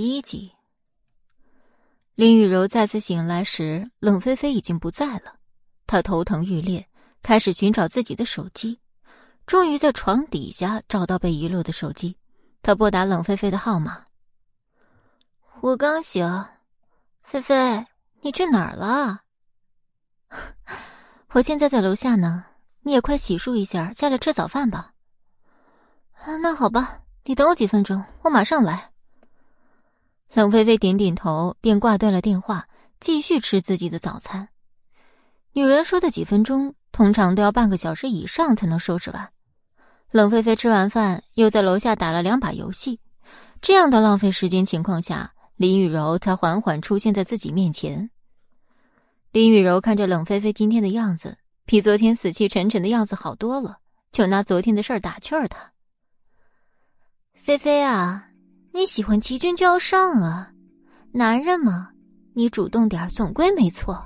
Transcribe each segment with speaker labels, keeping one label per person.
Speaker 1: 一集，林雨柔再次醒来时，冷菲菲已经不在了。她头疼欲裂，开始寻找自己的手机，终于在床底下找到被遗落的手机。她拨打冷菲菲的号码：“
Speaker 2: 我刚醒，菲菲，你去哪儿了？
Speaker 1: 我现在在楼下呢。你也快洗漱一下，下来吃早饭吧。”“
Speaker 2: 那好吧，你等我几分钟，我马上来。”
Speaker 1: 冷菲菲点点头，便挂断了电话，继续吃自己的早餐。女人说的几分钟，通常都要半个小时以上才能收拾完。冷菲菲吃完饭，又在楼下打了两把游戏，这样的浪费时间情况下，林雨柔才缓缓出现在自己面前。林雨柔看着冷菲菲今天的样子，比昨天死气沉沉的样子好多了，就拿昨天的事儿打趣儿她：“
Speaker 2: 菲菲啊。”你喜欢齐军就要上啊，男人嘛，你主动点总归没错。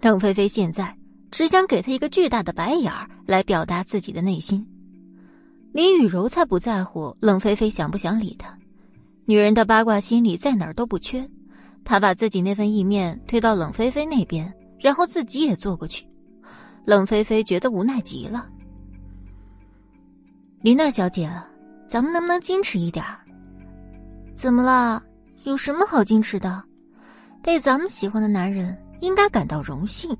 Speaker 1: 冷菲菲现在只想给他一个巨大的白眼儿来表达自己的内心。林雨柔才不在乎冷菲菲想不想理他，女人的八卦心理在哪儿都不缺。她把自己那份意面推到冷菲菲那边，然后自己也坐过去。冷菲菲觉得无奈极了。林娜小姐。咱们能不能矜持一点
Speaker 2: 怎么了？有什么好矜持的？被咱们喜欢的男人应该感到荣幸。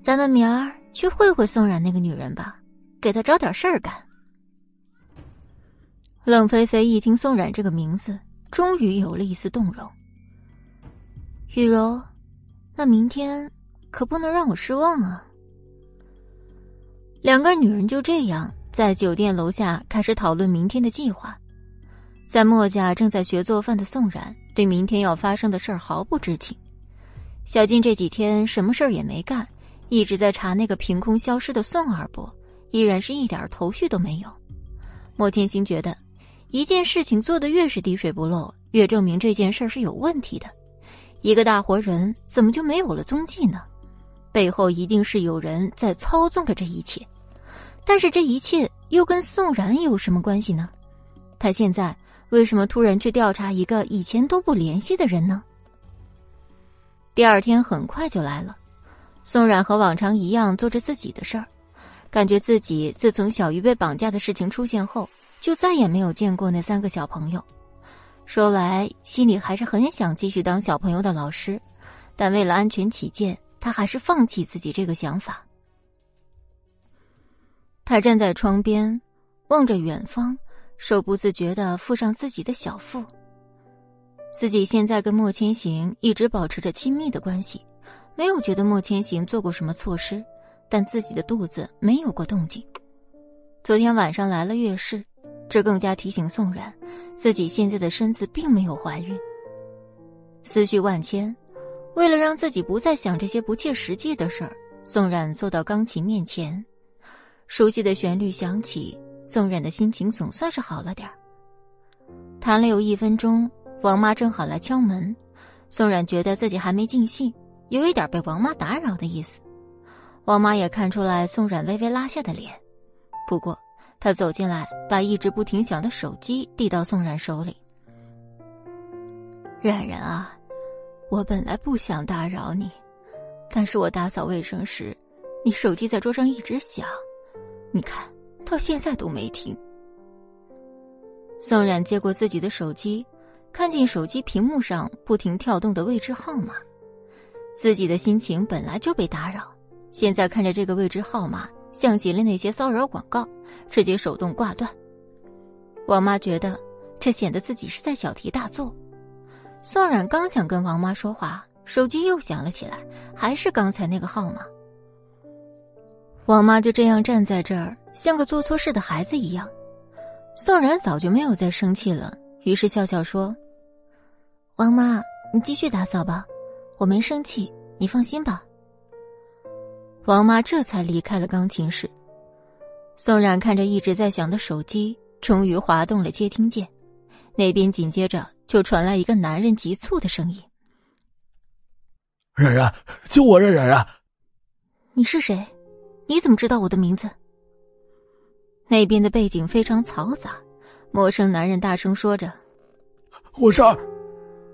Speaker 2: 咱们明儿去会会宋冉那个女人吧，给她找点事儿干。
Speaker 1: 冷菲菲一听宋冉这个名字，终于有了一丝动容。
Speaker 2: 雨柔，那明天可不能让我失望啊！
Speaker 1: 两个女人就这样。在酒店楼下开始讨论明天的计划，在墨家正在学做饭的宋冉对明天要发生的事儿毫不知情。小静这几天什么事儿也没干，一直在查那个凭空消失的宋二伯，依然是一点头绪都没有。莫千行觉得，一件事情做得越是滴水不漏，越证明这件事是有问题的。一个大活人怎么就没有了踪迹呢？背后一定是有人在操纵着这一切。但是这一切又跟宋然有什么关系呢？他现在为什么突然去调查一个以前都不联系的人呢？第二天很快就来了，宋冉和往常一样做着自己的事儿，感觉自己自从小鱼被绑架的事情出现后，就再也没有见过那三个小朋友。说来心里还是很想继续当小朋友的老师，但为了安全起见，他还是放弃自己这个想法。他站在窗边，望着远方，手不自觉的附上自己的小腹。自己现在跟莫千行一直保持着亲密的关系，没有觉得莫千行做过什么错事，但自己的肚子没有过动静。昨天晚上来了月事，这更加提醒宋然，自己现在的身子并没有怀孕。思绪万千，为了让自己不再想这些不切实际的事儿，宋冉坐到钢琴面前。熟悉的旋律响起，宋冉的心情总算是好了点儿弹了有一分钟，王妈正好来敲门，宋冉觉得自己还没尽兴，有一点被王妈打扰的意思。王妈也看出来宋冉微微拉下的脸，不过她走进来，把一直不停响的手机递到宋冉手里。冉冉啊，我本来不想打扰你，但是我打扫卫生时，你手机在桌上一直响。你看到现在都没停。宋冉接过自己的手机，看见手机屏幕上不停跳动的未知号码，自己的心情本来就被打扰，现在看着这个未知号码，像极了那些骚扰广告，直接手动挂断。王妈觉得这显得自己是在小题大做。宋冉刚想跟王妈说话，手机又响了起来，还是刚才那个号码。王妈就这样站在这儿，像个做错事的孩子一样。宋然早就没有再生气了，于是笑笑说：“
Speaker 2: 王妈，你继续打扫吧，我没生气，你放心吧。”
Speaker 1: 王妈这才离开了钢琴室。宋冉看着一直在响的手机，终于滑动了接听键，那边紧接着就传来一个男人急促的声音：“
Speaker 3: 冉冉，救我！冉冉冉，
Speaker 2: 你是谁？”你怎么知道我的名字？
Speaker 1: 那边的背景非常嘈杂，陌生男人大声说着：“
Speaker 3: 我是二。”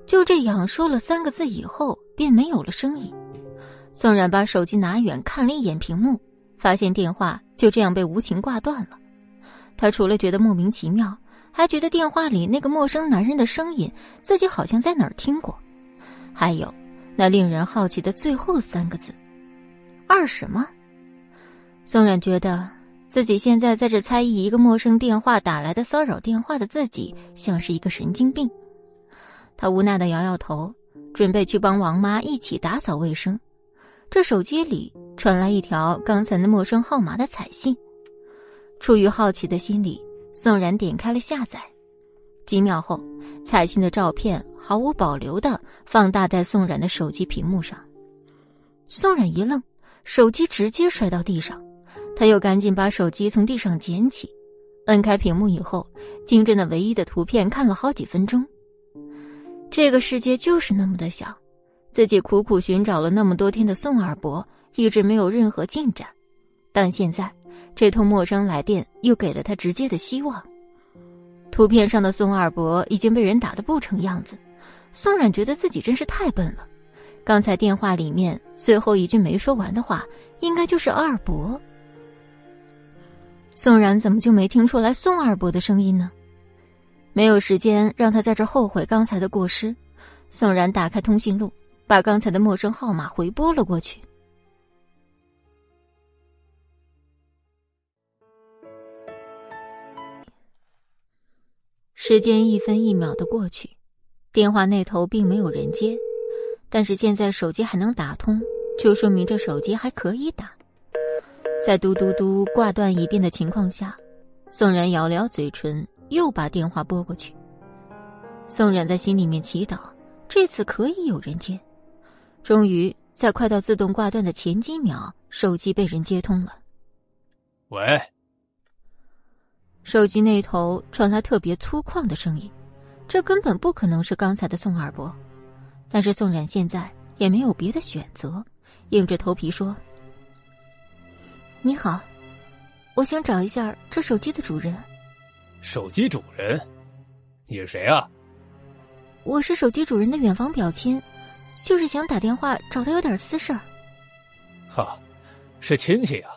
Speaker 1: 就这样说了三个字以后，便没有了声音。宋冉把手机拿远看了一眼屏幕，发现电话就这样被无情挂断了。他除了觉得莫名其妙，还觉得电话里那个陌生男人的声音，自己好像在哪儿听过。还有那令人好奇的最后三个字：“二什么？”宋冉觉得自己现在在这猜疑一个陌生电话打来的骚扰电话的自己，像是一个神经病。他无奈的摇摇头，准备去帮王妈一起打扫卫生。这手机里传来一条刚才那陌生号码的彩信。出于好奇的心理，宋冉点开了下载。几秒后，彩信的照片毫无保留的放大在宋冉的手机屏幕上。宋冉一愣，手机直接摔到地上。他又赶紧把手机从地上捡起，摁开屏幕以后，盯着那唯一的图片看了好几分钟。这个世界就是那么的小，自己苦苦寻找了那么多天的宋二伯一直没有任何进展，但现在这通陌生来电又给了他直接的希望。图片上的宋二伯已经被人打得不成样子，宋冉觉得自己真是太笨了。刚才电话里面最后一句没说完的话，应该就是二伯。宋冉怎么就没听出来宋二伯的声音呢？没有时间让他在这后悔刚才的过失，宋然打开通讯录，把刚才的陌生号码回拨了过去。时间一分一秒的过去，电话那头并没有人接，但是现在手机还能打通，就说明这手机还可以打。在嘟嘟嘟挂断一遍的情况下，宋冉咬了咬嘴唇。又把电话拨过去，宋冉在心里面祈祷，这次可以有人接。终于，在快到自动挂断的前几秒，手机被人接通了。
Speaker 3: 喂。
Speaker 1: 手机那头传来特别粗犷的声音，这根本不可能是刚才的宋二伯。但是宋冉现在也没有别的选择，硬着头皮说：“你好，我想找一下这手机的主人。”
Speaker 3: 手机主人，你是谁啊？
Speaker 1: 我是手机主人的远房表亲，就是想打电话找他有点私事儿。
Speaker 3: 哈，是亲戚啊？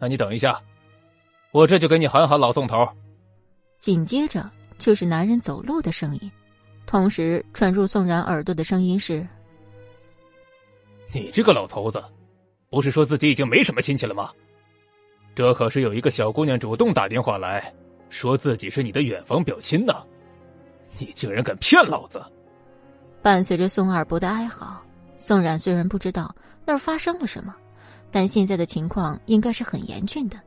Speaker 3: 那你等一下，我这就给你喊喊老宋头。
Speaker 1: 紧接着就是男人走路的声音，同时传入宋然耳朵的声音是：“
Speaker 3: 你这个老头子，不是说自己已经没什么亲戚了吗？这可是有一个小姑娘主动打电话来。”说自己是你的远房表亲呢，你竟然敢骗老子！
Speaker 1: 伴随着宋二伯的哀嚎，宋冉虽然不知道那儿发生了什么，但现在的情况应该是很严峻的。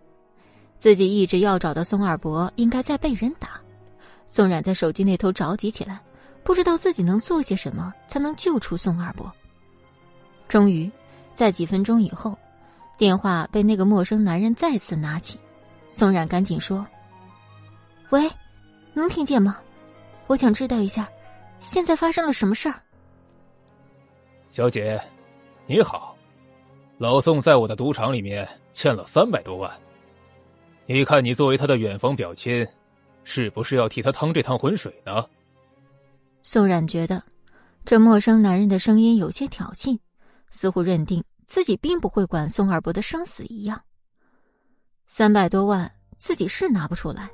Speaker 1: 自己一直要找的宋二伯应该在被人打。宋冉在手机那头着急起来，不知道自己能做些什么才能救出宋二伯。终于，在几分钟以后，电话被那个陌生男人再次拿起，宋冉赶紧说。喂，能听见吗？我想知道一下，现在发生了什么事儿。
Speaker 3: 小姐，你好，老宋在我的赌场里面欠了三百多万，你看你作为他的远房表亲，是不是要替他趟这趟浑水呢？
Speaker 1: 宋冉觉得，这陌生男人的声音有些挑衅，似乎认定自己并不会管宋二伯的生死一样。三百多万，自己是拿不出来。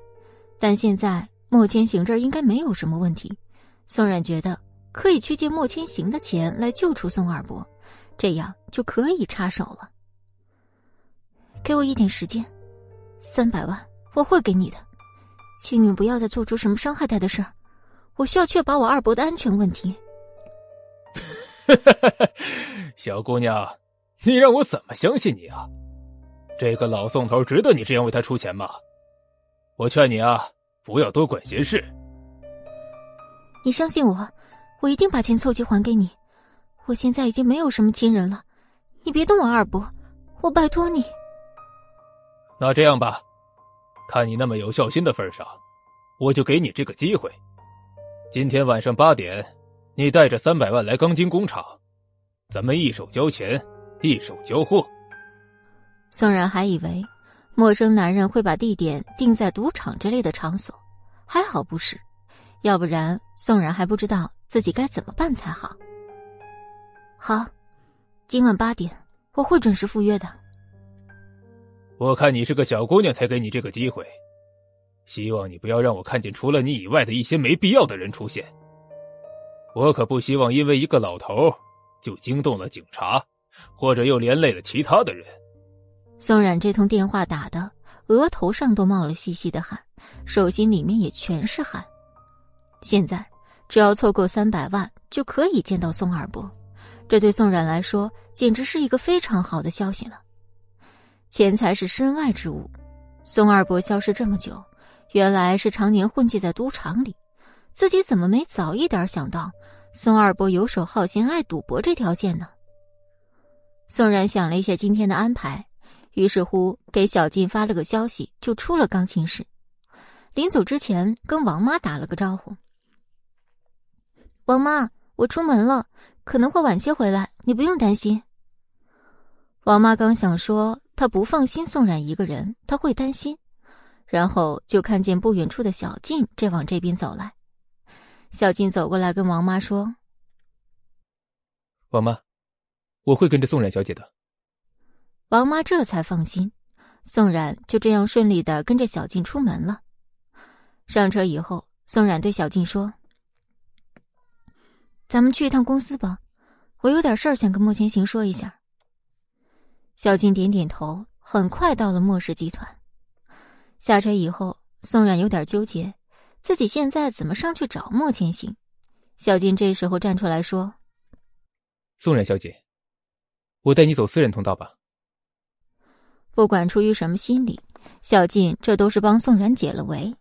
Speaker 1: 但现在莫千行这儿应该没有什么问题，宋冉觉得可以去借莫千行的钱来救出宋二伯，这样就可以插手了。给我一点时间，三百万我会给你的，请你不要再做出什么伤害他的事儿，我需要确保我二伯的安全问题。
Speaker 3: 小姑娘，你让我怎么相信你啊？这个老宋头值得你这样为他出钱吗？我劝你啊，不要多管闲事。
Speaker 1: 你相信我，我一定把钱凑齐还给你。我现在已经没有什么亲人了，你别动我二伯，我拜托你。
Speaker 3: 那这样吧，看你那么有孝心的份上，我就给你这个机会。今天晚上八点，你带着三百万来钢筋工厂，咱们一手交钱，一手交货。
Speaker 1: 宋冉还以为。陌生男人会把地点定在赌场之类的场所，还好不是，要不然宋冉还不知道自己该怎么办才好。好，今晚八点我会准时赴约的。
Speaker 3: 我看你是个小姑娘，才给你这个机会。希望你不要让我看见除了你以外的一些没必要的人出现。我可不希望因为一个老头就惊动了警察，或者又连累了其他的人。
Speaker 1: 宋冉这通电话打的，额头上都冒了细细的汗，手心里面也全是汗。现在只要凑够三百万，就可以见到宋二伯。这对宋冉来说，简直是一个非常好的消息了。钱财是身外之物，宋二伯消失这么久，原来是常年混迹在赌场里。自己怎么没早一点想到，宋二伯游手好闲、爱赌博这条线呢？宋冉想了一下今天的安排，于是乎给小静发了个消息，就出了钢琴室。临走之前，跟王妈打了个招呼：“王妈，我出门了。”可能会晚些回来，你不用担心。王妈刚想说她不放心宋冉一个人，她会担心，然后就看见不远处的小静正往这边走来。小静走过来跟王妈说：“
Speaker 3: 王妈，我会跟着宋冉小姐的。”
Speaker 1: 王妈这才放心，宋冉就这样顺利的跟着小静出门了。上车以后，宋冉对小静说。咱们去一趟公司吧，我有点事儿想跟莫千行说一下。小静点点头，很快到了莫氏集团。下车以后，宋冉有点纠结，自己现在怎么上去找莫千行？小静这时候站出来说：“
Speaker 3: 宋冉小姐，我带你走私人通道吧。”
Speaker 1: 不管出于什么心理，小静这都是帮宋冉解了围。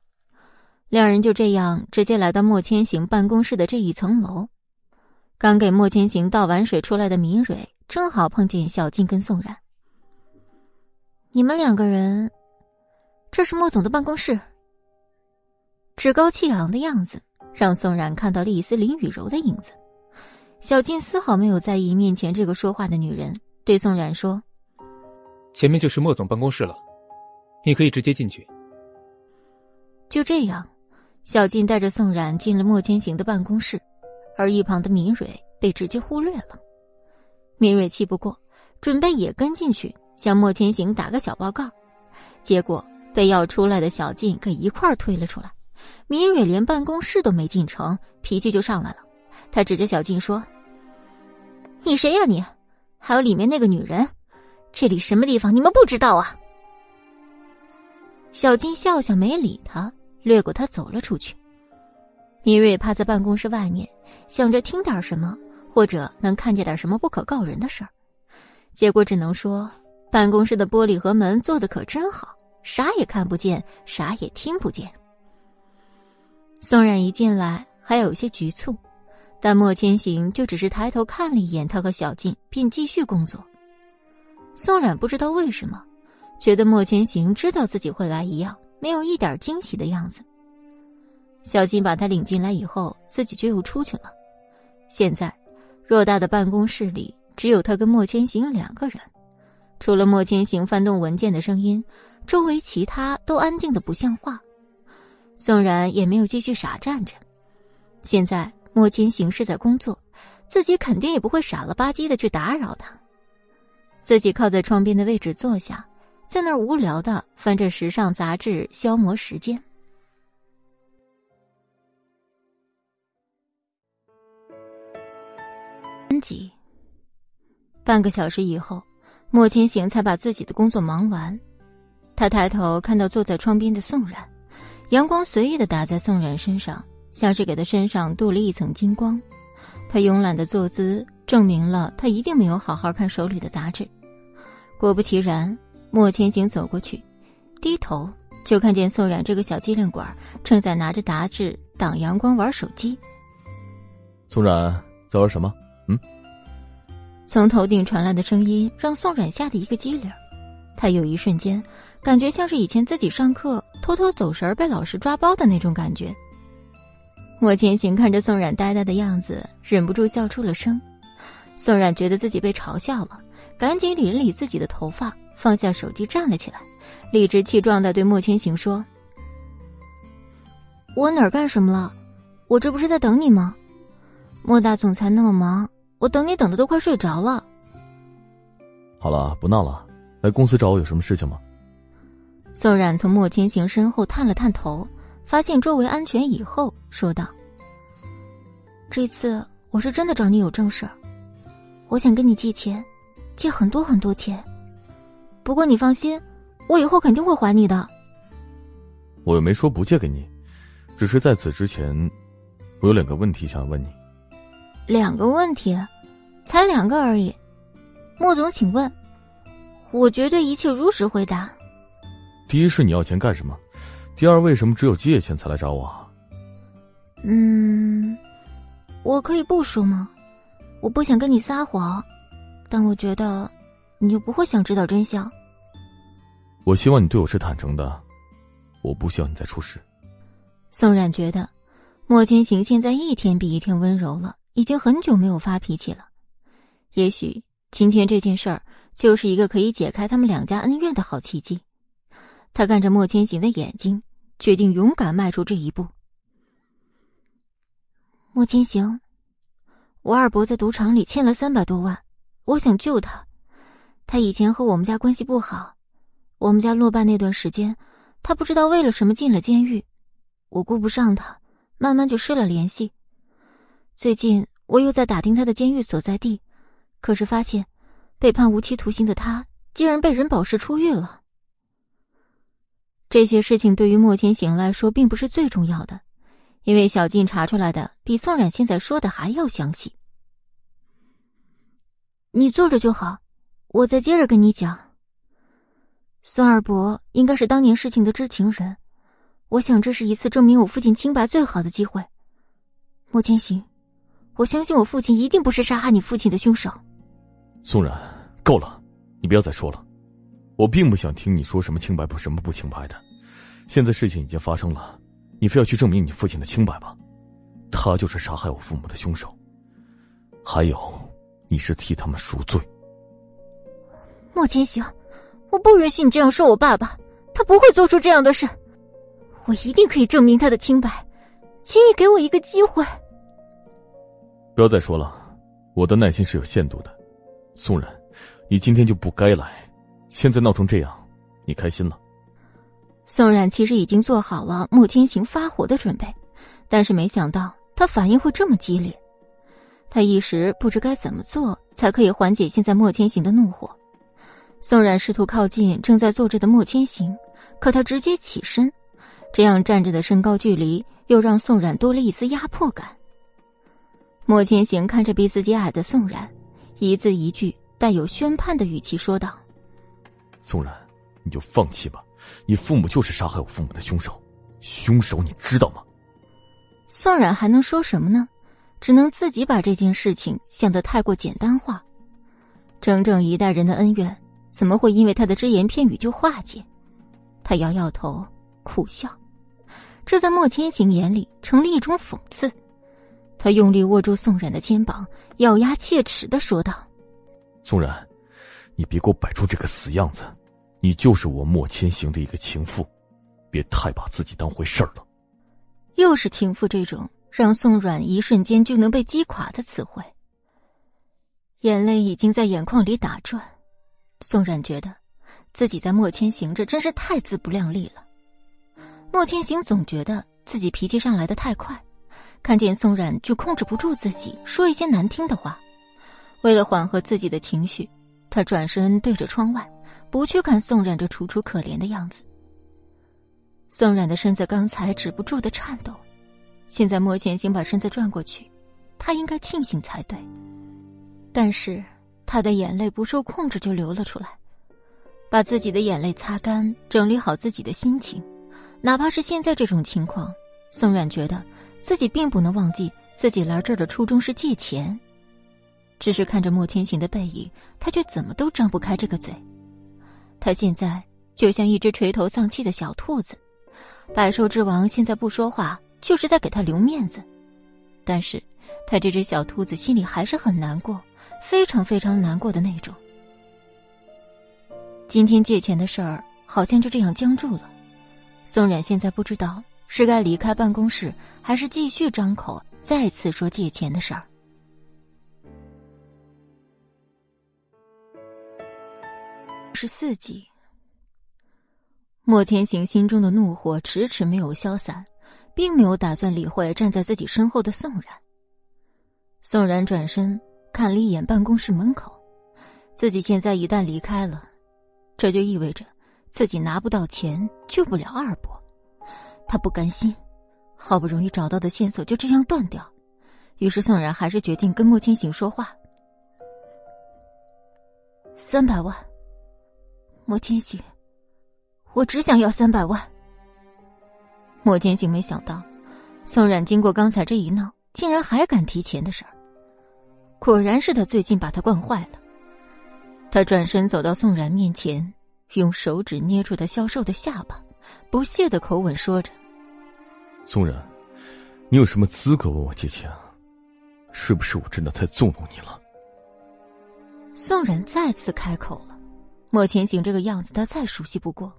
Speaker 1: 两人就这样直接来到莫千行办公室的这一层楼。刚给莫千行倒完水出来的明蕊，正好碰见小静跟宋冉。你们两个人，这是莫总的办公室。趾高气昂的样子，让宋冉看到了一丝林雨柔的影子。小静丝毫没有在意面前这个说话的女人，对宋冉说：“
Speaker 3: 前面就是莫总办公室了，你可以直接进去。”
Speaker 1: 就这样，小静带着宋冉进了莫千行的办公室。而一旁的明蕊被直接忽略了，明蕊气不过，准备也跟进去向莫千行打个小报告，结果被要出来的小静给一块推了出来。明蕊连办公室都没进成，脾气就上来了。他指着小静说：“你谁呀你？还有里面那个女人，这里什么地方？你们不知道啊？”小静笑笑没理他，掠过他走了出去。明蕊趴在办公室外面。想着听点什么，或者能看见点什么不可告人的事儿，结果只能说办公室的玻璃和门做的可真好，啥也看不见，啥也听不见。宋冉一进来还有些局促，但莫千行就只是抬头看了一眼他和小静，便继续工作。宋冉不知道为什么，觉得莫千行知道自己会来一样，没有一点惊喜的样子。小静把他领进来以后，自己就又出去了。现在，偌大的办公室里只有他跟莫千行两个人，除了莫千行翻动文件的声音，周围其他都安静的不像话。宋然也没有继续傻站着。现在莫千行是在工作，自己肯定也不会傻了吧唧的去打扰他。自己靠在窗边的位置坐下，在那儿无聊的翻着时尚杂志消磨时间。几半个小时以后，莫千行才把自己的工作忙完。他抬头看到坐在窗边的宋冉，阳光随意的打在宋冉身上，像是给他身上镀了一层金光。他慵懒的坐姿证明了他一定没有好好看手里的杂志。果不其然，莫千行走过去，低头就看见宋冉这个小机灵鬼正在拿着杂志挡阳光玩手机。
Speaker 4: 宋冉在玩什么？嗯，
Speaker 1: 从头顶传来的声音让宋冉吓得一个激灵，他有一瞬间感觉像是以前自己上课偷偷走神儿被老师抓包的那种感觉。莫千行看着宋冉呆呆的样子，忍不住笑出了声。宋冉觉得自己被嘲笑了，赶紧理了理自己的头发，放下手机站了起来，理直气壮的对莫千行说：“
Speaker 2: 我哪儿干什么了？我这不是在等你吗？莫大总裁那么忙，我等你等的都快睡着了。
Speaker 4: 好了，不闹了，来公司找我有什么事情吗？
Speaker 1: 宋冉从莫千行身后探了探头，发现周围安全以后，说道：“
Speaker 2: 这次我是真的找你有正事儿，我想跟你借钱，借很多很多钱。不过你放心，我以后肯定会还你的。
Speaker 4: 我又没说不借给你，只是在此之前，我有两个问题想问你。
Speaker 2: 两个问题，才两个而已。莫总，请问，我绝对一切如实回答。”
Speaker 4: 第一是你要钱干什么？第二，为什么只有借钱才来找我？
Speaker 2: 嗯，我可以不说吗？我不想跟你撒谎，但我觉得你又不会想知道真相。
Speaker 4: 我希望你对我是坦诚的，我不需要你再出事。
Speaker 1: 宋冉觉得莫千行现在一天比一天温柔了，已经很久没有发脾气了。也许今天这件事儿就是一个可以解开他们两家恩怨的好契机。他看着莫千行的眼睛，决定勇敢迈出这一步。
Speaker 2: 莫千行，我二伯在赌场里欠了三百多万，我想救他。他以前和我们家关系不好，我们家落败那段时间，他不知道为了什么进了监狱，我顾不上他，慢慢就失了联系。最近我又在打听他的监狱所在地，可是发现，被判无期徒刑的他竟然被人保释出狱了。
Speaker 1: 这些事情对于莫千行来说并不是最重要的，因为小静查出来的比宋冉现在说的还要详细。
Speaker 2: 你坐着就好，我再接着跟你讲。孙二伯应该是当年事情的知情人，我想这是一次证明我父亲清白最好的机会。莫千行，我相信我父亲一定不是杀害你父亲的凶手。
Speaker 4: 宋冉，够了，你不要再说了。我并不想听你说什么清白不什么不清白的，现在事情已经发生了，你非要去证明你父亲的清白吗？他就是杀害我父母的凶手，还有，你是替他们赎罪。
Speaker 2: 莫千行，我不允许你这样说我爸爸，他不会做出这样的事，我一定可以证明他的清白，请你给我一个机会。
Speaker 4: 不要再说了，我的耐心是有限度的，宋然，你今天就不该来。现在闹成这样，你开心了？
Speaker 1: 宋冉其实已经做好了莫千行发火的准备，但是没想到他反应会这么激烈，他一时不知该怎么做才可以缓解现在莫千行的怒火。宋冉试图靠近正在坐着的莫千行，可他直接起身，这样站着的身高距离又让宋冉多了一丝压迫感。莫千行看着比自己矮的宋冉，一字一句带有宣判的语气说道。
Speaker 4: 宋然，你就放弃吧。你父母就是杀害我父母的凶手，凶手你知道吗？
Speaker 1: 宋冉还能说什么呢？只能自己把这件事情想得太过简单化。整整一代人的恩怨，怎么会因为他的只言片语就化解？他摇摇头，苦笑。这在莫千行眼里成了一种讽刺。他用力握住宋冉的肩膀，咬牙切齿的说道：“
Speaker 4: 宋冉。”你别给我摆出这个死样子，你就是我莫千行的一个情妇，别太把自己当回事儿了。
Speaker 1: 又是情妇这种让宋冉一瞬间就能被击垮的词汇，眼泪已经在眼眶里打转。宋冉觉得自己在莫千行这真是太自不量力了。莫千行总觉得自己脾气上来的太快，看见宋冉就控制不住自己说一些难听的话，为了缓和自己的情绪。他转身对着窗外，不去看宋冉这楚楚可怜的样子。宋冉的身子刚才止不住的颤抖，现在莫千行把身子转过去，他应该庆幸才对。但是他的眼泪不受控制就流了出来，把自己的眼泪擦干，整理好自己的心情。哪怕是现在这种情况，宋冉觉得自己并不能忘记自己来这儿的初衷是借钱。只是看着莫千行的背影，他却怎么都张不开这个嘴。他现在就像一只垂头丧气的小兔子，百兽之王现在不说话，就是在给他留面子。但是，他这只小兔子心里还是很难过，非常非常难过的那种。今天借钱的事儿好像就这样僵住了。宋冉现在不知道是该离开办公室，还是继续张口再次说借钱的事儿？十四集，莫千行心中的怒火迟迟没有消散，并没有打算理会站在自己身后的宋然。宋然转身看了一眼办公室门口，自己现在一旦离开了，这就意味着自己拿不到钱，救不了二伯。他不甘心，好不容易找到的线索就这样断掉，于是宋然还是决定跟莫千行说话。三百万，莫千行，我只想要三百万。莫千行没想到，宋冉经过刚才这一闹，竟然还敢提钱的事儿。果然是他最近把他惯坏了。他转身走到宋冉面前，用手指捏住他消瘦的下巴，不屑的口吻说着。
Speaker 4: 宋冉，你有什么资格问我借钱啊？是不是我真的太纵容你了？
Speaker 1: 宋冉再次开口了。莫千行这个样子，他再熟悉不过。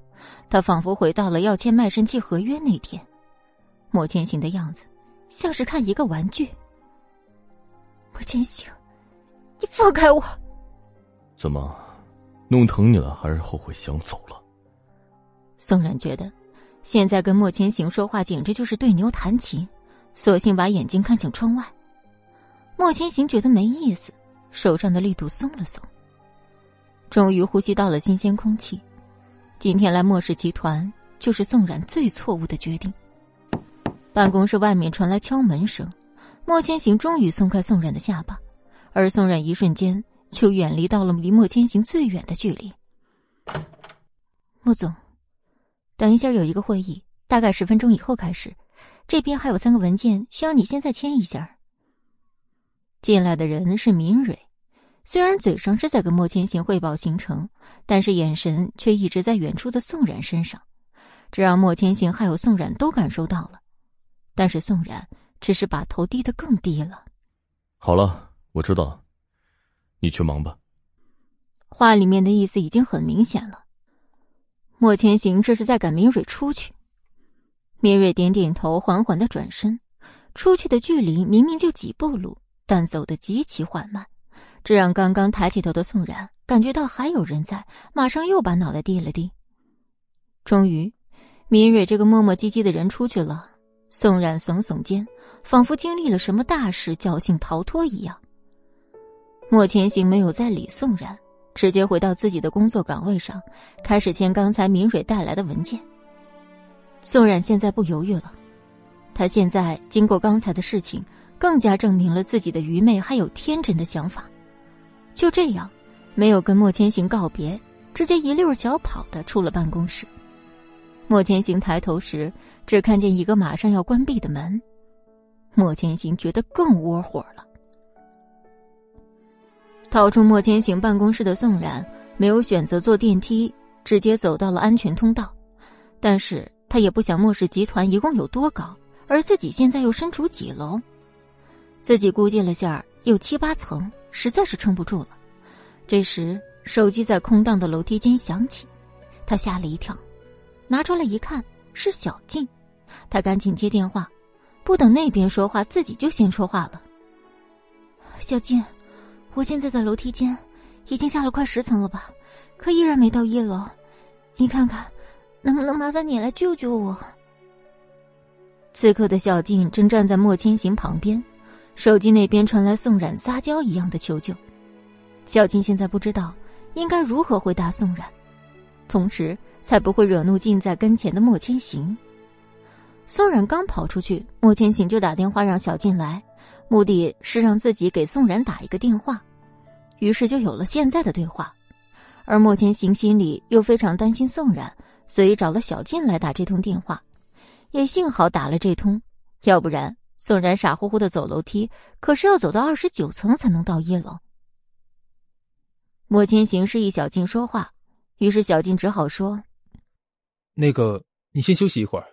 Speaker 1: 他仿佛回到了要签卖身契合约那天。莫千行的样子，像是看一个玩具。莫千行，你放开我！
Speaker 4: 怎么，弄疼你了，还是后悔想走了？
Speaker 1: 宋冉觉得。现在跟莫千行说话简直就是对牛弹琴，索性把眼睛看向窗外。莫千行觉得没意思，手上的力度松了松。终于呼吸到了新鲜空气。今天来莫氏集团就是宋冉最错误的决定。办公室外面传来敲门声，莫千行终于松开宋冉的下巴，而宋冉一瞬间就远离到了离莫千行最远的距离。莫总。等一下，有一个会议，大概十分钟以后开始。这边还有三个文件需要你现在签一下。进来的人是明蕊，虽然嘴上是在跟莫千行汇报行程，但是眼神却一直在远处的宋冉身上，这让莫千行还有宋冉都感受到了。但是宋冉只是把头低得更低了。
Speaker 4: 好了，我知道了，你去忙吧。
Speaker 1: 话里面的意思已经很明显了。莫千行这是在赶明蕊出去。明蕊点点头，缓缓的转身，出去的距离明明就几步路，但走得极其缓慢，这让刚刚抬起头的宋冉感觉到还有人在，马上又把脑袋低了低。终于，明蕊这个磨磨唧唧的人出去了，宋冉耸耸肩，仿佛经历了什么大事，侥幸逃脱一样。莫千行没有再理宋冉。直接回到自己的工作岗位上，开始签刚才明蕊带来的文件。宋冉现在不犹豫了，他现在经过刚才的事情，更加证明了自己的愚昧还有天真的想法。就这样，没有跟莫千行告别，直接一溜小跑的出了办公室。莫千行抬头时，只看见一个马上要关闭的门，莫千行觉得更窝火了。逃出莫千行办公室的宋冉没有选择坐电梯，直接走到了安全通道。但是他也不想莫氏集团一共有多高，而自己现在又身处几楼。自己估计了下，有七八层，实在是撑不住了。这时，手机在空荡的楼梯间响起，他吓了一跳，拿出来一看是小静，他赶紧接电话，不等那边说话，自己就先说话了：“小静。”我现在在楼梯间，已经下了快十层了吧，可依然没到一楼。你看看，能不能麻烦你来救救我？此刻的小静正站在莫千行旁边，手机那边传来宋冉撒娇一样的求救。小静现在不知道应该如何回答宋冉，同时才不会惹怒近在跟前的莫千行。宋冉刚跑出去，莫千行就打电话让小静来。目的是让自己给宋冉打一个电话，于是就有了现在的对话。而莫千行心里又非常担心宋冉，所以找了小静来打这通电话。也幸好打了这通，要不然宋然傻乎乎的走楼梯，可是要走到二十九层才能到一楼。莫千行示意小静说话，于是小静只好说：“
Speaker 3: 那个，你先休息一会儿。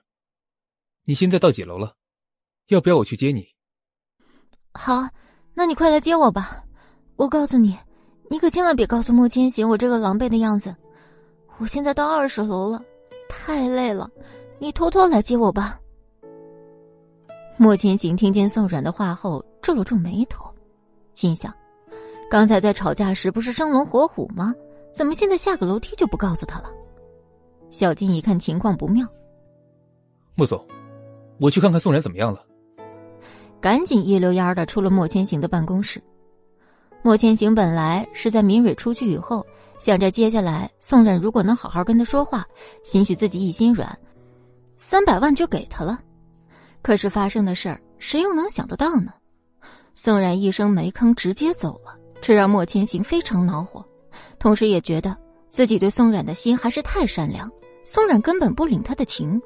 Speaker 3: 你现在到几楼了？要不要我去接你？”
Speaker 1: 好，那你快来接我吧。我告诉你，你可千万别告诉莫千行我这个狼狈的样子。我现在到二十楼了，太累了，你偷偷来接我吧。莫千行听见宋冉的话后，皱了皱眉头，心想：刚才在吵架时不是生龙活虎吗？怎么现在下个楼梯就不告诉他了？小静一看情况不妙，
Speaker 3: 莫总，我去看看宋冉怎么样了。
Speaker 1: 赶紧一溜烟的出了莫千行的办公室。莫千行本来是在明蕊出去以后，想着接下来宋冉如果能好好跟他说话，兴许自己一心软，三百万就给他了。可是发生的事儿，谁又能想得到呢？宋冉一声没吭，直接走了，这让莫千行非常恼火，同时也觉得自己对宋冉的心还是太善良，宋冉根本不领他的情。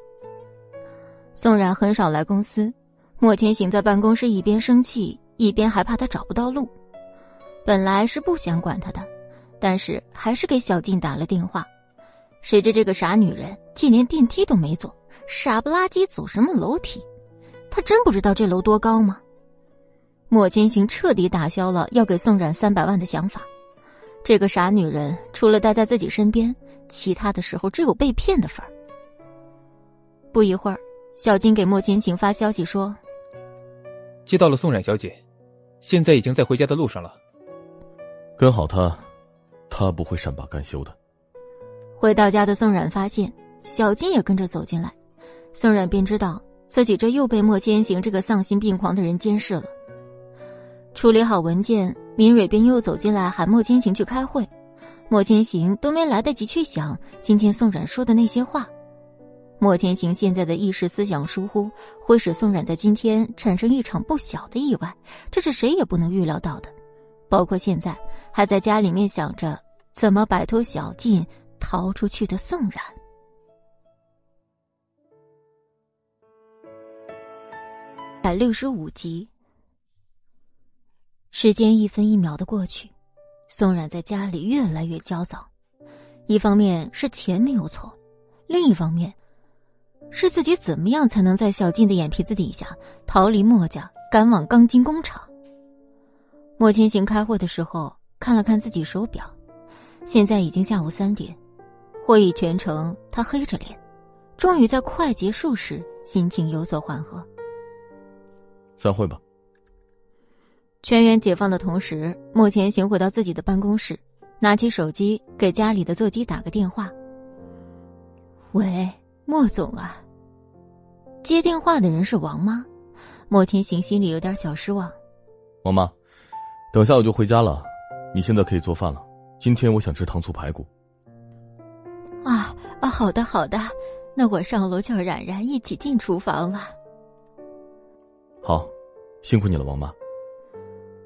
Speaker 1: 宋冉很少来公司，莫千行在办公室一边生气，一边还怕他找不到路。本来是不想管他的，但是还是给小静打了电话，谁知这个傻女人竟连电梯都没坐，傻不拉几走什么楼梯？他真不知道这楼多高吗？莫千行彻底打消了要给宋冉三百万的想法。这个傻女人除了待在自己身边，其他的时候只有被骗的份儿。不一会儿，小金给莫千行发消息说：“
Speaker 3: 接到了宋冉小姐，现在已经在回家的路上了。
Speaker 4: 跟好她，她不会善罢甘休的。”
Speaker 1: 回到家的宋冉发现小金也跟着走进来，宋冉便知道。自己这又被莫千行这个丧心病狂的人监视了。处理好文件，明蕊便又走进来喊莫千行去开会。莫千行都没来得及去想今天宋冉说的那些话。莫千行现在的意识思想疏忽，会使宋冉在今天产生一场不小的意外，这是谁也不能预料到的。包括现在还在家里面想着怎么摆脱小静逃出去的宋冉。百六十五集，时间一分一秒的过去，宋冉在家里越来越焦躁。一方面是钱没有错，另一方面，是自己怎么样才能在小静的眼皮子底下逃离墨家，赶往钢筋工厂。莫千行开会的时候看了看自己手表，现在已经下午三点。会议全程他黑着脸，终于在快结束时心情有所缓和。
Speaker 4: 散会吧。
Speaker 1: 全员解放的同时，莫千行回到自己的办公室，拿起手机给家里的座机打个电话。喂，莫总啊。接电话的人是王妈，莫千行心里有点小失望。
Speaker 4: 王妈，等下我就回家了，你现在可以做饭了。今天我想吃糖醋排骨。
Speaker 1: 啊啊，好的好的，那我上楼叫冉冉一起进厨房了。
Speaker 4: 好，辛苦你了，王妈。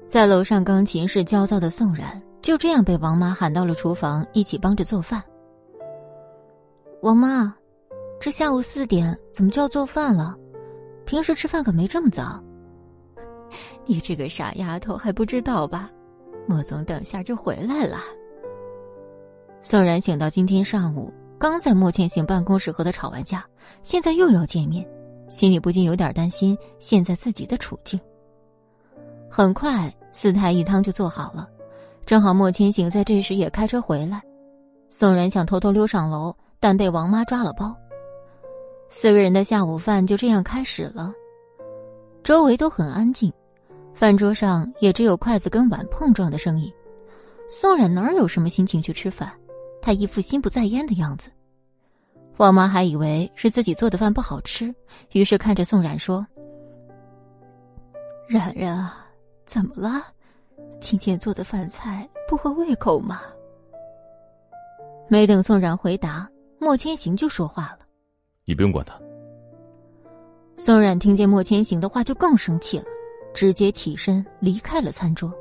Speaker 1: 在楼上钢琴室焦躁的宋冉就这样被王妈喊到了厨房，一起帮着做饭。王妈，这下午四点怎么就要做饭了？平时吃饭可没这么早。你这个傻丫头还不知道吧？莫总等下就回来了。宋冉醒到今天上午刚在莫千行办公室和他吵完架，现在又要见面。心里不禁有点担心现在自己的处境。很快，四菜一汤就做好了，正好莫千行在这时也开车回来。宋然想偷偷溜上楼，但被王妈抓了包。四个人的下午饭就这样开始了，周围都很安静，饭桌上也只有筷子跟碗碰撞的声音。宋冉哪有什么心情去吃饭？他一副心不在焉的样子。王妈还以为是自己做的饭不好吃，于是看着宋冉说：“冉冉啊，怎么了？今天做的饭菜不合胃口吗？”没等宋冉回答，莫千行就说话了：“
Speaker 4: 你不用管他。”
Speaker 1: 宋冉听见莫千行的话就更生气了，直接起身离开了餐桌。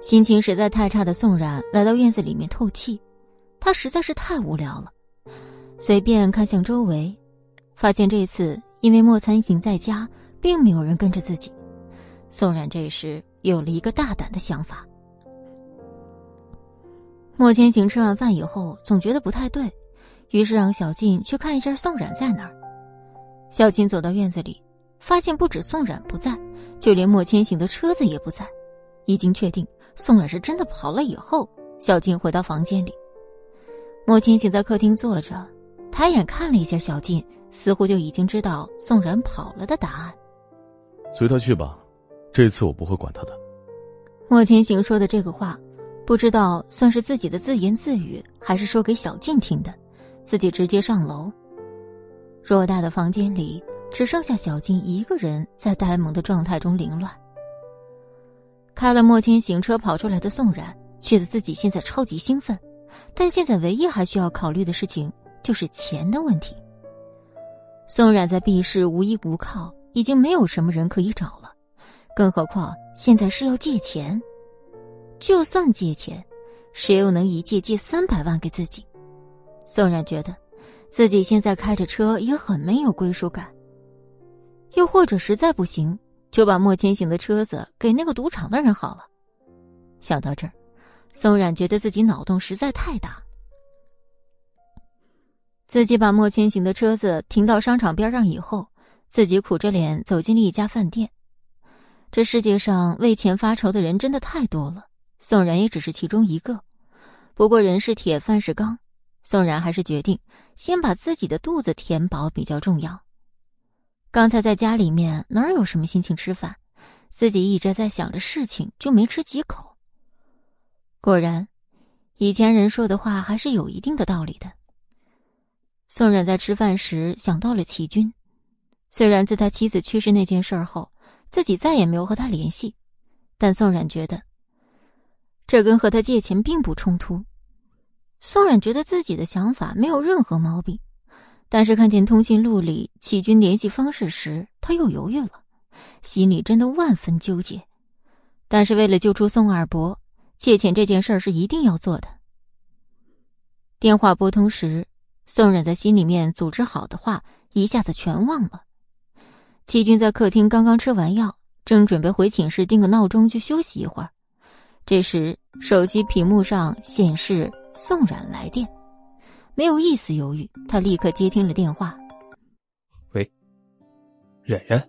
Speaker 1: 心情实在太差的宋冉来到院子里面透气，他实在是太无聊了。随便看向周围，发现这次因为莫参行在家，并没有人跟着自己。宋冉这时有了一个大胆的想法。莫千行吃完饭以后，总觉得不太对，于是让小静去看一下宋冉在哪儿。小静走到院子里，发现不止宋冉不在，就连莫千行的车子也不在。已经确定宋冉是真的跑了以后，小静回到房间里。莫千行在客厅坐着。抬眼看了一下小静，似乎就已经知道宋然跑了的答案。
Speaker 4: 随他去吧，这次我不会管他的。
Speaker 1: 莫千行说的这个话，不知道算是自己的自言自语，还是说给小静听的。自己直接上楼。偌大的房间里，只剩下小静一个人在呆萌的状态中凌乱。开了莫千行车跑出来的宋然，觉得自己现在超级兴奋，但现在唯一还需要考虑的事情就是钱的问题。宋冉在 B 市无依无靠，已经没有什么人可以找了，更何况现在是要借钱。就算借钱，谁又能一借借三百万给自己？宋冉觉得，自己现在开着车也很没有归属感。又或者实在不行，就把莫千行的车子给那个赌场的人好了。想到这儿，宋冉觉得自己脑洞实在太大。自己把莫千行的车子停到商场边上以后，自己苦着脸走进了一家饭店。这世界上为钱发愁的人真的太多了，宋然也只是其中一个。不过人是铁，饭是钢。宋然还是决定先把自己的肚子填饱比较重要。刚才在家里面哪有什么心情吃饭，自己一直在想着事情，就没吃几口。果然，以前人说的话还是有一定的道理的。宋冉在吃饭时想到了齐军，虽然自他妻子去世那件事后，自己再也没有和他联系，但宋冉觉得这跟和他借钱并不冲突。宋冉觉得自己的想法没有任何毛病，但是看见通讯录里启军联系方式时，他又犹豫了，心里真的万分纠结。但是为了救出宋二伯，借钱这件事是一定要做的。电话拨通时，宋冉在心里面组织好的话一下子全忘了。齐军在客厅刚刚吃完药，正准备回寝室定个闹钟去休息一会儿，这时手机屏幕上显示。宋冉来电，没有一丝犹豫，他立刻接听了电话。
Speaker 3: 喂，冉冉，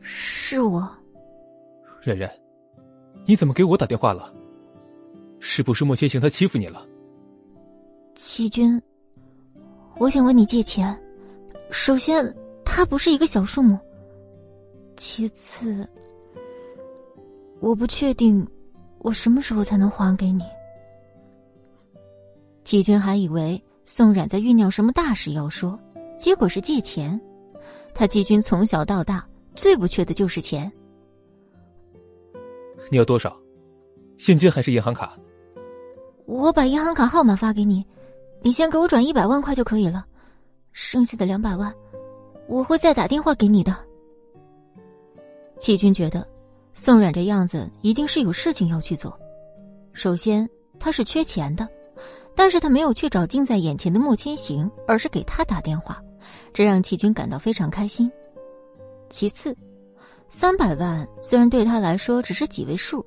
Speaker 2: 是我。
Speaker 3: 冉冉，你怎么给我打电话了？是不是莫千行他欺负你了？
Speaker 2: 齐军，我想问你借钱。首先，它不是一个小数目。其次，我不确定我什么时候才能还给你。
Speaker 1: 齐军还以为宋冉在酝酿什么大事要说，结果是借钱。他齐军从小到大最不缺的就是钱。
Speaker 3: 你要多少？现金还是银行卡？
Speaker 2: 我把银行卡号码发给你，你先给我转一百万块就可以了，剩下的两百万我会再打电话给你的。
Speaker 1: 齐军觉得宋冉这样子一定是有事情要去做。首先，他是缺钱的。但是他没有去找近在眼前的莫千行，而是给他打电话，这让齐军感到非常开心。其次，三百万虽然对他来说只是几位数，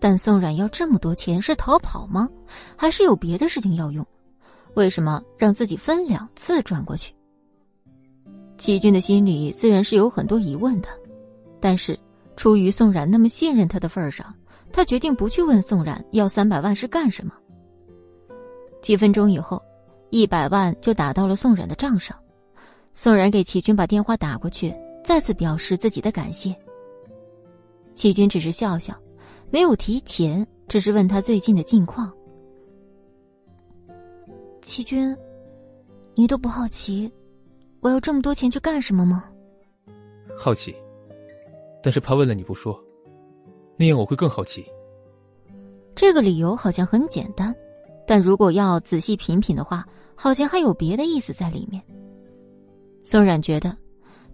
Speaker 1: 但宋冉要这么多钱是逃跑吗？还是有别的事情要用？为什么让自己分两次转过去？齐军的心里自然是有很多疑问的，但是出于宋冉那么信任他的份上，他决定不去问宋冉要三百万是干什么。几分钟以后，一百万就打到了宋冉的账上。宋冉给齐军把电话打过去，再次表示自己的感谢。齐军只是笑笑，没有提钱，只是问他最近的近况。
Speaker 2: 齐军，你都不好奇，我要这么多钱去干什么吗？
Speaker 3: 好奇，但是怕问了你不说，那样我会更好奇。
Speaker 1: 这个理由好像很简单。但如果要仔细品品的话，好像还有别的意思在里面。宋冉觉得，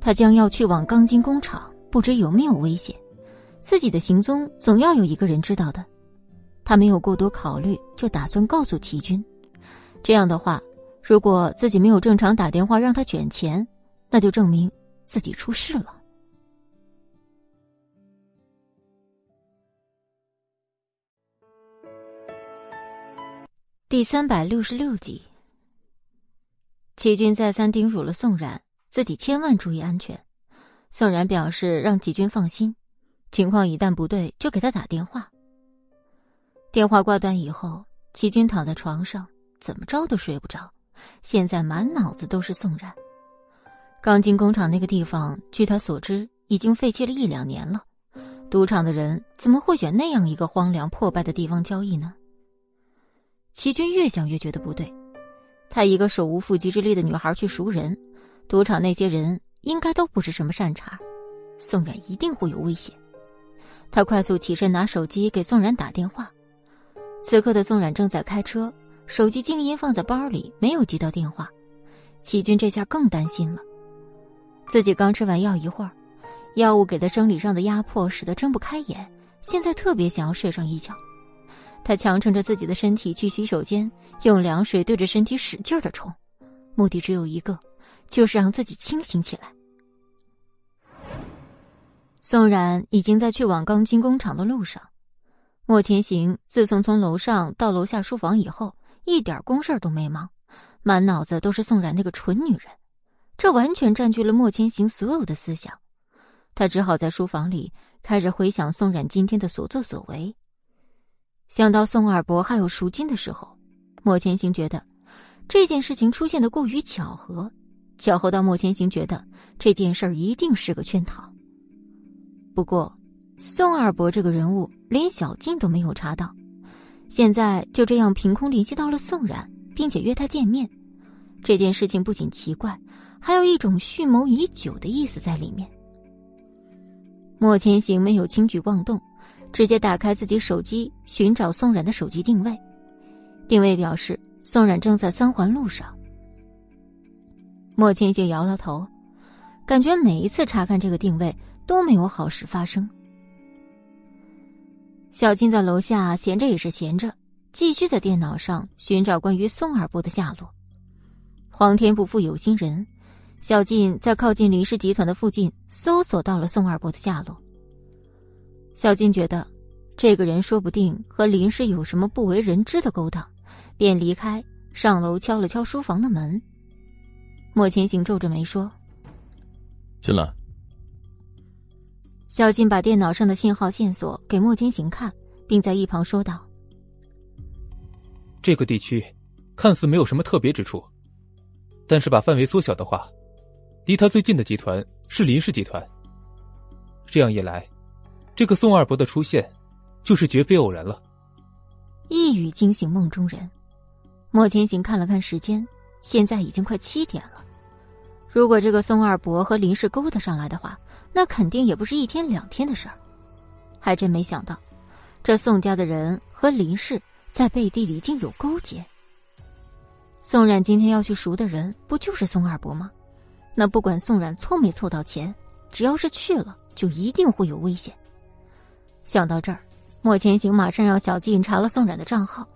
Speaker 1: 他将要去往钢筋工厂，不知有没有危险，自己的行踪总要有一个人知道的。他没有过多考虑，就打算告诉齐军。这样的话，如果自己没有正常打电话让他卷钱，那就证明自己出事了。第三百六十六集，齐军再三叮嘱了宋冉，自己千万注意安全。宋冉表示让齐军放心，情况一旦不对就给他打电话。电话挂断以后，齐军躺在床上，怎么着都睡不着，现在满脑子都是宋冉。钢筋工厂那个地方，据他所知已经废弃了一两年了，赌场的人怎么会选那样一个荒凉破败的地方交易呢？齐军越想越觉得不对，他一个手无缚鸡之力的女孩去赎人，赌场那些人应该都不是什么善茬，宋冉一定会有危险。他快速起身拿手机给宋冉打电话，此刻的宋冉正在开车，手机静音放在包里，没有接到电话。齐军这下更担心了，自己刚吃完药一会儿，药物给的生理上的压迫使得睁不开眼，现在特别想要睡上一觉。他强撑着自己的身体去洗手间，用凉水对着身体使劲的冲，目的只有一个，就是让自己清醒起来。宋冉已经在去往钢筋工厂的路上，莫千行自从从楼上到楼下书房以后，一点公事都没忙，满脑子都是宋冉那个蠢女人，这完全占据了莫千行所有的思想，他只好在书房里开始回想宋冉今天的所作所为。想到宋二伯还有赎金的时候，莫千行觉得这件事情出现的过于巧合，巧合到莫千行觉得这件事儿一定是个圈套。不过，宋二伯这个人物连小静都没有查到，现在就这样凭空联系到了宋冉，并且约他见面，这件事情不仅奇怪，还有一种蓄谋已久的意思在里面。莫千行没有轻举妄动。直接打开自己手机，寻找宋冉的手机定位。定位表示宋冉正在三环路上。莫千行摇摇头，感觉每一次查看这个定位都没有好事发生。小金在楼下闲着也是闲着，继续在电脑上寻找关于宋二伯的下落。皇天不负有心人，小静在靠近林氏集团的附近搜索到了宋二伯的下落。小金觉得，这个人说不定和林氏有什么不为人知的勾当，便离开，上楼敲了敲书房的门。莫千行皱着眉说：“
Speaker 4: 进来。”
Speaker 1: 小静把电脑上的信号线索给莫千行看，并在一旁说道：“
Speaker 3: 这个地区看似没有什么特别之处，但是把范围缩小的话，离他最近的集团是林氏集团。这样一来。”这个宋二伯的出现，就是绝非偶然了。
Speaker 1: 一语惊醒梦中人，莫千行看了看时间，现在已经快七点了。如果这个宋二伯和林氏勾搭上来的话，那肯定也不是一天两天的事儿。还真没想到，这宋家的人和林氏在背地里竟有勾结。宋冉今天要去赎的人，不就是宋二伯吗？那不管宋冉凑没凑到钱，只要是去了，就一定会有危险。想到这儿，莫千行马上让小静查了宋冉的账号。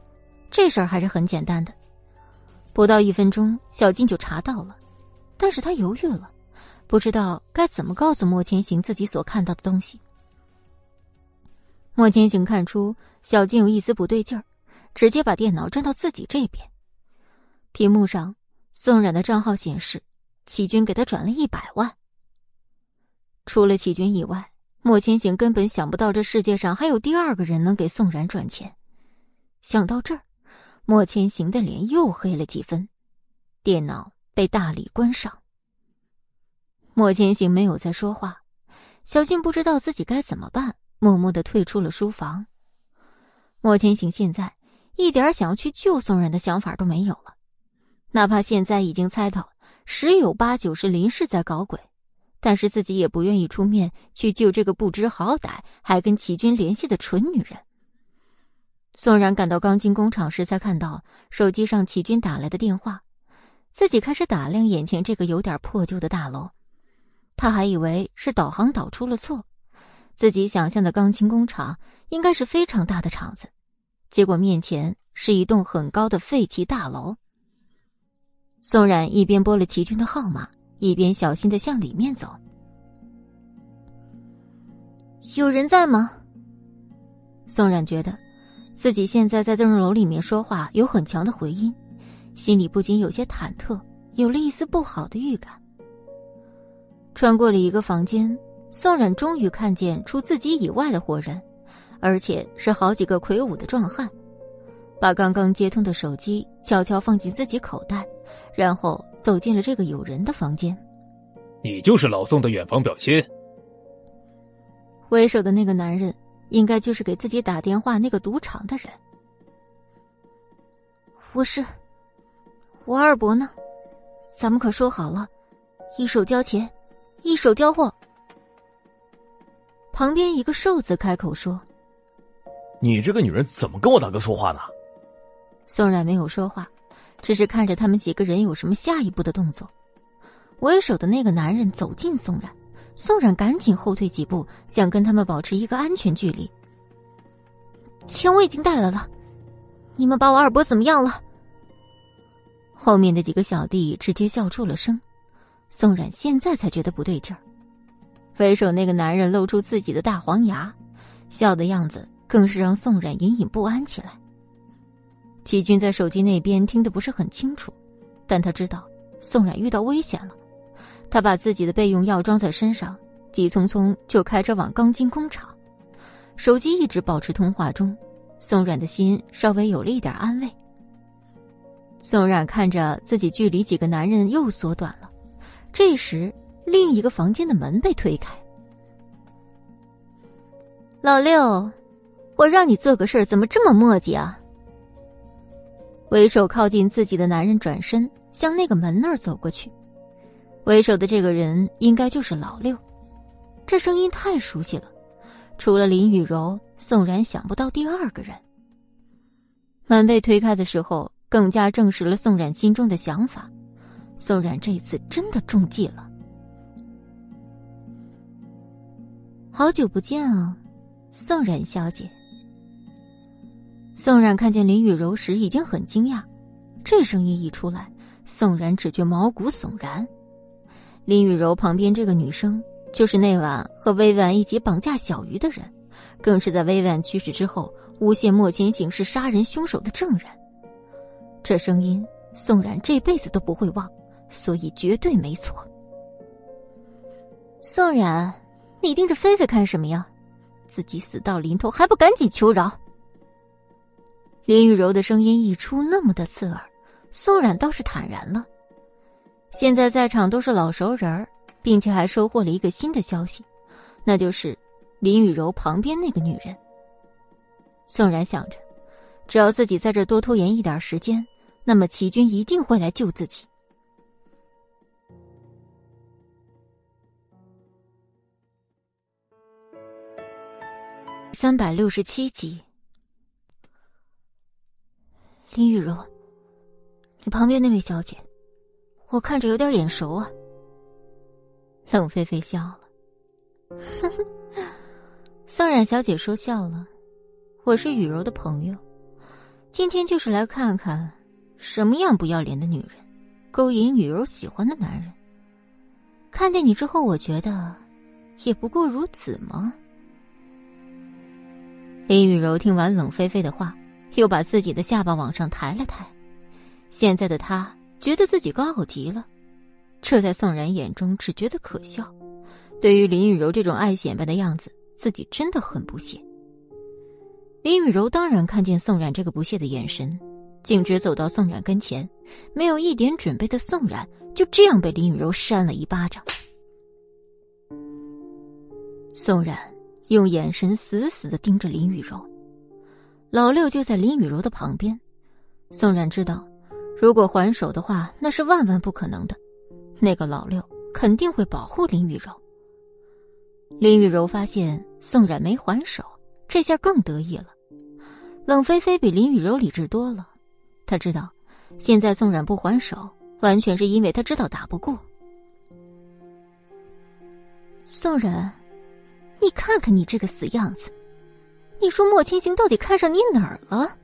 Speaker 1: 这事儿还是很简单的，不到一分钟，小静就查到了。但是他犹豫了，不知道该怎么告诉莫千行自己所看到的东西。莫千行看出小静有一丝不对劲儿，直接把电脑转到自己这边。屏幕上，宋冉的账号显示，启军给他转了一百万。除了启军以外。莫千行根本想不到这世界上还有第二个人能给宋冉转钱。想到这儿，莫千行的脸又黑了几分。电脑被大力关上。莫千行没有再说话。小静不知道自己该怎么办，默默的退出了书房。莫千行现在一点想要去救宋冉的想法都没有了，哪怕现在已经猜到十有八九是林氏在搞鬼。但是自己也不愿意出面去救这个不知好歹还跟齐军联系的蠢女人。宋然赶到钢筋工厂时，才看到手机上齐军打来的电话，自己开始打量眼前这个有点破旧的大楼，他还以为是导航导出了错，自己想象的钢琴工厂应该是非常大的厂子，结果面前是一栋很高的废弃大楼。宋冉一边拨了齐军的号码。一边小心的向里面走。
Speaker 2: 有人在吗？
Speaker 1: 宋冉觉得，自己现在在这栋楼里面说话有很强的回音，心里不禁有些忐忑，有了一丝不好的预感。穿过了一个房间，宋冉终于看见除自己以外的活人，而且是好几个魁梧的壮汉，把刚刚接通的手机悄悄放进自己口袋。然后走进了这个有人的房间。
Speaker 3: 你就是老宋的远房表亲。
Speaker 1: 为首的那个男人，应该就是给自己打电话那个赌场的人。
Speaker 2: 我是，我二伯呢？咱们可说好了，一手交钱，一手交货。
Speaker 1: 旁边一个瘦子开口说：“
Speaker 4: 你这个女人怎么跟我大哥说话呢？”
Speaker 1: 宋冉没有说话，只是看着他们几个人有什么下一步的动作。为首的那个男人走近宋冉，宋冉赶紧后退几步，想跟他们保持一个安全距离。
Speaker 2: 钱我已经带来了，你们把我二伯怎么样了？
Speaker 1: 后面的几个小弟直接笑出了声。宋冉现在才觉得不对劲儿。为首那个男人露出自己的大黄牙，笑的样子更是让宋冉隐隐不安起来。齐军在手机那边听得不是很清楚，但他知道宋冉遇到危险了。他把自己的备用药装在身上，急匆匆就开车往钢筋工厂。手机一直保持通话中，宋冉的心稍微有了一点安慰。宋冉看着自己距离几个男人又缩短了，这时另一个房间的门被推开。
Speaker 2: 老六，我让你做个事儿，怎么这么磨叽啊？
Speaker 1: 为首靠近自己的男人转身向那个门那儿走过去。为首的这个人应该就是老六，这声音太熟悉了，除了林雨柔，宋然想不到第二个人。门被推开的时候，更加证实了宋冉心中的想法：宋冉这次真的中计了。
Speaker 2: 好久不见啊，宋冉小姐。
Speaker 1: 宋冉看见林雨柔时已经很惊讶，这声音一出来，宋冉只觉毛骨悚然。林雨柔旁边这个女生，就是那晚和薇婉一起绑架小鱼的人，更是在薇婉去世之后诬陷莫千行是杀人凶手的证人。这声音，宋冉这辈子都不会忘，所以绝对没错。
Speaker 2: 宋冉，你盯着菲菲看什么呀？自己死到临头还不赶紧求饶？
Speaker 1: 林雨柔的声音一出，那么的刺耳，宋冉倒是坦然了。现在在场都是老熟人儿，并且还收获了一个新的消息，那就是林雨柔旁边那个女人。宋然想着，只要自己在这多拖延一点时间，那么齐军一定会来救自己。三百六十七集，
Speaker 2: 林雨柔，你旁边那位小姐。我看着有点眼熟啊。
Speaker 1: 冷菲菲笑了，宋冉小姐说笑了，我是雨柔的朋友，今天就是来看看什么样不要脸的女人勾引雨柔喜欢的男人。看见你之后，我觉得也不过如此吗？林雨柔听完冷菲菲的话，又把自己的下巴往上抬了抬，现在的她。觉得自己高傲极了，这在宋然眼中只觉得可笑。对于林雨柔这种爱显摆的样子，自己真的很不屑。林雨柔当然看见宋冉这个不屑的眼神，径直走到宋冉跟前，没有一点准备的宋冉就这样被林雨柔扇了一巴掌。宋冉用眼神死死的盯着林雨柔，老六就在林雨柔的旁边。宋冉知道。如果还手的话，那是万万不可能的。那个老六肯定会保护林雨柔。林雨柔发现宋冉没还手，这下更得意了。冷菲菲比林雨柔理智多了，她知道，现在宋冉不还手，完全是因为他知道打不过。
Speaker 2: 宋冉，你看看你这个死样子，你说莫千行到底看上你哪儿了？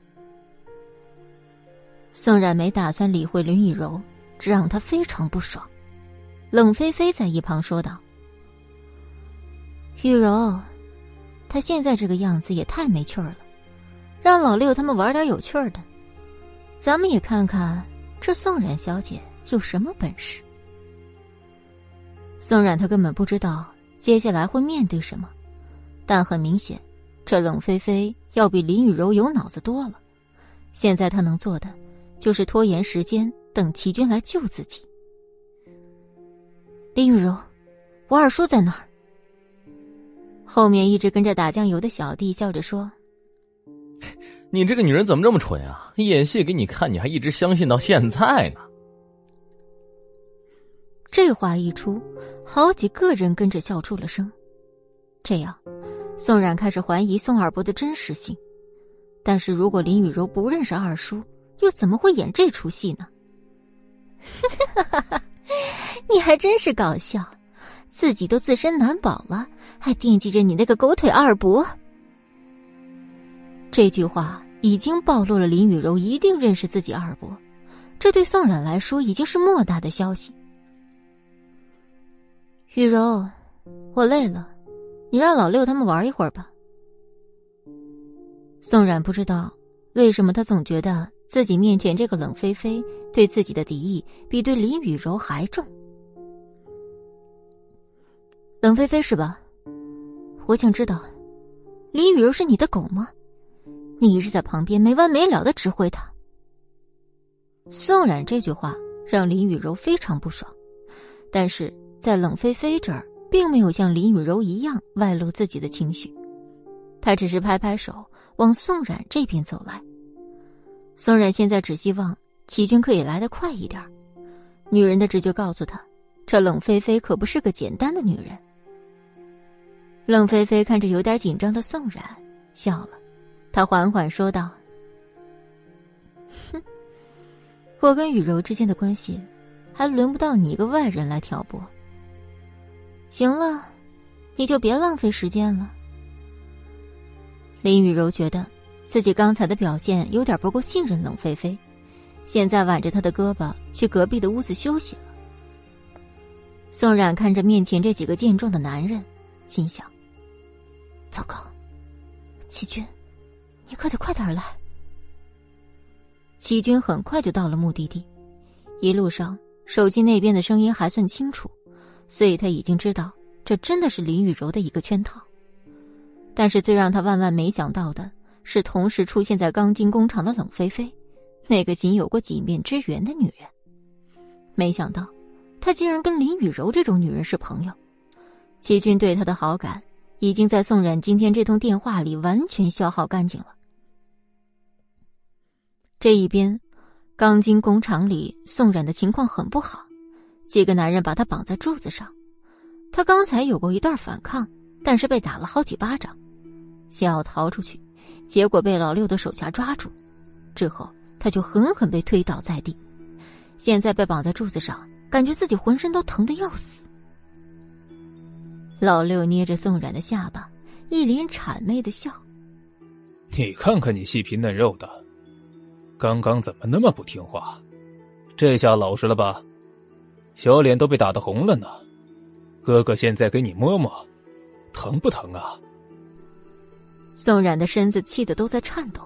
Speaker 1: 宋冉没打算理会林雨柔，这让他非常不爽。冷菲菲在一旁说道：“雨柔，他现在这个样子也太没趣儿了，让老六他们玩点有趣的。咱们也看看这宋冉小姐有什么本事。”宋冉他根本不知道接下来会面对什么，但很明显，这冷菲菲要比林雨柔有脑子多了。现在他能做的。就是拖延时间，等齐军来救自己。
Speaker 2: 林雨柔，我二叔在哪儿？
Speaker 1: 后面一直跟着打酱油的小弟笑着说：“
Speaker 4: 你这个女人怎么这么蠢啊？演戏给你看，你还一直相信到现在呢。”
Speaker 1: 这话一出，好几个人跟着笑出了声。这样，宋冉开始怀疑宋二伯的真实性。但是如果林雨柔不认识二叔，又怎么会演这出戏呢？
Speaker 2: 哈哈哈！你还真是搞笑，自己都自身难保了，还惦记着你那个狗腿二伯。
Speaker 1: 这句话已经暴露了林雨柔一定认识自己二伯，这对宋冉来说已经是莫大的消息。雨柔，我累了，你让老六他们玩一会儿吧。宋冉不知道为什么，他总觉得自己面前这个冷菲菲对自己的敌意比对林雨柔还重。冷菲菲是吧？我想知道，林雨柔是你的狗吗？你一直在旁边没完没了的指挥他。宋冉这句话让林雨柔非常不爽，但是在冷菲菲这儿并没有像林雨柔一样外露自己的情绪，他只是拍拍手。往宋冉这边走来，宋冉现在只希望齐军可以来得快一点。女人的直觉告诉她，这冷菲菲可不是个简单的女人。冷菲菲看着有点紧张的宋冉，笑了，她缓缓说道：“哼，我跟雨柔之间的关系，还轮不到你一个外人来挑拨。行了，你就别浪费时间了。”林雨柔觉得自己刚才的表现有点不够信任冷菲菲，现在挽着她的胳膊去隔壁的屋子休息了。宋冉看着面前这几个健壮的男人，心想：糟糕，齐军，你可得快点来。齐军很快就到了目的地，一路上手机那边的声音还算清楚，所以他已经知道这真的是林雨柔的一个圈套。但是最让他万万没想到的是，同时出现在钢筋工厂的冷菲菲，那个仅有过几面之缘的女人。没想到，她竟然跟林雨柔这种女人是朋友。齐军对她的好感，已经在宋冉今天这通电话里完全消耗干净了。这一边，钢筋工厂里，宋冉的情况很不好，几个男人把他绑在柱子上。他刚才有过一段反抗，但是被打了好几巴掌。想要逃出去，结果被老六的手下抓住，之后他就狠狠被推倒在地。现在被绑在柱子上，感觉自己浑身都疼得要死。老六捏着宋冉的下巴，一脸谄媚的笑：“
Speaker 3: 你看看你细皮嫩肉的，刚刚怎么那么不听话？这下老实了吧？小脸都被打得红了呢。哥哥现在给你摸摸，疼不疼啊？”
Speaker 1: 宋冉的身子气得都在颤抖，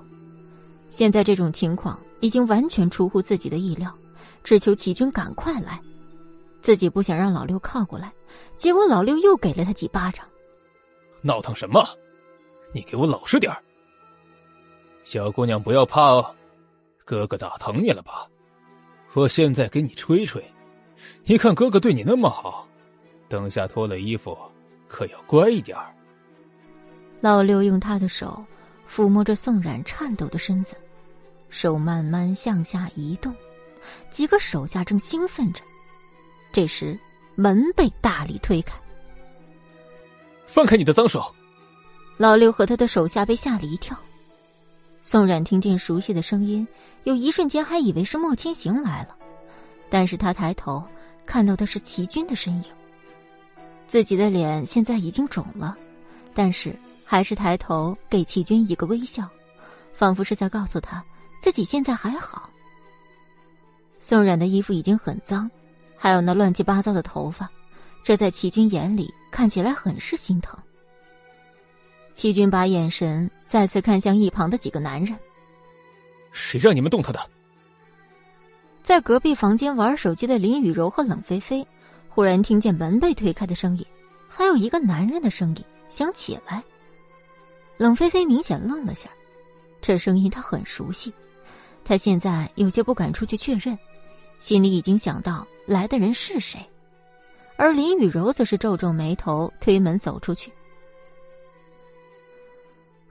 Speaker 1: 现在这种情况已经完全出乎自己的意料，只求齐军赶快来。自己不想让老六靠过来，结果老六又给了他几巴掌。
Speaker 3: 闹腾什么？你给我老实点小姑娘不要怕哦，哥哥打疼你了吧？我现在给你吹吹，你看哥哥对你那么好，等下脱了衣服可要乖一点儿。
Speaker 1: 老六用他的手抚摸着宋冉颤抖的身子，手慢慢向下移动，几个手下正兴奋着。这时，门被大力推开。
Speaker 3: 放开你的脏手！
Speaker 1: 老六和他的手下被吓了一跳。宋冉听见熟悉的声音，有一瞬间还以为是莫千行来了，但是他抬头看到的是齐军的身影。自己的脸现在已经肿了，但是。还是抬头给齐军一个微笑，仿佛是在告诉他自己现在还好。宋冉的衣服已经很脏，还有那乱七八糟的头发，这在齐军眼里看起来很是心疼。齐军把眼神再次看向一旁的几个男人：“
Speaker 3: 谁让你们动他的？”
Speaker 1: 在隔壁房间玩手机的林雨柔和冷菲菲，忽然听见门被推开的声音，还有一个男人的声音，想起来。冷菲菲明显愣了下，这声音她很熟悉，她现在有些不敢出去确认，心里已经想到来的人是谁，而林雨柔则是皱皱眉头，推门走出去。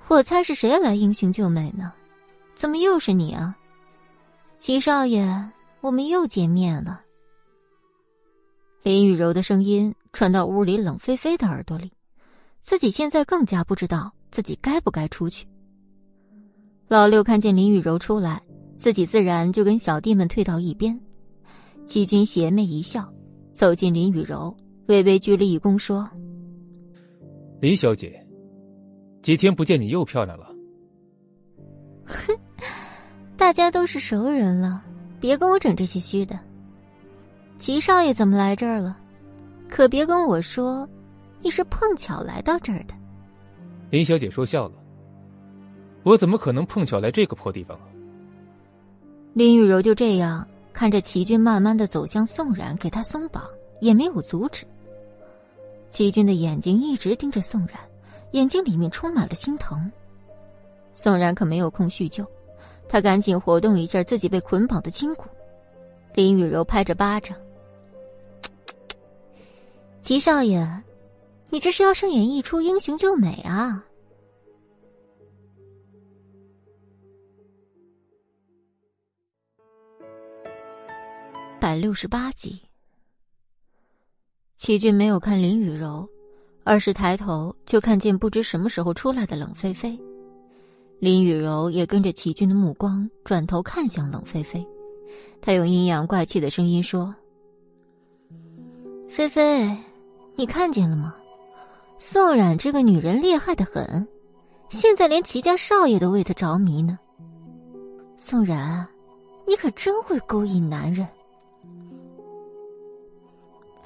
Speaker 2: 我猜是谁来英雄救美呢？怎么又是你啊？齐少爷，我们又见面了。
Speaker 1: 林雨柔的声音传到屋里冷菲菲的耳朵里，自己现在更加不知道自己该不该出去。老六看见林雨柔出来，自己自然就跟小弟们退到一边。齐军邪魅一笑，走进林雨柔，微微鞠了一躬，说：“
Speaker 3: 林小姐，几天不见，你又漂亮了。”
Speaker 2: 哼，大家都是熟人了，别跟我整这些虚的。齐少爷怎么来这儿了？可别跟我说，你是碰巧来到这儿的。
Speaker 3: 林小姐说笑了。我怎么可能碰巧来这个破地方啊？
Speaker 1: 林雨柔就这样看着齐军慢慢的走向宋冉，给他松绑，也没有阻止。齐军的眼睛一直盯着宋冉，眼睛里面充满了心疼。宋冉可没有空叙旧，他赶紧活动一下自己被捆绑的筋骨。林雨柔拍着巴掌：“
Speaker 2: 齐少爷，你这是要上演一出英雄救美啊？”
Speaker 1: 百六十八集，齐俊没有看林雨柔，而是抬头就看见不知什么时候出来的冷菲菲。林雨柔也跟着齐俊的目光转头看向冷菲菲，他用阴阳怪气的声音说：“
Speaker 2: 菲菲，你看见了吗？宋冉这个女人厉害的很，现在连齐家少爷都为她着迷呢。宋冉，你可真会勾引男人。”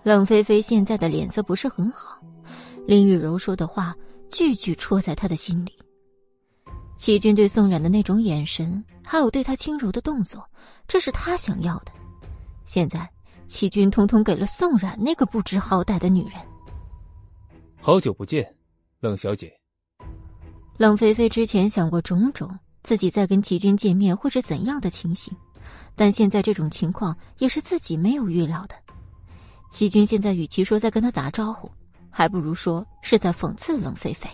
Speaker 1: 冷菲菲现在的脸色不是很好，林雨柔说的话句句戳在她的心里。齐军对宋冉的那种眼神，还有对他轻柔的动作，这是他想要的。现在，齐军通通给了宋冉那个不知好歹的女人。
Speaker 3: 好久不见，冷小姐。
Speaker 1: 冷菲菲之前想过种种，自己在跟齐军见面会是怎样的情形，但现在这种情况也是自己没有预料的。齐军现在与其说在跟他打招呼，还不如说是在讽刺冷菲菲。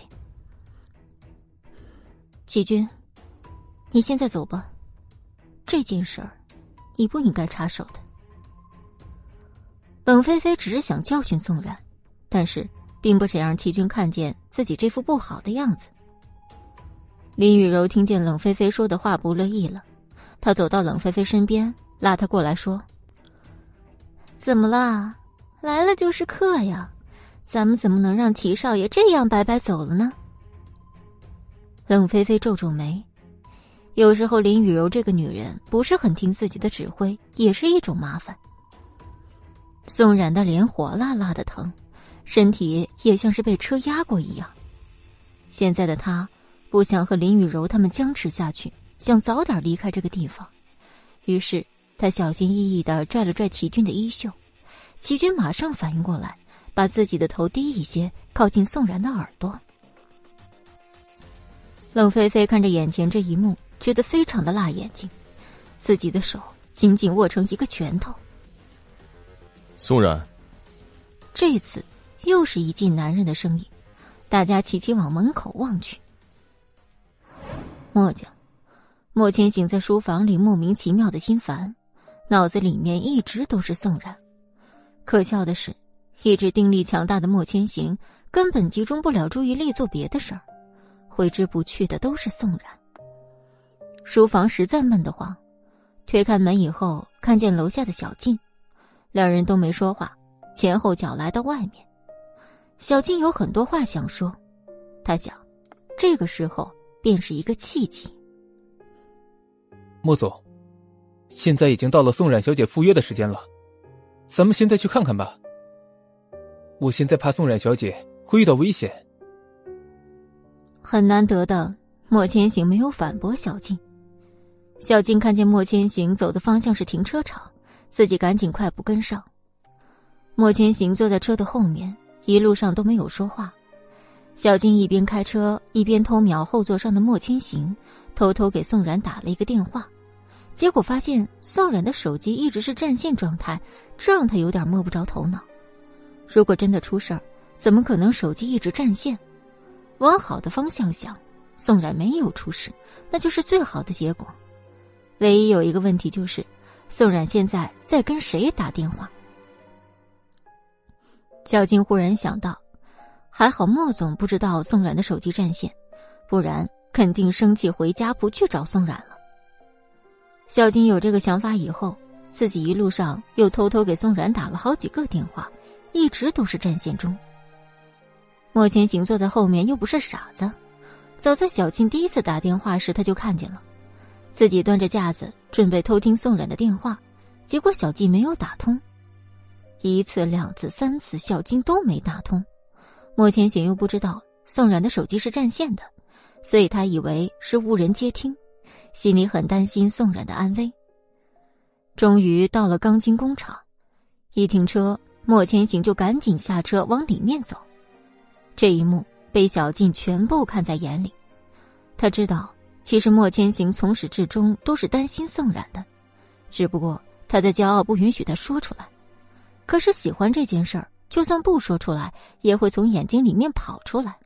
Speaker 1: 齐军，你现在走吧，这件事儿，你不应该插手的。冷菲菲只是想教训宋冉，但是并不想让齐军看见自己这副不好的样子。林雨柔听见冷菲菲说的话不乐意了，她走到冷菲菲身边，拉她过来说：“
Speaker 2: 怎么啦？”来了就是客呀，咱们怎么能让齐少爷这样白白走了呢？
Speaker 1: 冷菲菲皱皱眉，有时候林雨柔这个女人不是很听自己的指挥，也是一种麻烦。宋冉的脸火辣辣的疼，身体也像是被车压过一样。现在的他不想和林雨柔他们僵持下去，想早点离开这个地方，于是他小心翼翼的拽了拽齐军的衣袖。齐军马上反应过来，把自己的头低一些，靠近宋然的耳朵。冷菲菲看着眼前这一幕，觉得非常的辣眼睛，自己的手紧紧握成一个拳头。
Speaker 4: 宋然，
Speaker 1: 这次又是一记男人的声音，大家齐齐往门口望去。墨家，莫千行在书房里莫名其妙的心烦，脑子里面一直都是宋然。可笑的是，一直定力强大的莫千行根本集中不了注意力做别的事儿，挥之不去的都是宋冉。书房实在闷得慌，推开门以后，看见楼下的小静，两人都没说话，前后脚来到外面。小静有很多话想说，他想，这个时候便是一个契机。
Speaker 3: 莫总，现在已经到了宋冉小姐赴约的时间了。咱们现在去看看吧。我现在怕宋冉小姐会遇到危险。
Speaker 1: 很难得的，莫千行没有反驳小静。小静看见莫千行走的方向是停车场，自己赶紧快步跟上。莫千行坐在车的后面，一路上都没有说话。小静一边开车一边偷瞄后座上的莫千行，偷偷给宋冉打了一个电话。结果发现宋冉的手机一直是占线状态，这让他有点摸不着头脑。如果真的出事儿，怎么可能手机一直占线？往好的方向想，宋冉没有出事，那就是最好的结果。唯一有一个问题就是，宋冉现在在跟谁打电话？小静忽然想到，还好莫总不知道宋冉的手机占线，不然肯定生气回家不去找宋冉了。小静有这个想法以后，自己一路上又偷偷给宋冉打了好几个电话，一直都是占线中。莫千行坐在后面又不是傻子，早在小静第一次打电话时他就看见了，自己端着架子准备偷听宋冉的电话，结果小静没有打通，一次、两次、三次，小静都没打通。莫千行又不知道宋冉的手机是占线的，所以他以为是无人接听，心里很担心宋冉的安危。终于到了钢筋工厂，一停车，莫千行就赶紧下车往里面走。这一幕被小静全部看在眼里，他知道，其实莫千行从始至终都是担心宋冉的，只不过他的骄傲不允许他说出来。可是喜欢这件事儿，就算不说出来，也会从眼睛里面跑出来。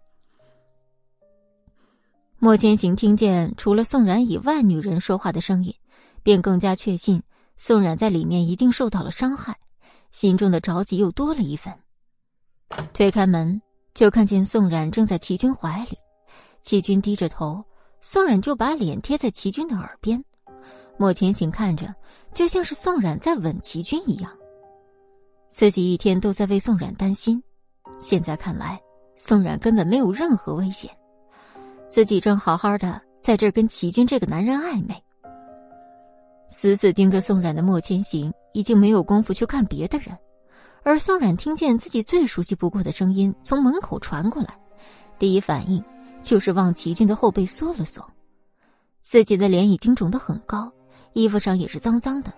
Speaker 1: 莫千行听见除了宋冉以外女人说话的声音，便更加确信宋冉在里面一定受到了伤害，心中的着急又多了一分。推开门。就看见宋冉正在齐军怀里，齐军低着头，宋冉就把脸贴在齐军的耳边。莫千行看着，就像是宋冉在吻齐军一样。自己一天都在为宋冉担心，现在看来，宋冉根本没有任何危险，自己正好好的在这跟齐军这个男人暧昧。死死盯着宋冉的莫千行已经没有功夫去看别的人。而宋冉听见自己最熟悉不过的声音从门口传过来，第一反应就是往齐军的后背缩了缩。自己的脸已经肿得很高，衣服上也是脏脏的。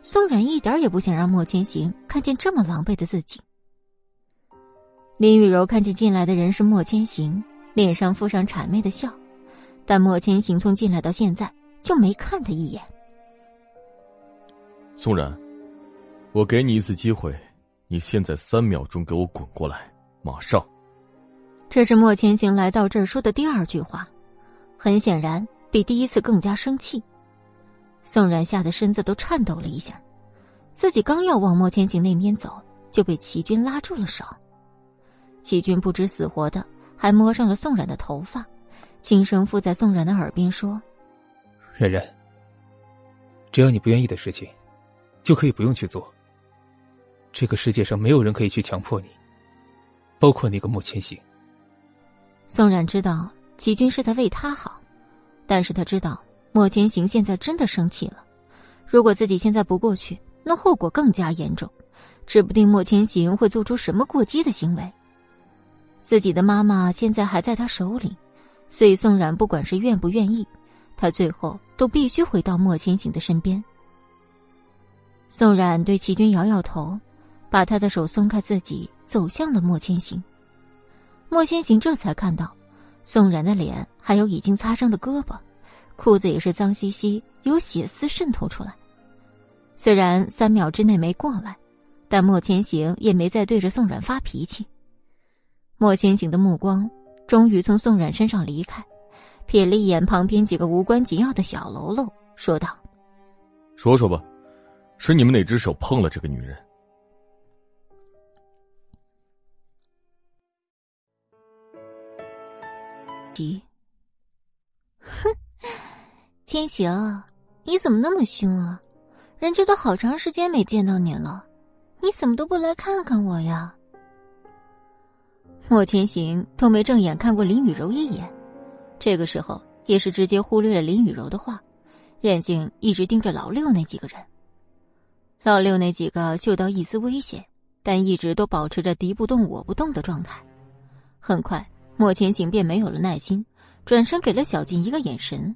Speaker 1: 宋冉一点也不想让莫千行看见这么狼狈的自己。林雨柔看见进来的人是莫千行，脸上附上谄媚的笑，但莫千行从进来到现在就没看他一眼。
Speaker 4: 宋冉，我给你一次机会。你现在三秒钟给我滚过来，马上！
Speaker 1: 这是莫千行来到这儿说的第二句话，很显然比第一次更加生气。宋冉吓得身子都颤抖了一下，自己刚要往莫千行那边走，就被齐军拉住了手。齐军不知死活的，还摸上了宋冉的头发，轻声附在宋冉的耳边说：“
Speaker 3: 冉冉，只要你不愿意的事情，就可以不用去做。”这个世界上没有人可以去强迫你，包括那个莫千行。
Speaker 1: 宋冉知道齐军是在为他好，但是他知道莫千行现在真的生气了。如果自己现在不过去，那后果更加严重，指不定莫千行会做出什么过激的行为。自己的妈妈现在还在他手里，所以宋冉不管是愿不愿意，他最后都必须回到莫千行的身边。宋冉对齐军摇摇头。把他的手松开，自己走向了莫千行。莫千行这才看到，宋然的脸还有已经擦伤的胳膊，裤子也是脏兮兮，有血丝渗透出来。虽然三秒之内没过来，但莫千行也没再对着宋冉发脾气。莫千行的目光终于从宋冉身上离开，瞥了一眼旁边几个无关紧要的小喽啰，说道：“
Speaker 4: 说说吧，是你们哪只手碰了这个女人？”
Speaker 2: 急，哼，千行，你怎么那么凶啊？人家都好长时间没见到你了，你怎么都不来看看我呀？
Speaker 1: 莫千行都没正眼看过林雨柔一眼，这个时候也是直接忽略了林雨柔的话，眼睛一直盯着老六那几个人。老六那几个嗅到一丝危险，但一直都保持着敌不动我不动的状态，很快。莫千行便没有了耐心，转身给了小静一个眼神。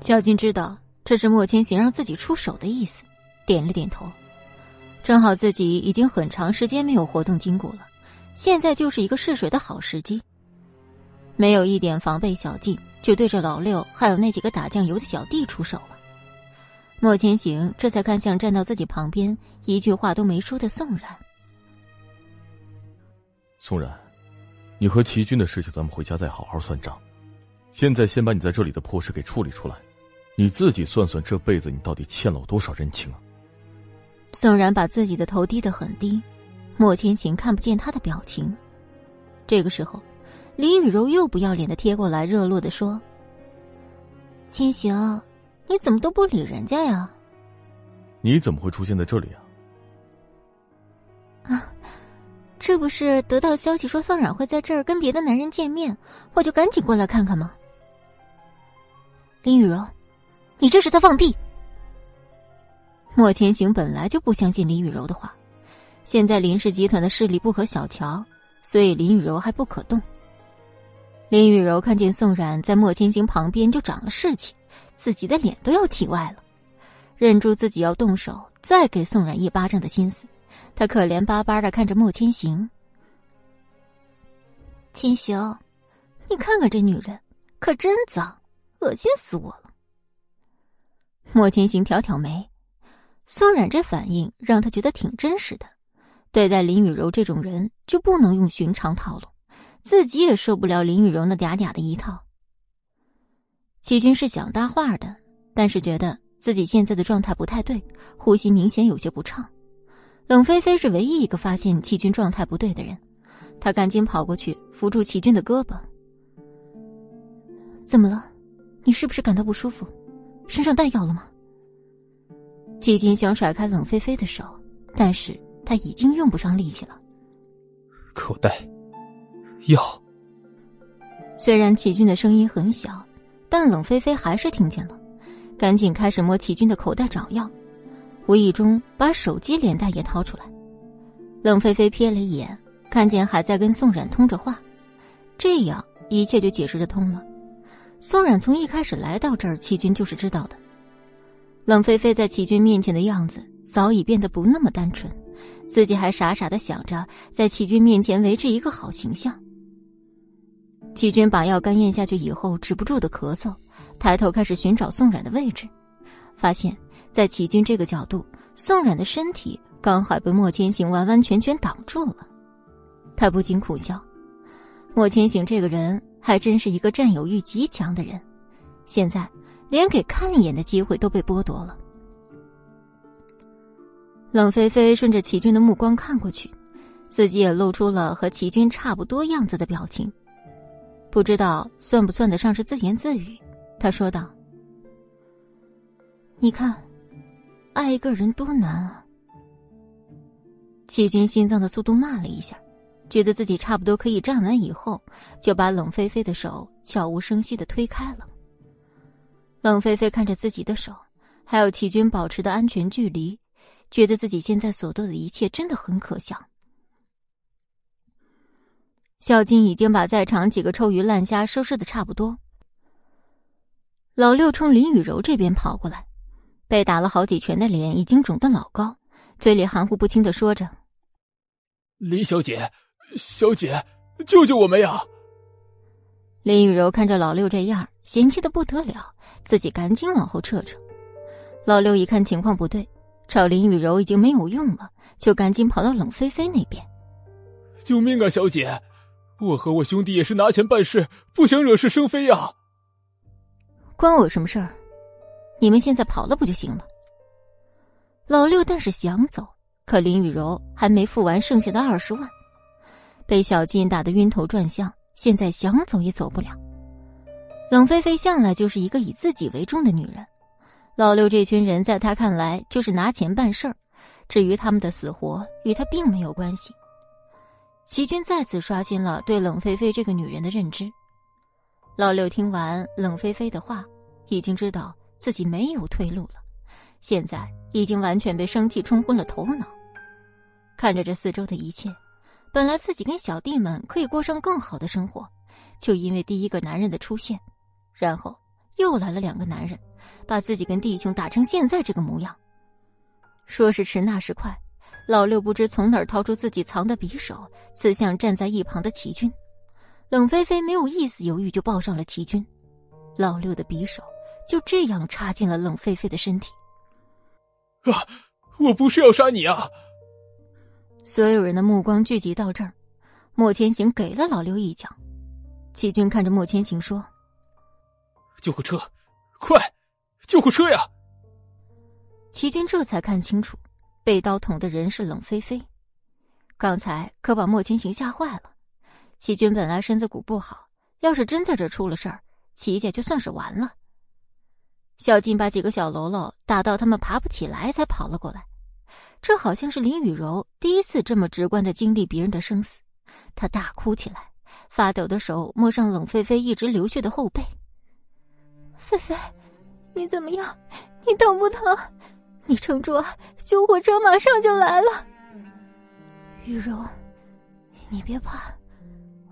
Speaker 1: 小静知道这是莫千行让自己出手的意思，点了点头。正好自己已经很长时间没有活动筋骨了，现在就是一个试水的好时机。没有一点防备，小静就对着老六还有那几个打酱油的小弟出手了。莫千行这才看向站到自己旁边一句话都没说的宋然。
Speaker 4: 宋然。你和齐军的事情，咱们回家再好好算账。现在先把你在这里的破事给处理出来，你自己算算这辈子你到底欠了我多少人情啊！
Speaker 1: 宋然把自己的头低得很低，莫千行看不见他的表情。这个时候，李雨柔又不要脸的贴过来，热络的说：“
Speaker 2: 千行，你怎么都不理人家呀？
Speaker 4: 你怎么会出现在这里啊？”
Speaker 2: 啊，这不是得到消息说宋冉会在这儿跟别的男人见面，我就赶紧过来看看吗？
Speaker 1: 林雨柔，你这是在放屁！莫千行本来就不相信林雨柔的话，现在林氏集团的势力不可小瞧，所以林雨柔还不可动。林雨柔看见宋冉在莫千行旁边就长了士气，自己的脸都要气歪了，忍住自己要动手再给宋冉一巴掌的心思，他可怜巴巴的看着莫千行：“
Speaker 2: 千行，你看看这女人，可真脏。”恶心死我了！
Speaker 1: 莫千行挑挑眉，宋冉这反应让他觉得挺真实的。对待林雨柔这种人，就不能用寻常套路，自己也受不了林雨柔那嗲嗲的一套。齐军是想搭话的，但是觉得自己现在的状态不太对，呼吸明显有些不畅。冷菲菲是唯一一个发现齐军状态不对的人，她赶紧跑过去扶住齐军的胳膊：“
Speaker 2: 怎么了？”你是不是感到不舒服？身上带药了吗？
Speaker 1: 齐军想甩开冷菲菲的手，但是他已经用不上力气了。
Speaker 3: 口袋，药。
Speaker 1: 虽然齐军的声音很小，但冷菲菲还是听见了，赶紧开始摸齐军的口袋找药，无意中把手机连带也掏出来。冷菲菲瞥了一眼，看见还在跟宋冉通着话，这样一切就解释得通了。宋冉从一开始来到这儿，齐军就是知道的。冷菲菲在齐军面前的样子早已变得不那么单纯，自己还傻傻的想着在齐军面前维持一个好形象。齐军把药干咽下去以后，止不住的咳嗽，抬头开始寻找宋冉的位置，发现，在齐军这个角度，宋冉的身体刚好被莫千行完完全全挡住了，他不禁苦笑，莫千行这个人。还真是一个占有欲极强的人，现在连给看一眼的机会都被剥夺了。冷菲菲顺着齐军的目光看过去，自己也露出了和齐军差不多样子的表情，不知道算不算得上是自言自语。他说道：“
Speaker 2: 你看，爱一个人多难啊！”
Speaker 1: 齐军心脏的速度慢了一下。觉得自己差不多可以站稳以后，就把冷菲菲的手悄无声息的推开了。冷菲菲看着自己的手，还有齐军保持的安全距离，觉得自己现在所做的一切真的很可笑。小金已经把在场几个臭鱼烂虾收拾的差不多。老六冲林雨柔这边跑过来，被打了好几拳的脸已经肿得老高，嘴里含糊不清的说着：“
Speaker 3: 林小姐。”小姐，救救我们呀！
Speaker 1: 林雨柔看着老六这样，嫌弃的不得了，自己赶紧往后撤撤。老六一看情况不对，找林雨柔已经没有用了，就赶紧跑到冷菲菲那边。
Speaker 3: 救命啊，小姐！我和我兄弟也是拿钱办事，不想惹是生非呀。
Speaker 1: 关我什么事儿？你们现在跑了不就行了？老六但是想走，可林雨柔还没付完剩下的二十万。被小金打得晕头转向，现在想走也走不了。冷菲菲向来就是一个以自己为重的女人，老六这群人在她看来就是拿钱办事儿，至于他们的死活与她并没有关系。齐军再次刷新了对冷菲菲这个女人的认知。老六听完冷菲菲的话，已经知道自己没有退路了，现在已经完全被生气冲昏了头脑，看着这四周的一切。本来自己跟小弟们可以过上更好的生活，就因为第一个男人的出现，然后又来了两个男人，把自己跟弟兄打成现在这个模样。说时迟，那时快，老六不知从哪儿掏出自己藏的匕首，刺向站在一旁的齐军。冷菲菲没有一丝犹豫就抱上了齐军，老六的匕首就这样插进了冷菲菲的身体。
Speaker 3: 啊！我不是要杀你啊！
Speaker 1: 所有人的目光聚集到这儿，莫千行给了老六一脚。齐军看着莫千行说：“
Speaker 3: 救护车，快！救护车呀！
Speaker 1: 齐军这才看清楚，被刀捅的人是冷菲菲。刚才可把莫千行吓坏了。齐军本来身子骨不好，要是真在这出了事儿，齐家就算是完了。小静把几个小喽啰打到他们爬不起来，才跑了过来。这好像是林雨柔第一次这么直观的经历别人的生死，她大哭起来，发抖的手摸上冷菲菲一直流血的后背。
Speaker 2: 菲菲，你怎么样？你疼不疼？你撑住啊！救护车马上就来了。雨柔，你别怕，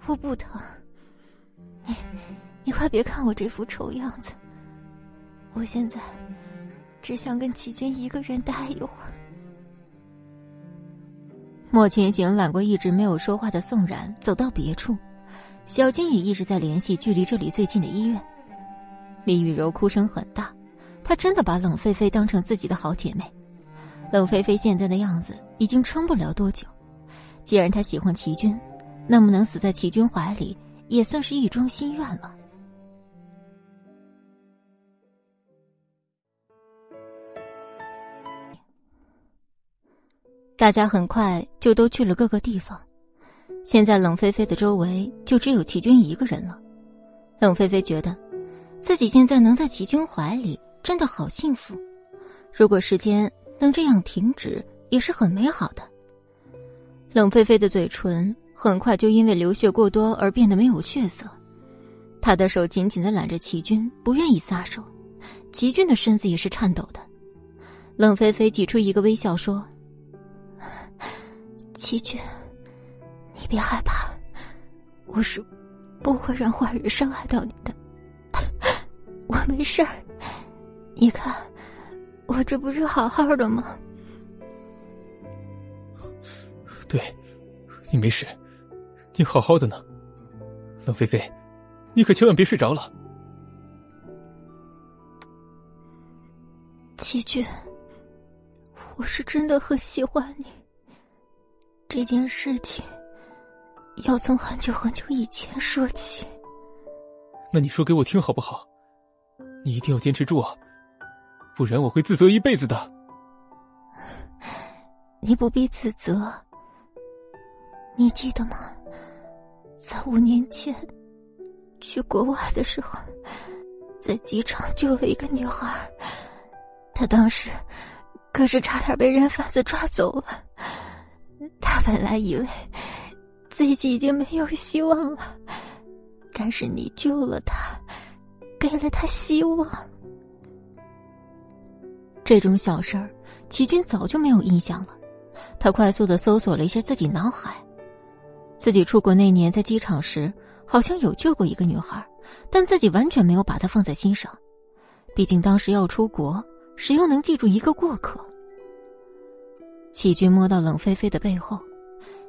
Speaker 2: 我不疼。你，你快别看我这副丑样子。我现在只想跟齐军一个人待一会儿。
Speaker 1: 莫千行揽过一直没有说话的宋冉，走到别处。小金也一直在联系距离这里最近的医院。李雨柔哭声很大，她真的把冷菲菲当成自己的好姐妹。冷菲菲现在的样子已经撑不了多久。既然她喜欢齐军，那么能死在齐军怀里，也算是一桩心愿了。大家很快就都去了各个地方，现在冷菲菲的周围就只有齐军一个人了。冷菲菲觉得，自己现在能在齐军怀里，真的好幸福。如果时间能这样停止，也是很美好的。冷菲菲的嘴唇很快就因为流血过多而变得没有血色，她的手紧紧的揽着齐军，不愿意撒手。齐军的身子也是颤抖的。冷菲菲挤出一个微笑说。
Speaker 2: 齐军，你别害怕，我是不会让坏人伤害到你的。我没事儿，你看，我这不是好好的吗？
Speaker 3: 对，你没事，你好好的呢。冷菲菲，你可千万别睡着了。
Speaker 2: 齐军，我是真的很喜欢你。这件事情要从很久很久以前说起。
Speaker 3: 那你说给我听好不好？你一定要坚持住啊，不然我会自责一辈子的。
Speaker 2: 你不必自责。你记得吗？在五年前去国外的时候，在机场救了一个女孩，她当时可是差点被人贩子抓走了。他本来以为自己已经没有希望了，但是你救了他，给了他希望。
Speaker 1: 这种小事儿，齐军早就没有印象了。他快速的搜索了一下自己脑海，自己出国那年在机场时，好像有救过一个女孩，但自己完全没有把她放在心上。毕竟当时要出国，谁又能记住一个过客？齐军摸到冷菲菲的背后，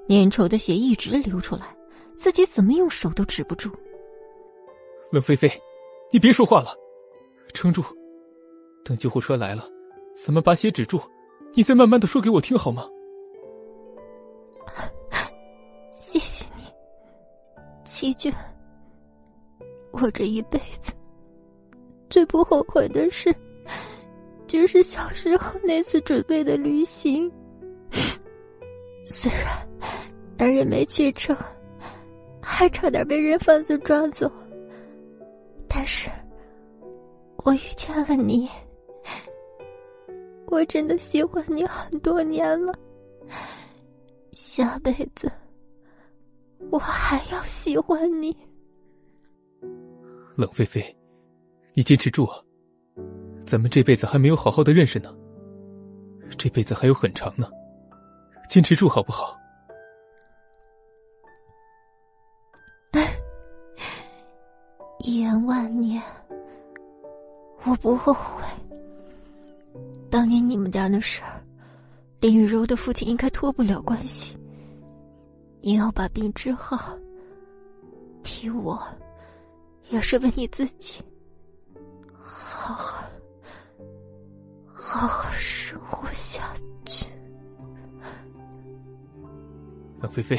Speaker 1: 粘稠的血一直流出来，自己怎么用手都止不住。
Speaker 3: 冷菲菲，你别说话了，撑住，等救护车来了，咱们把血止住，你再慢慢的说给我听好吗？
Speaker 2: 谢谢你，齐军。我这一辈子最不后悔的事，就是小时候那次准备的旅行。虽然那也没去成，还差点被人贩子抓走，但是我遇见了你，我真的喜欢你很多年了。下辈子我还要喜欢你。
Speaker 3: 冷菲菲，你坚持住啊！咱们这辈子还没有好好的认识呢，这辈子还有很长呢。坚持住，好不好？
Speaker 2: 一言万年，我不后悔。当年你们家的事儿，林雨柔的父亲应该脱不了关系。你要把病治好，替我，也是为你自己，好好，好好生活下去。
Speaker 3: 冷菲菲，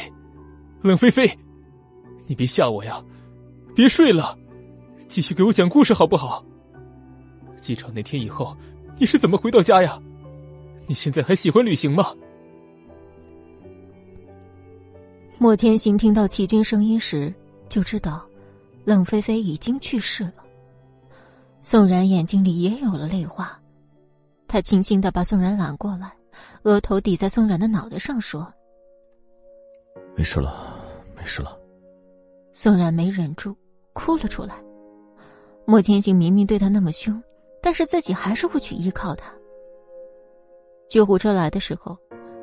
Speaker 3: 冷菲菲，你别吓我呀！别睡了，继续给我讲故事好不好？机场那天以后，你是怎么回到家呀？你现在还喜欢旅行吗？
Speaker 1: 莫千行听到齐军声音时，就知道冷菲菲已经去世了。宋然眼睛里也有了泪花，他轻轻的把宋然揽过来，额头抵在宋然的脑袋上，说：“
Speaker 4: 没事了，没事了。”
Speaker 1: 宋冉没忍住，哭了出来。莫千行明明对他那么凶，但是自己还是会去依靠他。救护车来的时候，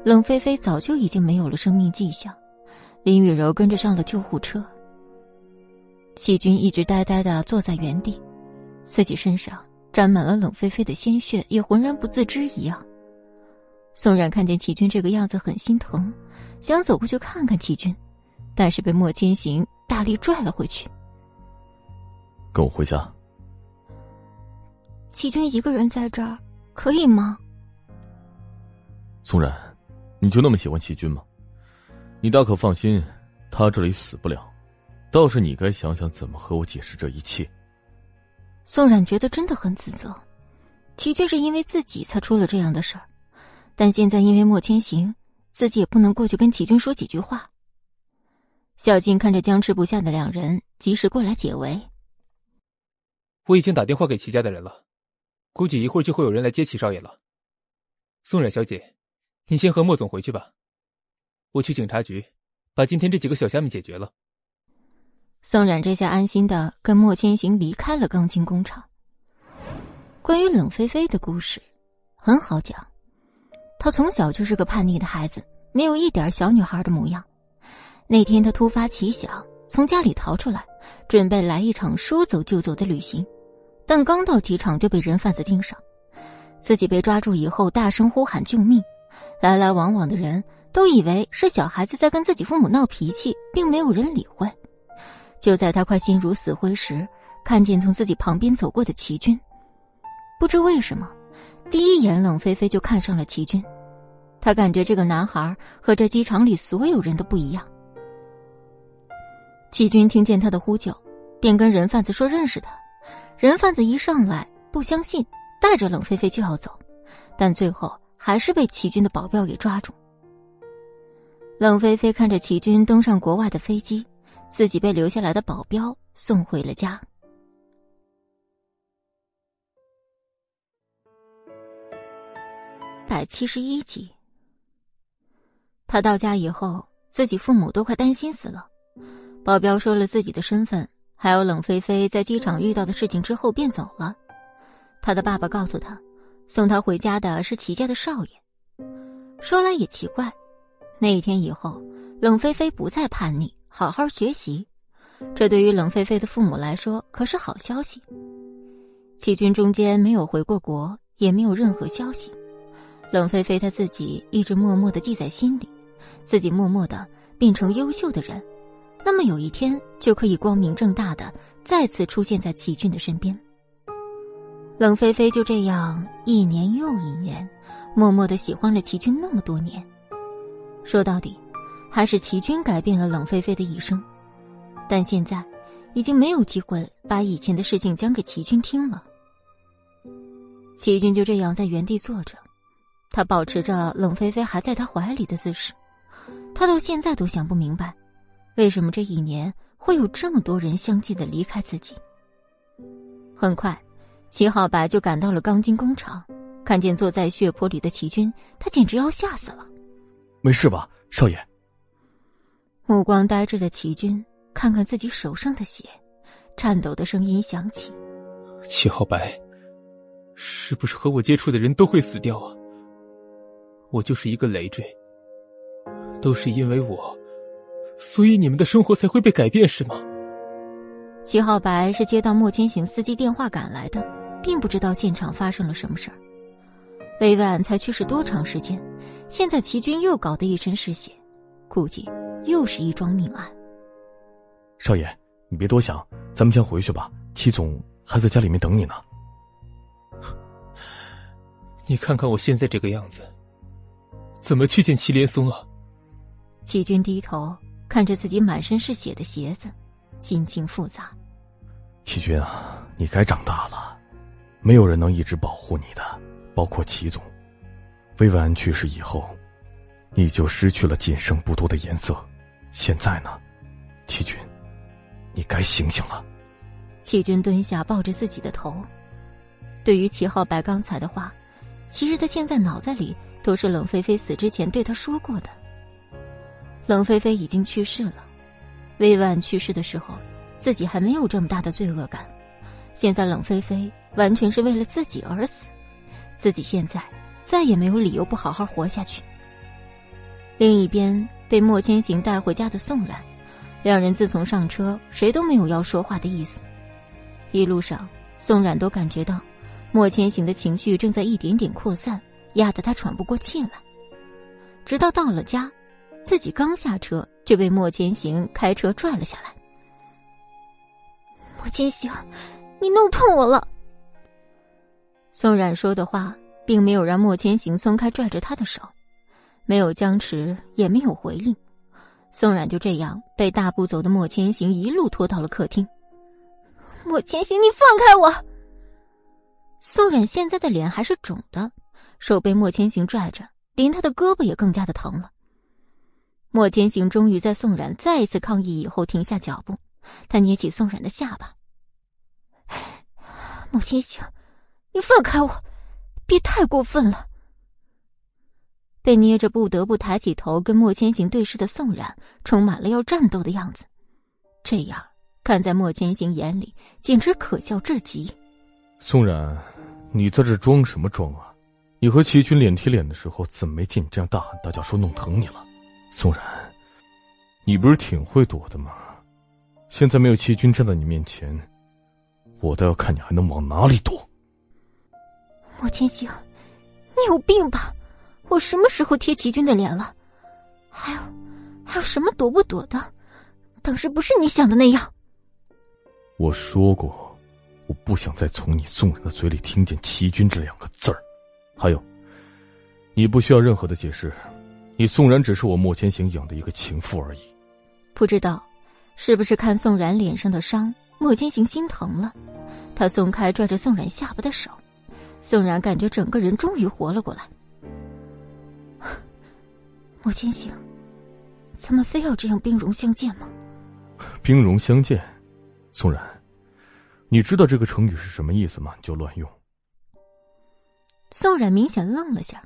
Speaker 1: 冷菲菲早就已经没有了生命迹象，林雨柔跟着上了救护车。齐军一直呆呆的坐在原地，自己身上沾满了冷菲菲的鲜血，也浑然不自知一样。宋冉看见齐军这个样子，很心疼，想走过去看看齐军，但是被莫千行大力拽了回去。
Speaker 4: 跟我回家。
Speaker 2: 齐军一个人在这儿，可以吗？
Speaker 4: 宋然，你就那么喜欢齐军吗？你大可放心，他这里死不了。倒是你该想想怎么和我解释这一切。
Speaker 1: 宋冉觉得真的很自责，齐军是因为自己才出了这样的事儿，但现在因为莫千行，自己也不能过去跟齐军说几句话。小静看着僵持不下的两人，及时过来解围。
Speaker 3: 我已经打电话给齐家的人了，估计一会儿就会有人来接齐少爷了。宋冉小姐。你先和莫总回去吧，我去警察局，把今天这几个小虾米解决了。
Speaker 1: 宋冉这下安心的跟莫千行离开了钢筋工厂。关于冷菲菲的故事，很好讲。他从小就是个叛逆的孩子，没有一点小女孩的模样。那天他突发奇想，从家里逃出来，准备来一场说走就走的旅行，但刚到机场就被人贩子盯上，自己被抓住以后，大声呼喊救命。来来往往的人都以为是小孩子在跟自己父母闹脾气，并没有人理会。就在他快心如死灰时，看见从自己旁边走过的齐军，不知为什么，第一眼冷菲菲就看上了齐军。他感觉这个男孩和这机场里所有人都不一样。齐军听见他的呼救，便跟人贩子说认识他。人贩子一上来不相信，带着冷菲菲就要走，但最后。还是被齐军的保镖给抓住。冷菲菲看着齐军登上国外的飞机，自己被留下来的保镖送回了家。百七十一集，他到家以后，自己父母都快担心死了。保镖说了自己的身份，还有冷菲菲在机场遇到的事情之后，便走了。他的爸爸告诉他。送他回家的是齐家的少爷。说来也奇怪，那一天以后，冷菲菲不再叛逆，好好学习。这对于冷菲菲的父母来说可是好消息。齐军中间没有回过国，也没有任何消息。冷菲菲她自己一直默默的记在心里，自己默默的变成优秀的人，那么有一天就可以光明正大的再次出现在齐军的身边。冷菲菲就这样一年又一年，默默的喜欢了齐军那么多年。说到底，还是齐军改变了冷菲菲的一生。但现在，已经没有机会把以前的事情讲给齐军听了。齐军就这样在原地坐着，他保持着冷菲菲还在他怀里的姿势。他到现在都想不明白，为什么这一年会有这么多人相继的离开自己。很快。齐浩白就赶到了钢筋工厂，看见坐在血泊里的齐军，他简直要吓死了。
Speaker 4: 没事吧，少爷？
Speaker 1: 目光呆滞的齐军看看自己手上的血，颤抖的声音响起：“
Speaker 3: 齐浩白，是不是和我接触的人都会死掉啊？我就是一个累赘，都是因为我，所以你们的生活才会被改变，是吗？”
Speaker 1: 齐浩白是接到莫千行司机电话赶来的。并不知道现场发生了什么事儿。魏万才去世多长时间？现在齐军又搞得一身是血，估计又是一桩命案。
Speaker 4: 少爷，你别多想，咱们先回去吧。齐总还在家里面等你呢。
Speaker 3: 你看看我现在这个样子，怎么去见祁连松啊？
Speaker 1: 祁军低头看着自己满身是血的鞋子，心情复杂。
Speaker 4: 祁军啊，你该长大了，没有人能一直保护你的，包括祁总。魏万安去世以后，你就失去了仅剩不多的颜色。现在呢，祁军，你该醒醒了。
Speaker 1: 祁军蹲下，抱着自己的头。对于齐浩白刚才的话，其实他现在脑子里都是冷菲菲死之前对他说过的。冷菲菲已经去世了，魏万去世的时候，自己还没有这么大的罪恶感。现在冷菲菲完全是为了自己而死，自己现在。再也没有理由不好好活下去。另一边被莫千行带回家的宋冉，两人自从上车，谁都没有要说话的意思。一路上，宋冉都感觉到莫千行的情绪正在一点点扩散，压得他喘不过气来。直到到了家，自己刚下车就被莫千行开车拽了下来。
Speaker 2: 莫千行，你弄痛我了。
Speaker 1: 宋冉说的话。并没有让莫千行松开拽着他的手，没有僵持，也没有回应。宋冉就这样被大步走的莫千行一路拖到了客厅。
Speaker 2: 莫千行，你放开我！
Speaker 1: 宋冉现在的脸还是肿的，手被莫千行拽着，连他的胳膊也更加的疼了。莫千行终于在宋冉再一次抗议以后停下脚步，他捏起宋冉的下巴：“
Speaker 2: 莫千行，你放开我！”别太过分了！
Speaker 1: 被捏着不得不抬起头跟莫千行对视的宋冉，充满了要战斗的样子。这样看在莫千行眼里，简直可笑至极。
Speaker 4: 宋冉，你在这装什么装啊？你和齐军脸贴脸的时候，怎么没见你这样大喊大叫说弄疼你了？宋然，你不是挺会躲的吗？现在没有齐军站在你面前，我倒要看你还能往哪里躲。
Speaker 2: 莫千行，你有病吧？我什么时候贴齐军的脸了？还有，还有什么躲不躲的？当时不是你想的那样。
Speaker 4: 我说过，我不想再从你宋然的嘴里听见“齐军”这两个字儿。还有，你不需要任何的解释，你宋然只是我莫千行养的一个情妇而已。
Speaker 1: 不知道，是不是看宋然脸上的伤，莫千行心疼了，他松开拽着宋然下巴的手。宋然感觉整个人终于活了过来。
Speaker 2: 莫千行，咱们非要这样兵戎相见吗？
Speaker 4: 兵戎相见，宋然，你知道这个成语是什么意思吗？你就乱用。
Speaker 1: 宋冉明显愣了下，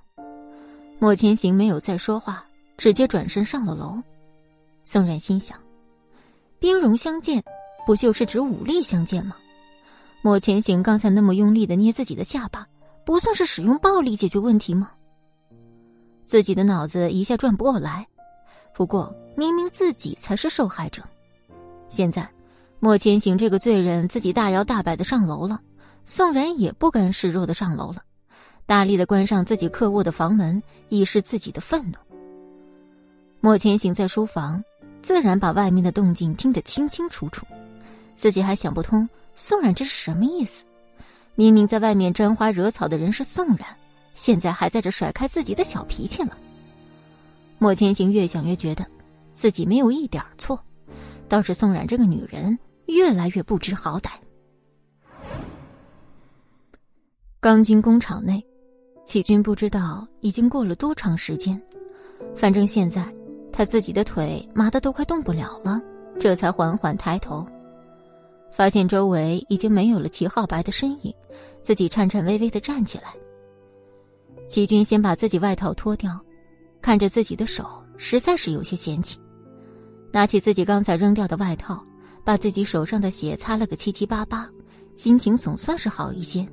Speaker 1: 莫千行没有再说话，直接转身上了楼。宋冉心想：兵戎相见，不就是指武力相见吗？莫千行刚才那么用力的捏自己的下巴，不算是使用暴力解决问题吗？自己的脑子一下转不过来。不过明明自己才是受害者，现在莫千行这个罪人自己大摇大摆的上楼了，宋然也不甘示弱的上楼了，大力的关上自己客卧的房门，以示自己的愤怒。莫千行在书房，自然把外面的动静听得清清楚楚，自己还想不通。宋冉这是什么意思？明明在外面沾花惹草的人是宋冉，现在还在这甩开自己的小脾气了。莫千行越想越觉得，自己没有一点错，倒是宋冉这个女人越来越不知好歹。钢筋工厂内，启军不知道已经过了多长时间，反正现在他自己的腿麻的都快动不了了，这才缓缓抬头。发现周围已经没有了齐浩白的身影，自己颤颤巍巍的站起来。齐军先把自己外套脱掉，看着自己的手，实在是有些嫌弃。拿起自己刚才扔掉的外套，把自己手上的血擦了个七七八八，心情总算是好一些。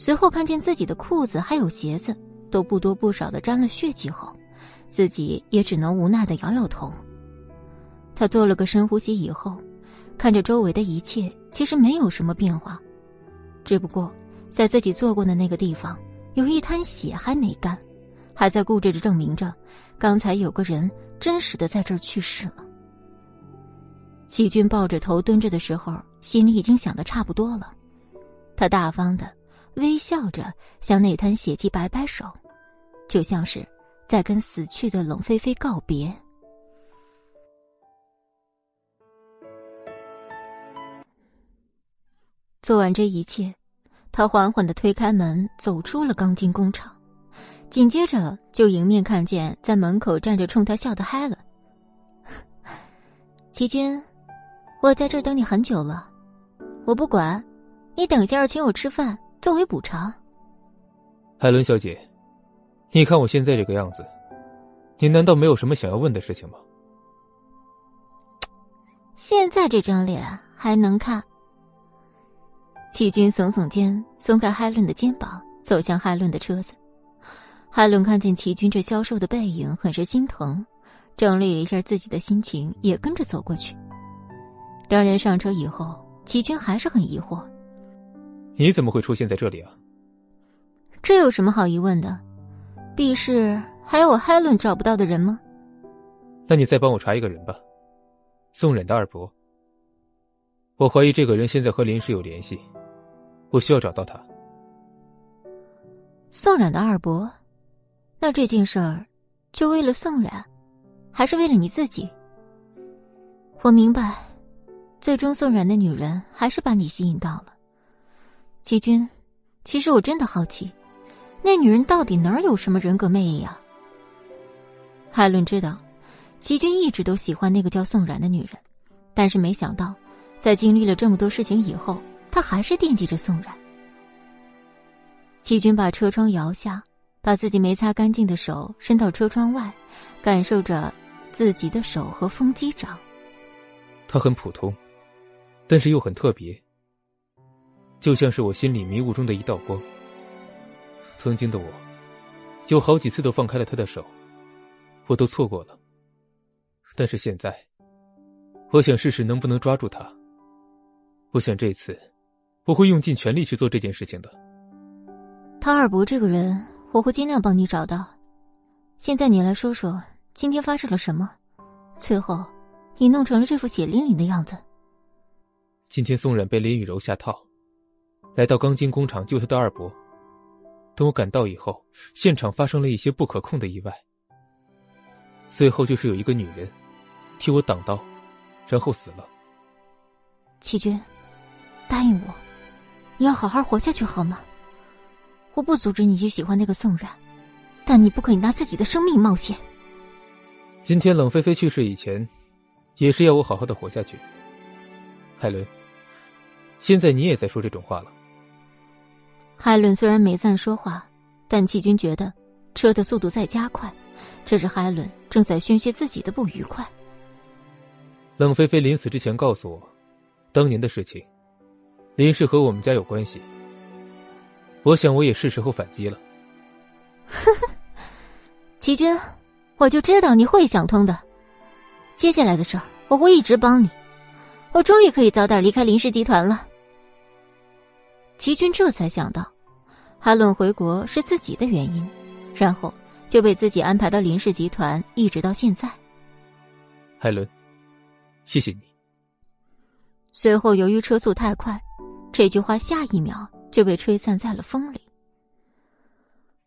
Speaker 1: 随后看见自己的裤子还有鞋子都不多不少的沾了血迹后，自己也只能无奈的摇摇头。他做了个深呼吸以后。看着周围的一切，其实没有什么变化，只不过在自己坐过的那个地方，有一滩血还没干，还在固执着证明着，刚才有个人真实的在这儿去世了。齐军抱着头蹲着的时候，心里已经想的差不多了，他大方的微笑着向那滩血迹摆摆手，就像是在跟死去的冷菲菲告别。做完这一切，他缓缓的推开门，走出了钢筋工厂，紧接着就迎面看见在门口站着冲他笑的 Helen。齐军，我在这等你很久了，我不管，你等下要请我吃饭作为补偿。
Speaker 3: 海伦小姐，你看我现在这个样子，你难道没有什么想要问的事情吗？
Speaker 1: 现在这张脸还能看？齐军耸耸肩，松开海伦的肩膀，走向海伦的车子。海伦看见齐军这消瘦的背影，很是心疼，整理了一下自己的心情，也跟着走过去。两人上车以后，齐军还是很疑惑：“
Speaker 3: 你怎么会出现在这里啊？”
Speaker 1: 这有什么好疑问的？毕氏还有我海伦找不到的人吗？
Speaker 3: 那你再帮我查一个人吧，宋冉的二伯。我怀疑这个人现在和林氏有联系，我需要找到他。
Speaker 1: 宋冉的二伯，那这件事儿就为了宋冉，还是为了你自己？我明白，最终宋冉的女人还是把你吸引到了。齐军，其实我真的好奇。那女人到底哪有什么人格魅力啊？海伦知道，齐军一直都喜欢那个叫宋然的女人，但是没想到，在经历了这么多事情以后，他还是惦记着宋然。齐军把车窗摇下，把自己没擦干净的手伸到车窗外，感受着自己的手和风机掌。
Speaker 3: 他很普通，但是又很特别，就像是我心里迷雾中的一道光。曾经的我，有好几次都放开了他的手，我都错过了。但是现在，我想试试能不能抓住他。我想这次，我会用尽全力去做这件事情的。
Speaker 1: 唐二伯这个人，我会尽量帮你找到。现在你来说说，今天发生了什么？最后，你弄成了这副血淋淋的样子。
Speaker 3: 今天宋冉被林雨柔下套，来到钢筋工厂救他的二伯。等我赶到以后，现场发生了一些不可控的意外。最后就是有一个女人替我挡刀，然后死了。
Speaker 1: 齐军，答应我，你要好好活下去好吗？我不阻止你去喜欢那个宋冉，但你不可以拿自己的生命冒险。
Speaker 3: 今天冷菲菲去世以前，也是要我好好的活下去。海伦，现在你也在说这种话了。
Speaker 1: 海伦虽然没再说话，但齐军觉得车的速度在加快，这是海伦正在宣泄自己的不愉快。
Speaker 3: 冷菲菲临死之前告诉我，当年的事情，林氏和我们家有关系。我想我也是时候反击了。
Speaker 1: 呵呵，齐军，我就知道你会想通的。接下来的事儿我会一直帮你，我终于可以早点离开林氏集团了。齐军这才想到，海伦回国是自己的原因，然后就被自己安排到林氏集团，一直到现在。
Speaker 3: 海伦，谢谢你。
Speaker 1: 随后由于车速太快，这句话下一秒就被吹散在了风里。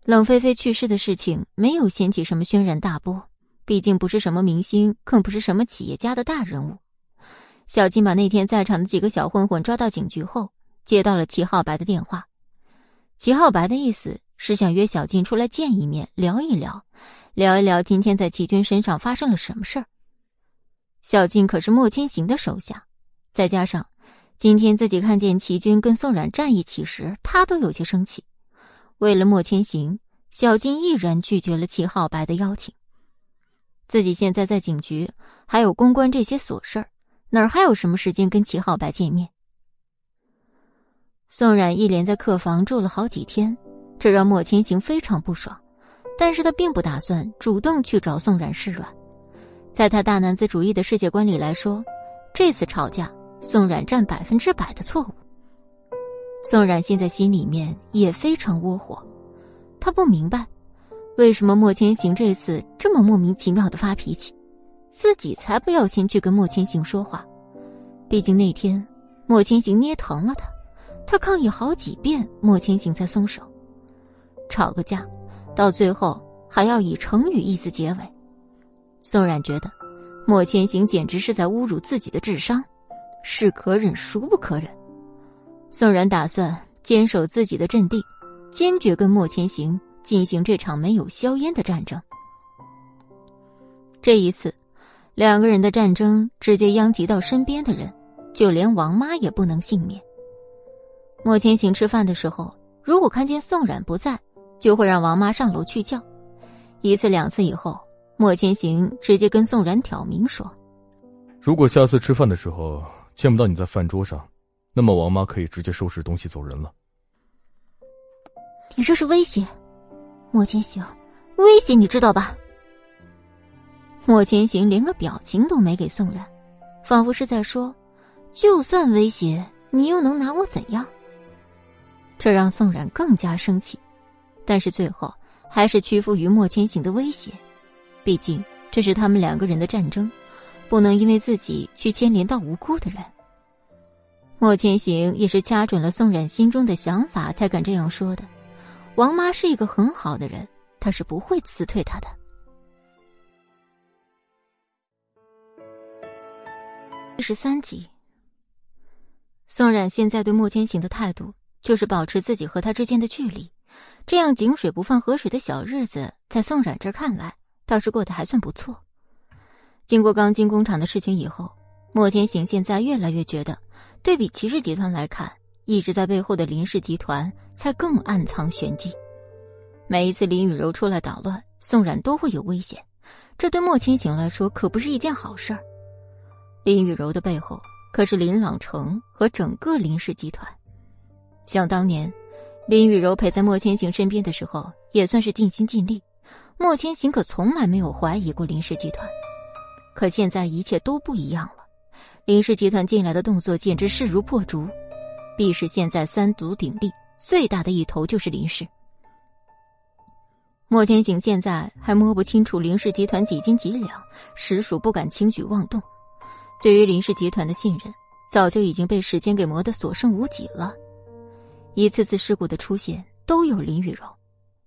Speaker 1: 冷菲菲去世的事情没有掀起什么轩然大波，毕竟不是什么明星，更不是什么企业家的大人物。小金把那天在场的几个小混混抓到警局后。接到了齐浩白的电话，齐浩白的意思是想约小静出来见一面，聊一聊，聊一聊今天在齐军身上发生了什么事儿。小静可是莫千行的手下，再加上今天自己看见齐军跟宋冉站一起时，他都有些生气。为了莫千行，小静毅然拒绝了齐浩白的邀请。自己现在在警局，还有公关这些琐事儿，哪儿还有什么时间跟齐浩白见面？宋冉一连在客房住了好几天，这让莫千行非常不爽，但是他并不打算主动去找宋冉示软。在他大男子主义的世界观里来说，这次吵架，宋冉占百分之百的错误。宋冉现在心里面也非常窝火，他不明白，为什么莫千行这次这么莫名其妙的发脾气，自己才不要先去跟莫千行说话，毕竟那天莫千行捏疼了他。他抗议好几遍，莫千行才松手。吵个架，到最后还要以成语意思结尾。宋冉觉得，莫千行简直是在侮辱自己的智商，是可忍孰不可忍。宋冉打算坚守自己的阵地，坚决跟莫千行进行这场没有硝烟的战争。这一次，两个人的战争直接殃及到身边的人，就连王妈也不能幸免。莫千行吃饭的时候，如果看见宋冉不在，就会让王妈上楼去叫。一次两次以后，莫千行直接跟宋冉挑明说：“
Speaker 4: 如果下次吃饭的时候见不到你在饭桌上，那么王妈可以直接收拾东西走人了。”
Speaker 2: 你这是威胁，莫千行，威胁你知道吧？
Speaker 1: 莫千行连个表情都没给宋冉，仿佛是在说：“就算威胁，你又能拿我怎样？”这让宋冉更加生气，但是最后还是屈服于莫千行的威胁。毕竟这是他们两个人的战争，不能因为自己去牵连到无辜的人。莫千行也是掐准了宋冉心中的想法，才敢这样说的。王妈是一个很好的人，他是不会辞退他的。第十三集，宋冉现在对莫千行的态度就是保持自己和他之间的距离，这样井水不犯河水的小日子，在宋冉这看来倒是过得还算不错。经过钢筋工厂的事情以后，莫天行现在越来越觉得，对比骑士集团来看，一直在背后的林氏集团才更暗藏玄机。每一次林雨柔出来捣乱，宋冉都会有危险，这对莫千行来说可不是一件好事儿。林雨柔的背后可是林朗成和整个林氏集团。想当年，林雨柔陪在莫千行身边的时候，也算是尽心尽力。莫千行可从来没有怀疑过林氏集团。可现在一切都不一样了，林氏集团进来的动作简直势如破竹。必是现在三足鼎立，最大的一头就是林氏。莫千行现在还摸不清楚林氏集团几斤几两，实属不敢轻举妄动。对于林氏集团的信任，早就已经被时间给磨得所剩无几了。一次次事故的出现，都有林雨柔。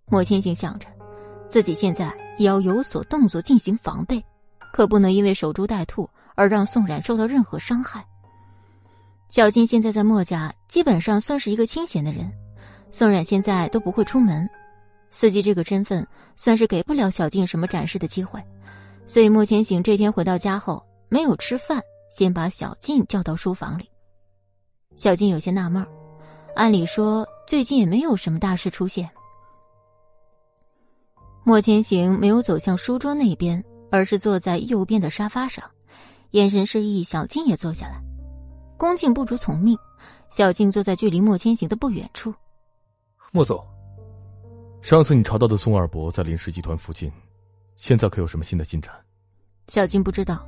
Speaker 1: 莫千行想着，自己现在也要有所动作进行防备，可不能因为守株待兔而让宋冉受到任何伤害。小静现在在莫家基本上算是一个清闲的人，宋冉现在都不会出门，司机这个身份算是给不了小静什么展示的机会，所以莫千行这天回到家后。没有吃饭，先把小静叫到书房里。小静有些纳闷按理说最近也没有什么大事出现。莫千行没有走向书桌那边，而是坐在右边的沙发上，眼神示意小静也坐下来。恭敬不如从命，小静坐在距离莫千行的不远处。
Speaker 3: 莫总，
Speaker 4: 上次你查到的宋二伯在林氏集团附近，现在可有什么新的进展？
Speaker 1: 小静不知道。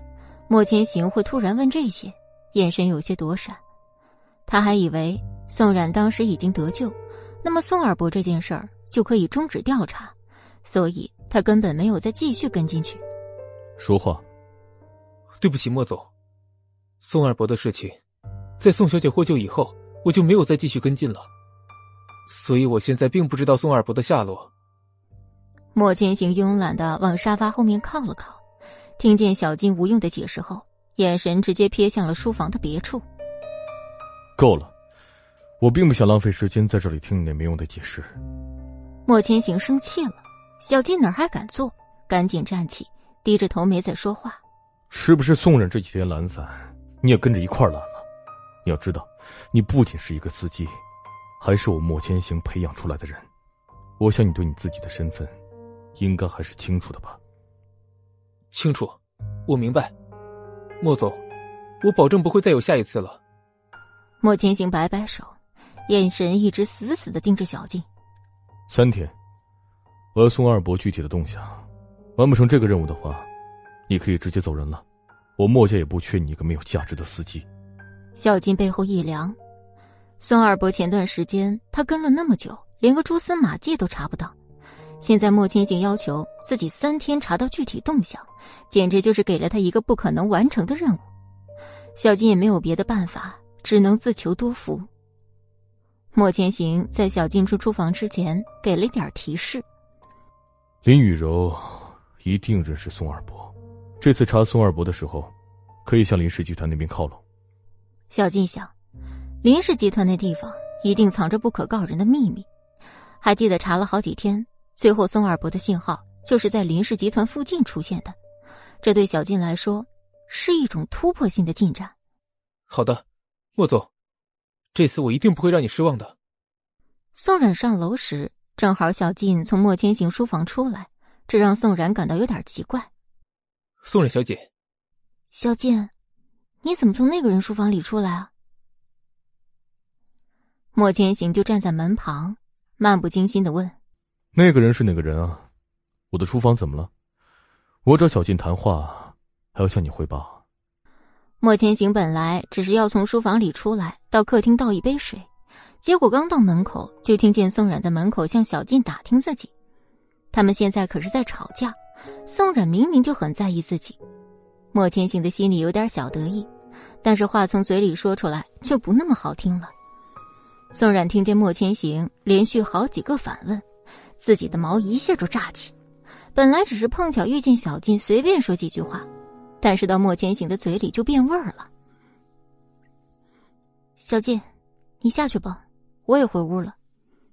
Speaker 1: 莫千行会突然问这些，眼神有些躲闪。他还以为宋冉当时已经得救，那么宋二伯这件事儿就可以终止调查，所以他根本没有再继续跟进去。
Speaker 4: 说话。
Speaker 3: 对不起，莫总，宋二伯的事情，在宋小姐获救以后，我就没有再继续跟进了，所以我现在并不知道宋二伯的下落。
Speaker 1: 莫千行慵懒的往沙发后面靠了靠。听见小金无用的解释后，眼神直接瞥向了书房的别处。
Speaker 4: 够了，我并不想浪费时间在这里听你那没用的解释。
Speaker 1: 莫千行生气了，小金哪还敢坐？赶紧站起，低着头没再说话。
Speaker 4: 是不是宋冉这几天懒散，你也跟着一块懒了？你要知道，你不仅是一个司机，还是我莫千行培养出来的人。我想你对你自己的身份，应该还是清楚的吧。
Speaker 3: 清楚，我明白，莫总，我保证不会再有下一次了。
Speaker 1: 莫千行摆摆手，眼神一直死死的盯着小静。
Speaker 4: 三天，我要送二伯具体的动向，完不成这个任务的话，你可以直接走人了。我莫家也不缺你一个没有价值的司机。
Speaker 1: 小静背后一凉，宋二伯前段时间他跟了那么久，连个蛛丝马迹都查不到。现在莫千行要求自己三天查到具体动向，简直就是给了他一个不可能完成的任务。小金也没有别的办法，只能自求多福。莫千行在小静出书房之前给了点提示：
Speaker 4: 林雨柔一定认识宋二伯，这次查宋二伯的时候，可以向林氏集团那边靠拢。
Speaker 1: 小静想，林氏集团那地方一定藏着不可告人的秘密。还记得查了好几天，最后宋二伯的信号就是在林氏集团附近出现的。这对小静来说是一种突破性的进展。
Speaker 3: 好的，莫总，这次我一定不会让你失望的。
Speaker 1: 宋冉上楼时，正好小静从莫千行书房出来，这让宋冉感到有点奇怪。
Speaker 3: 宋冉小姐，
Speaker 2: 小静，你怎么从那个人书房里出来啊？
Speaker 1: 莫千行就站在门旁，漫不经心的问：“
Speaker 4: 那个人是哪个人啊？我的书房怎么了？我找小静谈话，还要向你汇报。”
Speaker 1: 莫千行本来只是要从书房里出来，到客厅倒一杯水，结果刚到门口，就听见宋冉在门口向小静打听自己。他们现在可是在吵架。宋冉明明就很在意自己，莫千行的心里有点小得意，但是话从嘴里说出来就不那么好听了。宋冉听见莫千行连续好几个反问，自己的毛一下就炸起。本来只是碰巧遇见小静，随便说几句话，但是到莫千行的嘴里就变味儿了。
Speaker 2: 小静，你下去吧，我也回屋了，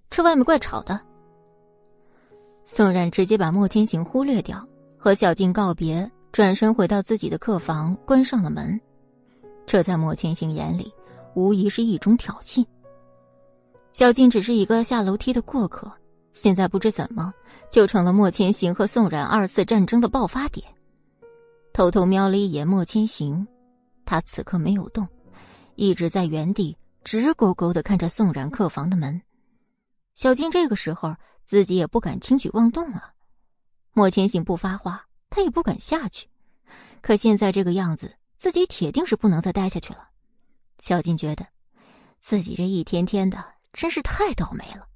Speaker 2: 这外面怪吵的。
Speaker 1: 宋冉直接把莫千行忽略掉，和小静告别，转身回到自己的客房，关上了门。这在莫千行眼里，无疑是一种挑衅。小静只是一个下楼梯的过客，现在不知怎么就成了莫千行和宋冉二次战争的爆发点。偷偷瞄了一眼莫千行，他此刻没有动，一直在原地直勾勾的看着宋冉客房的门。小静这个时候。自己也不敢轻举妄动啊！莫千行不发话，他也不敢下去。可现在这个样子，自己铁定是不能再待下去了。小静觉得，自己这一天天的真是太倒霉了。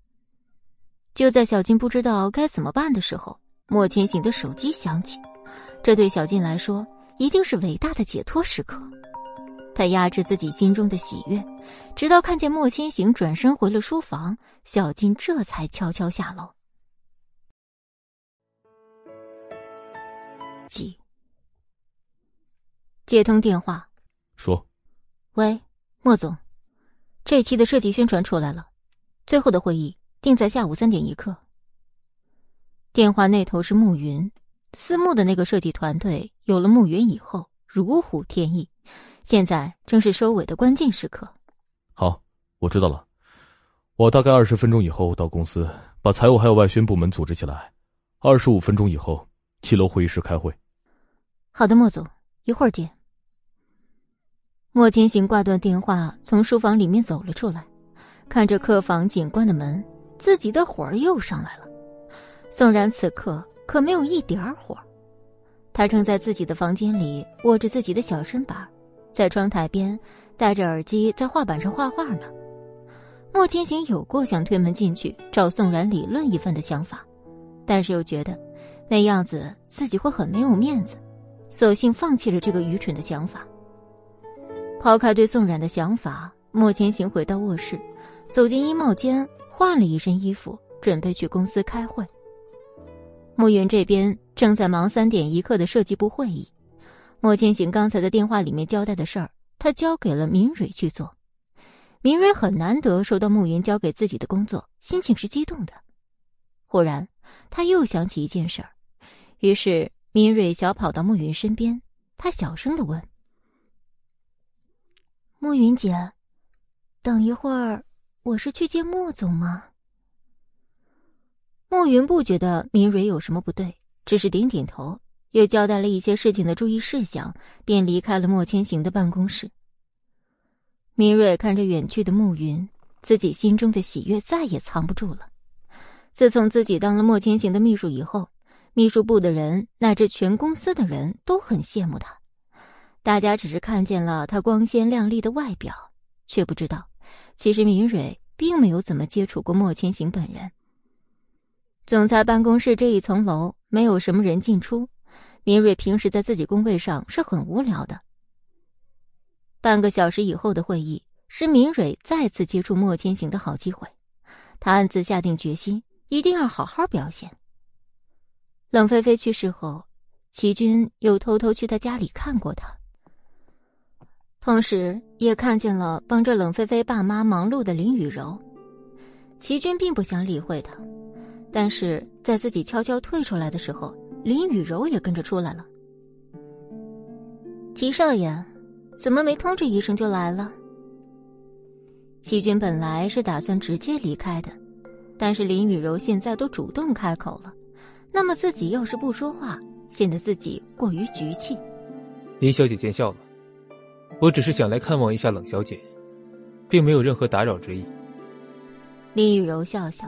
Speaker 1: 就在小静不知道该怎么办的时候，莫千行的手机响起，这对小静来说一定是伟大的解脱时刻。她压制自己心中的喜悦，直到看见莫千行转身回了书房，小静这才悄悄下楼。几接通电话，
Speaker 4: 说：“
Speaker 1: 喂，莫总，这期的设计宣传出来了，最后的会议定在下午三点一刻。”电话那头是暮云，私募的那个设计团队有了暮云以后，如虎添翼。现在正是收尾的关键时刻。
Speaker 4: 好，我知道了。我大概二十分钟以后到公司，把财务还有外宣部门组织起来。二十五分钟以后，七楼会议室开会。
Speaker 1: 好的，莫总，一会儿见。莫千行挂断电话，从书房里面走了出来，看着客房紧关的门，自己的火儿又上来了。纵然此刻可没有一点儿火，他正在自己的房间里握着自己的小身板。在窗台边，戴着耳机在画板上画画呢。莫千行有过想推门进去找宋然理论一番的想法，但是又觉得那样子自己会很没有面子，索性放弃了这个愚蠢的想法。抛开对宋冉的想法，莫千行回到卧室，走进衣帽间换了一身衣服，准备去公司开会。暮云这边正在忙三点一刻的设计部会议。莫千行刚才的电话里面交代的事儿，他交给了明蕊去做。明蕊很难得收到暮云交给自己的工作，心情是激动的。忽然，他又想起一件事儿，于是明蕊小跑到暮云身边，他小声的问：“
Speaker 2: 暮云姐，等一会儿我是去见莫总吗？”
Speaker 1: 暮云不觉得明蕊有什么不对，只是点点头。又交代了一些事情的注意事项，便离开了莫千行的办公室。明蕊看着远去的暮云，自己心中的喜悦再也藏不住了。自从自己当了莫千行的秘书以后，秘书部的人乃至全公司的人都很羡慕他。大家只是看见了他光鲜亮丽的外表，却不知道，其实明蕊并没有怎么接触过莫千行本人。总裁办公室这一层楼没有什么人进出。明蕊平时在自己工位上是很无聊的。半个小时以后的会议是明蕊再次接触莫千行的好机会，他暗自下定决心，一定要好好表现。冷菲菲去世后，齐军又偷偷去他家里看过他。同时也看见了帮着冷菲菲爸妈忙碌的林雨柔。齐军并不想理会他，但是在自己悄悄退出来的时候，林雨柔也跟着出来了。
Speaker 2: 齐少爷，怎么没通知一声就来了？
Speaker 1: 齐军本来是打算直接离开的，但是林雨柔现在都主动开口了，那么自己要是不说话，显得自己过于局气。
Speaker 3: 林小姐见笑了，我只是想来看望一下冷小姐，并没有任何打扰之意。
Speaker 1: 林雨柔笑笑，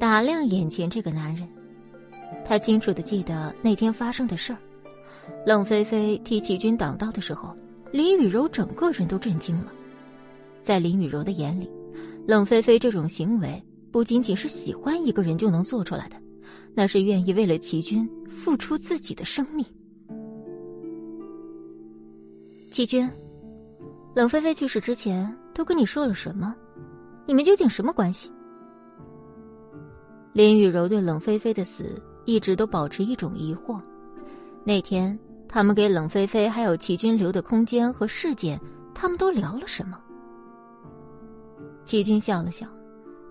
Speaker 1: 打量眼前这个男人，他清楚的记得那天发生的事儿。冷菲菲替齐军挡刀的时候，林雨柔整个人都震惊了。在林雨柔的眼里，冷菲菲这种行为不仅仅是喜欢一个人就能做出来的，那是愿意为了齐军付出自己的生命。
Speaker 2: 齐军，冷菲菲去世之前都跟你说了什么？你们究竟什么关系？
Speaker 1: 林雨柔对冷菲菲的死一直都保持一种疑惑。那天。他们给冷菲菲还有齐军留的空间和事件，他们都聊了什么？齐军笑了笑，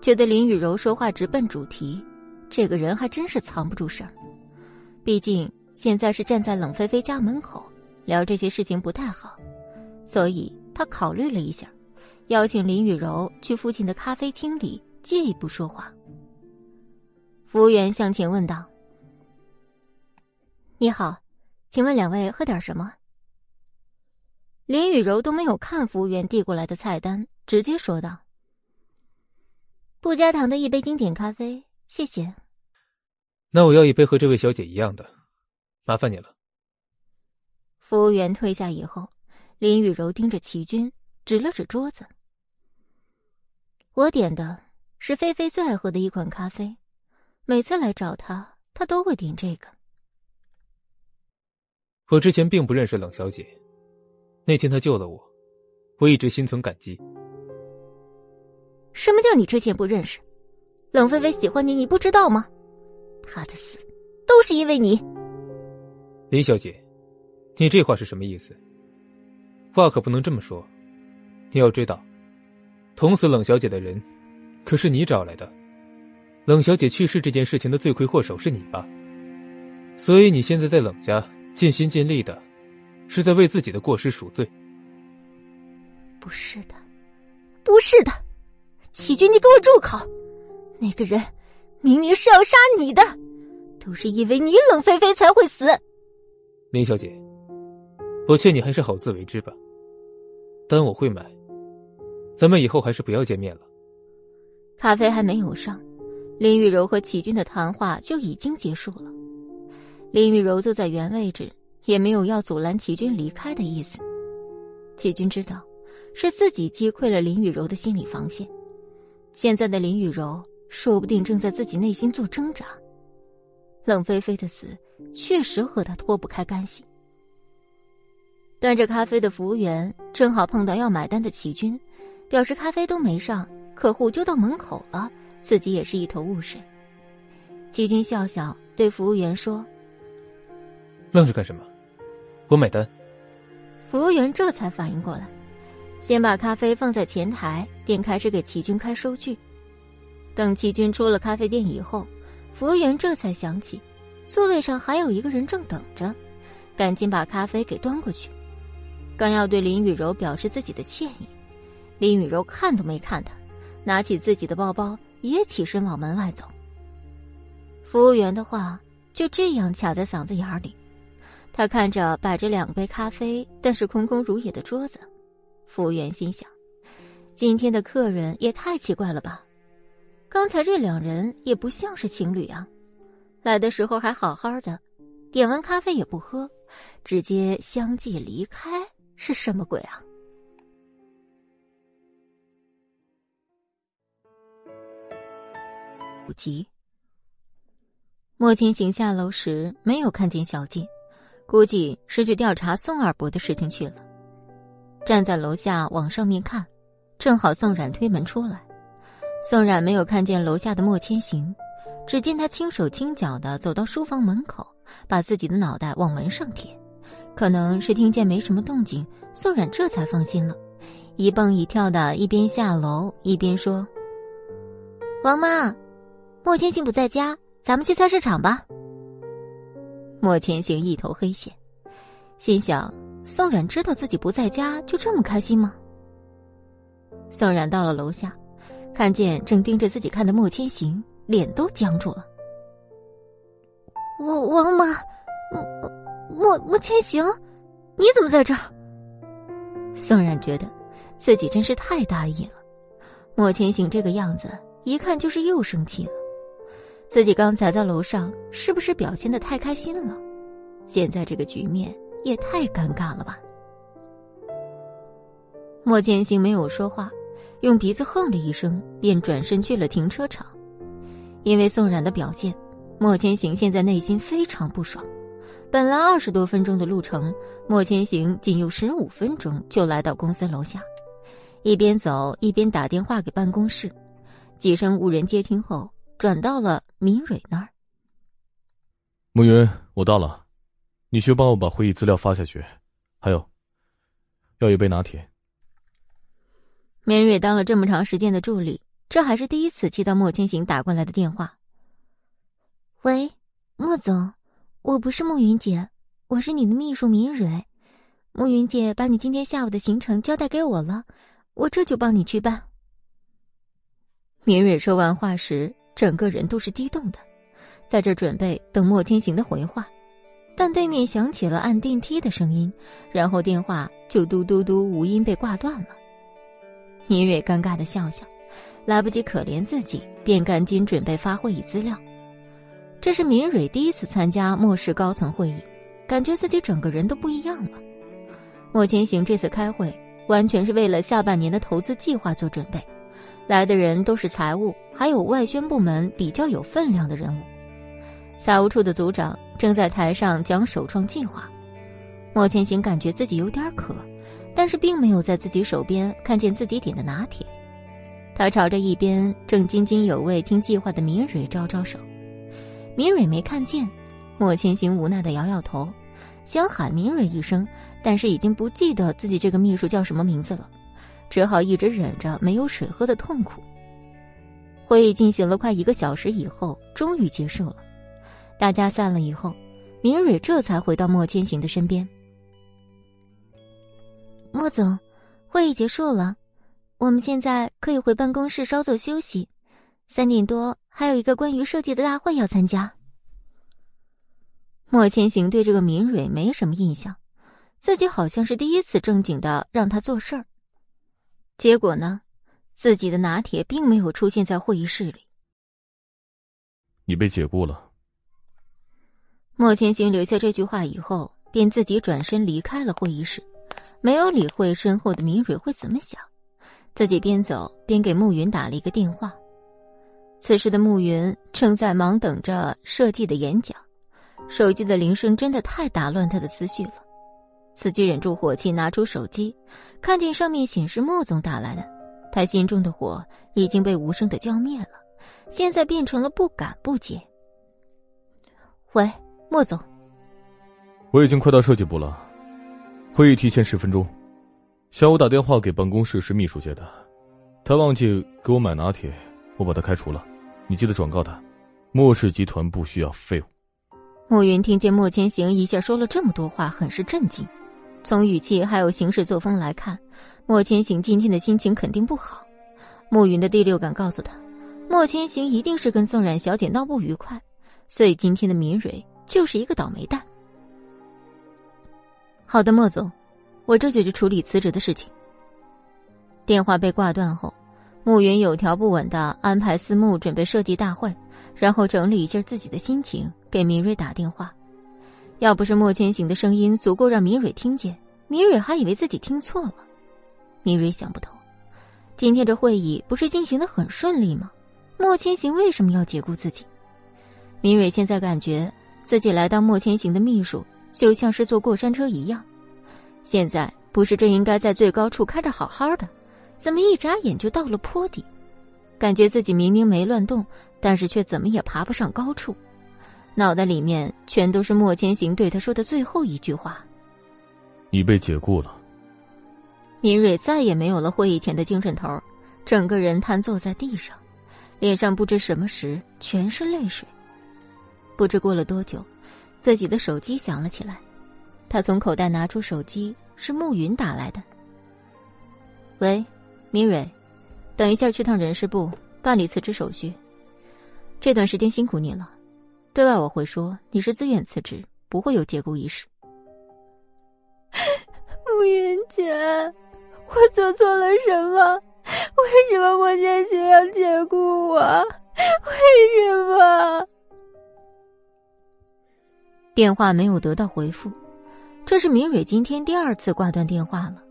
Speaker 1: 觉得林雨柔说话直奔主题，这个人还真是藏不住事儿。毕竟现在是站在冷菲菲家门口聊这些事情不太好，所以他考虑了一下，邀请林雨柔去附近的咖啡厅里借一步说话。服务员向前问道：“
Speaker 2: 你好。”请问两位喝点什么？
Speaker 1: 林雨柔都没有看服务员递过来的菜单，直接说道：“
Speaker 2: 不加糖的一杯经典咖啡，谢谢。”
Speaker 3: 那我要一杯和这位小姐一样的，麻烦你了。
Speaker 1: 服务员退下以后，林雨柔盯着齐军，指了指桌子：“
Speaker 2: 我点的是菲菲最爱喝的一款咖啡，每次来找他，他都会点这个。”
Speaker 3: 我之前并不认识冷小姐，那天她救了我，我一直心存感激。
Speaker 2: 什么叫你之前不认识？冷菲菲喜欢你，你不知道吗？她的死都是因为你。
Speaker 3: 林小姐，你这话是什么意思？话可不能这么说。你要知道，捅死冷小姐的人，可是你找来的。冷小姐去世这件事情的罪魁祸首是你吧？所以你现在在冷家。尽心尽力的，是在为自己的过失赎罪。
Speaker 2: 不是的，不是的，齐军，你给我住口！那个人明明是要杀你的，都是因为你冷菲菲才会死。
Speaker 3: 林小姐，我劝你还是好自为之吧。单我会买，咱们以后还是不要见面了。
Speaker 1: 咖啡还没有上，林雨柔和齐军的谈话就已经结束了。林雨柔坐在原位置，也没有要阻拦齐军离开的意思。齐军知道，是自己击溃了林雨柔的心理防线。现在的林雨柔，说不定正在自己内心做挣扎。冷菲菲的死，确实和他脱不开干系。端着咖啡的服务员正好碰到要买单的齐军，表示咖啡都没上，客户就到门口了，自己也是一头雾水。齐军笑笑对服务员说。
Speaker 3: 愣着干什么？我买单。
Speaker 1: 服务员这才反应过来，先把咖啡放在前台，便开始给齐军开收据。等齐军出了咖啡店以后，服务员这才想起，座位上还有一个人正等着，赶紧把咖啡给端过去。刚要对林雨柔表示自己的歉意，林雨柔看都没看他，拿起自己的包包，也起身往门外走。服务员的话就这样卡在嗓子眼里。他看着摆着两杯咖啡，但是空空如也的桌子，服务员心想：今天的客人也太奇怪了吧？刚才这两人也不像是情侣啊，来的时候还好好的，点完咖啡也不喝，直接相继离开，是什么鬼啊？不急。莫千行下楼时没有看见小静。估计是去调查宋二伯的事情去了。站在楼下往上面看，正好宋冉推门出来。宋冉没有看见楼下的莫千行，只见他轻手轻脚的走到书房门口，把自己的脑袋往门上贴，可能是听见没什么动静，宋冉这才放心了，一蹦一跳的，一边下楼一边说：“
Speaker 2: 王妈，莫千行不在家，咱们去菜市场吧。”
Speaker 1: 莫千行一头黑线，心想：宋冉知道自己不在家，就这么开心吗？宋冉到了楼下，看见正盯着自己看的莫千行，脸都僵住了。
Speaker 2: 王王妈，莫莫莫千行，你怎么在这儿？
Speaker 1: 宋冉觉得自己真是太大意了。莫千行这个样子，一看就是又生气了。自己刚才在楼上是不是表现的太开心了？现在这个局面也太尴尬了吧！莫千行没有说话，用鼻子哼了一声，便转身去了停车场。因为宋冉的表现，莫千行现在内心非常不爽。本来二十多分钟的路程，莫千行仅用十五分钟就来到公司楼下，一边走一边打电话给办公室，几声无人接听后。转到了明蕊那儿。
Speaker 4: 暮云，我到了，你去帮我把会议资料发下去，还有，要一杯拿铁。
Speaker 1: 明蕊当了这么长时间的助理，这还是第一次接到莫千行打过来的电话。
Speaker 2: 喂，莫总，我不是暮云姐，我是你的秘书明蕊。暮云姐把你今天下午的行程交代给我了，我这就帮你去办。
Speaker 1: 明蕊说完话时。整个人都是激动的，在这准备等莫千行的回话，但对面响起了按电梯的声音，然后电话就嘟嘟嘟无音被挂断了。明蕊尴尬的笑笑，来不及可怜自己，便赶紧准备发会议资料。这是明蕊第一次参加末世高层会议，感觉自己整个人都不一样了。莫千行这次开会完全是为了下半年的投资计划做准备。来的人都是财务，还有外宣部门比较有分量的人物。财务处的组长正在台上讲首创计划。莫千行感觉自己有点渴，但是并没有在自己手边看见自己点的拿铁。他朝着一边正津津有味听计划的明蕊招招手，明蕊没看见。莫千行无奈的摇摇头，想喊明蕊一声，但是已经不记得自己这个秘书叫什么名字了。只好一直忍着没有水喝的痛苦。会议进行了快一个小时以后，终于结束了。大家散了以后，明蕊这才回到莫千行的身边。
Speaker 2: 莫总，会议结束了，我们现在可以回办公室稍作休息。三点多还有一个关于设计的大会要参加。
Speaker 1: 莫千行对这个明蕊没什么印象，自己好像是第一次正经的让他做事儿。结果呢，自己的拿铁并没有出现在会议室里。
Speaker 4: 你被解雇了。
Speaker 1: 莫千行留下这句话以后，便自己转身离开了会议室，没有理会身后的明蕊会怎么想，自己边走边给暮云打了一个电话。此时的暮云正在忙等着设计的演讲，手机的铃声真的太打乱他的思绪了。自己忍住火气，拿出手机，看见上面显示莫总打来的，他心中的火已经被无声的浇灭了，现在变成了不敢不接。喂，莫总，
Speaker 4: 我已经快到设计部了，会议提前十分钟。下午打电话给办公室是秘书接的，他忘记给我买拿铁，我把他开除了，你记得转告他，莫氏集团不需要废物。
Speaker 1: 暮云听见莫千行一下说了这么多话，很是震惊。从语气还有行事作风来看，莫千行今天的心情肯定不好。暮云的第六感告诉他，莫千行一定是跟宋冉小姐闹不愉快，所以今天的明蕊就是一个倒霉蛋。好的，莫总，我这就去处理辞职的事情。电话被挂断后，暮云有条不紊的安排私募准备设计大会，然后整理一下自己的心情，给明蕊打电话。要不是莫千行的声音足够让明蕊听见，明蕊还以为自己听错了。明蕊想不通，今天这会议不是进行的很顺利吗？莫千行为什么要解雇自己？明蕊现在感觉自己来当莫千行的秘书，就像是坐过山车一样。现在不是正应该在最高处开着好好的，怎么一眨眼就到了坡底？感觉自己明明没乱动，但是却怎么也爬不上高处。脑袋里面全都是莫千行对他说的最后一句话：“
Speaker 4: 你被解雇了。
Speaker 1: 明蕊再也没有了会议前的精神头，整个人瘫坐在地上，脸上不知什么时全是泪水。不知过了多久，自己的手机响了起来，他从口袋拿出手机，是慕云打来的。喂，明蕊，等一下去趟人事部办理辞职手续。这段时间辛苦你了，对外我会说你是自愿辞职，不会有解雇一事。
Speaker 2: 暮云姐，我做错了什么？为什么莫千行要解雇我？为什么？
Speaker 1: 电话没有得到回复，这是明蕊今天第二次挂断电话了。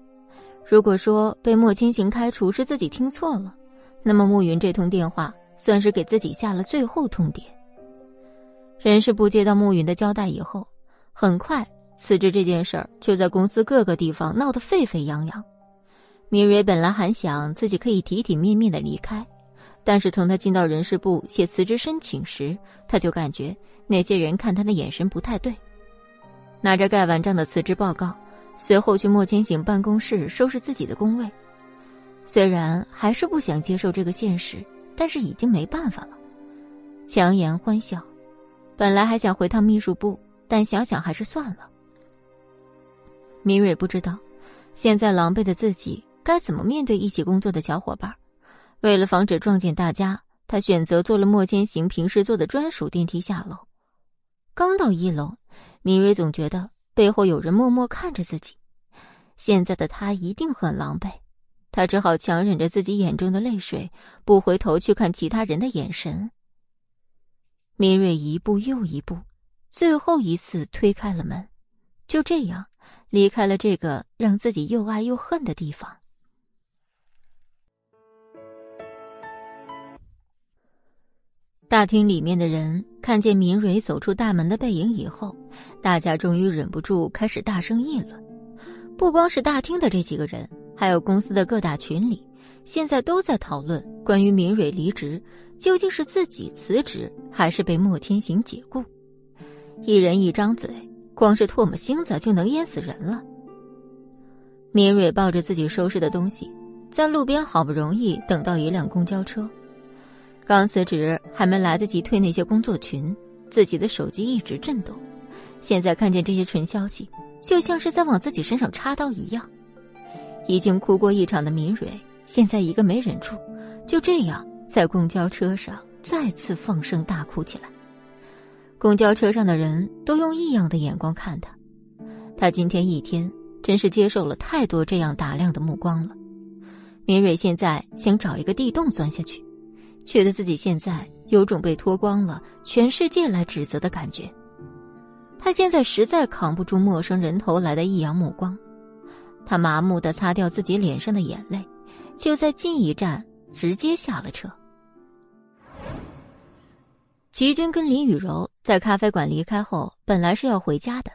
Speaker 1: 如果说被莫千行开除是自己听错了，那么暮云这通电话。算是给自己下了最后通牒。人事部接到暮云的交代以后，很快辞职这件事儿就在公司各个地方闹得沸沸扬扬。米蕊本来还想自己可以体体面面的离开，但是从他进到人事部写辞职申请时，他就感觉那些人看他的眼神不太对。拿着盖完章的辞职报告，随后去莫千行办公室收拾自己的工位。虽然还是不想接受这个现实。但是已经没办法了，强颜欢笑。本来还想回趟秘书部，但想想还是算了。明蕊不知道，现在狼狈的自己该怎么面对一起工作的小伙伴。为了防止撞见大家，他选择坐了莫千行平时坐的专属电梯下楼。刚到一楼，明蕊总觉得背后有人默默看着自己。现在的他一定很狼狈。他只好强忍着自己眼中的泪水，不回头去看其他人的眼神。明蕊一步又一步，最后一次推开了门，就这样离开了这个让自己又爱又恨的地方。大厅里面的人看见明蕊走出大门的背影以后，大家终于忍不住开始大声议论。不光是大厅的这几个人。还有公司的各大群里，现在都在讨论关于明蕊离职，究竟是自己辞职，还是被莫天行解雇？一人一张嘴，光是唾沫星子就能淹死人了。明蕊抱着自己收拾的东西，在路边好不容易等到一辆公交车。刚辞职还没来得及退那些工作群，自己的手机一直震动。现在看见这些纯消息，就像是在往自己身上插刀一样。已经哭过一场的明蕊，现在一个没忍住，就这样在公交车上再次放声大哭起来。公交车上的人都用异样的眼光看他，他今天一天真是接受了太多这样打量的目光了。明蕊现在想找一个地洞钻下去，觉得自己现在有种被脱光了，全世界来指责的感觉。他现在实在扛不住陌生人投来的异样目光。他麻木的擦掉自己脸上的眼泪，就在近一站直接下了车。齐军跟林雨柔在咖啡馆离开后，本来是要回家的，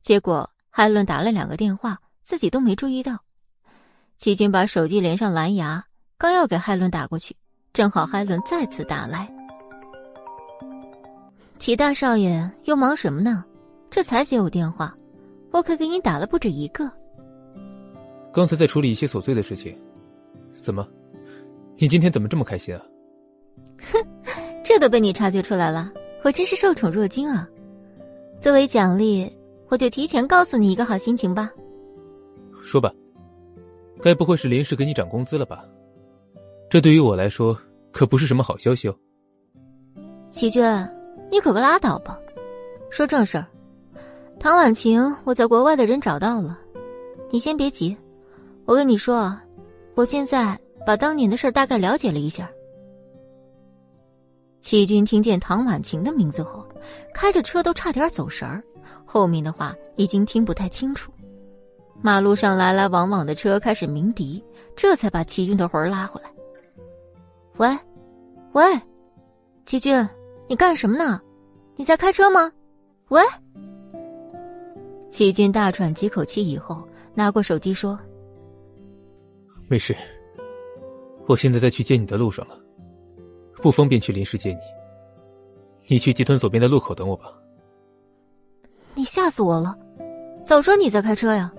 Speaker 1: 结果海伦打了两个电话，自己都没注意到。齐军把手机连上蓝牙，刚要给海伦打过去，正好海伦再次打来。齐大少爷又忙什么呢？这才接我电话，我可给你打了不止一个。
Speaker 3: 刚才在处理一些琐碎的事情，怎么？你今天怎么这么开心啊？
Speaker 1: 哼，这都被你察觉出来了，我真是受宠若惊啊！作为奖励，我就提前告诉你一个好心情吧。
Speaker 3: 说吧，该不会是临时给你涨工资了吧？这对于我来说可不是什么好消息哦。
Speaker 1: 齐娟，你可个拉倒吧！说正事儿，唐婉晴，我在国外的人找到了，你先别急。我跟你说啊，我现在把当年的事大概了解了一下。齐军听见唐婉晴的名字后，开着车都差点走神儿，后面的话已经听不太清楚。马路上来来往往的车开始鸣笛，这才把齐军的魂儿拉回来。喂，喂，齐军，你干什么呢？你在开车吗？喂。齐军大喘几口气以后，拿过手机说。
Speaker 3: 没事，我现在在去接你的路上了，不方便去临时接你。你去集团左边的路口等我吧。
Speaker 1: 你吓死我了！早说你在开车呀，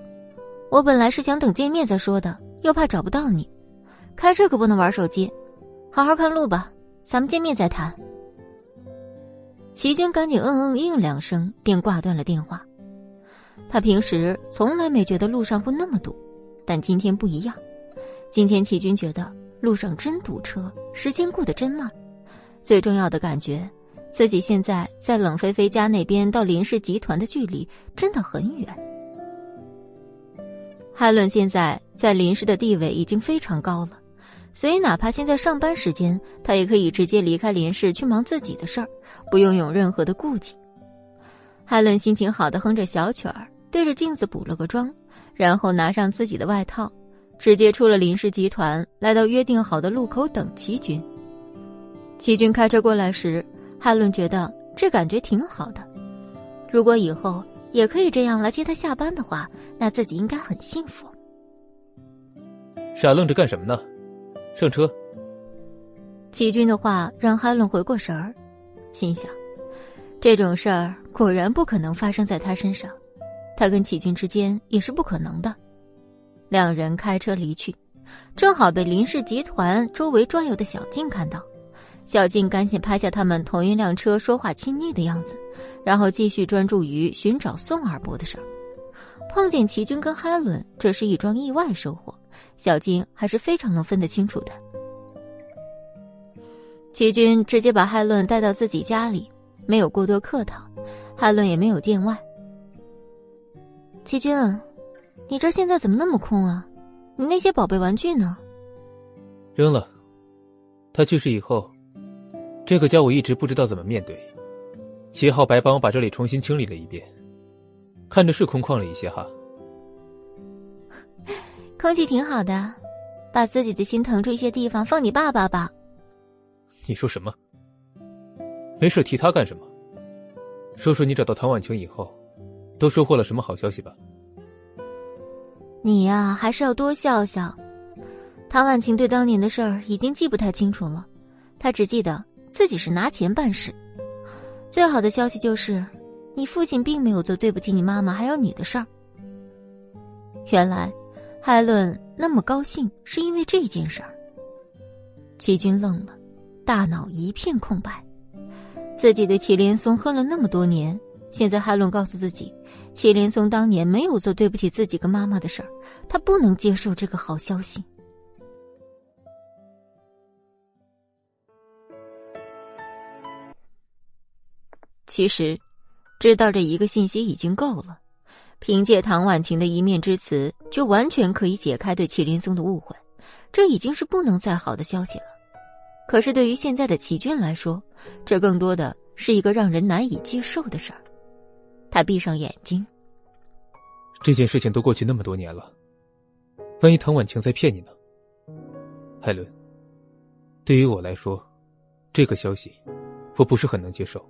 Speaker 2: 我本来是想等见面再说的，又怕找不到你。开车可不能玩手机，好好看路吧。咱们见面再谈。
Speaker 1: 齐军赶紧嗯嗯应两声，便挂断了电话。他平时从来没觉得路上会那么堵，但今天不一样。今天齐军觉得路上真堵车，时间过得真慢。最重要的感觉，自己现在在冷菲菲家那边到林氏集团的距离真的很远。海伦现在在林氏的地位已经非常高了。所以，哪怕现在上班时间，他也可以直接离开林氏去忙自己的事儿，不用有任何的顾忌。海伦心情好的哼着小曲儿，对着镜子补了个妆，然后拿上自己的外套，直接出了林氏集团，来到约定好的路口等齐军。齐军开车过来时，海伦觉得这感觉挺好的。如果以后也可以这样来接他下班的话，那自己应该很幸福。
Speaker 3: 傻愣着干什么呢？上车。
Speaker 1: 齐军的话让海伦回过神儿，心想：这种事儿果然不可能发生在他身上，他跟齐军之间也是不可能的。两人开车离去，正好被林氏集团周围转悠的小静看到。小静赶紧拍下他们同一辆车说话亲昵的样子，然后继续专注于寻找宋二伯的事儿。碰见齐军跟海伦，这是一桩意外收获。小静还是非常能分得清楚的。齐军直接把海伦带到自己家里，没有过多客套，海伦也没有见外。
Speaker 2: 齐军，你这现在怎么那么空啊？你那些宝贝玩具呢？
Speaker 3: 扔了。他去世以后，这个家我一直不知道怎么面对。齐浩白帮我把这里重新清理了一遍，看着是空旷了一些哈。
Speaker 2: 空气挺好的，把自己的心腾出一些地方放你爸爸吧。
Speaker 3: 你说什么？没事提他干什么？说说你找到唐婉晴以后，都收获了什么好消息吧。
Speaker 2: 你呀，还是要多笑笑。唐婉晴对当年的事儿已经记不太清楚了，他只记得自己是拿钱办事。最好的消息就是，你父亲并没有做对不起你妈妈还有你的事儿。
Speaker 1: 原来。海伦那么高兴，是因为这件事儿。齐军愣了，大脑一片空白。自己对祁连松恨了那么多年，现在海伦告诉自己，祁连松当年没有做对不起自己跟妈妈的事儿，他不能接受这个好消息。其实，知道这一个信息已经够了。凭借唐婉晴的一面之词，就完全可以解开对祁连松的误会，这已经是不能再好的消息了。可是对于现在的齐军来说，这更多的是一个让人难以接受的事儿。他闭上眼睛。
Speaker 3: 这件事情都过去那么多年了，万一唐婉晴在骗你呢？海伦，对于我来说，这个消息我不是很能接受。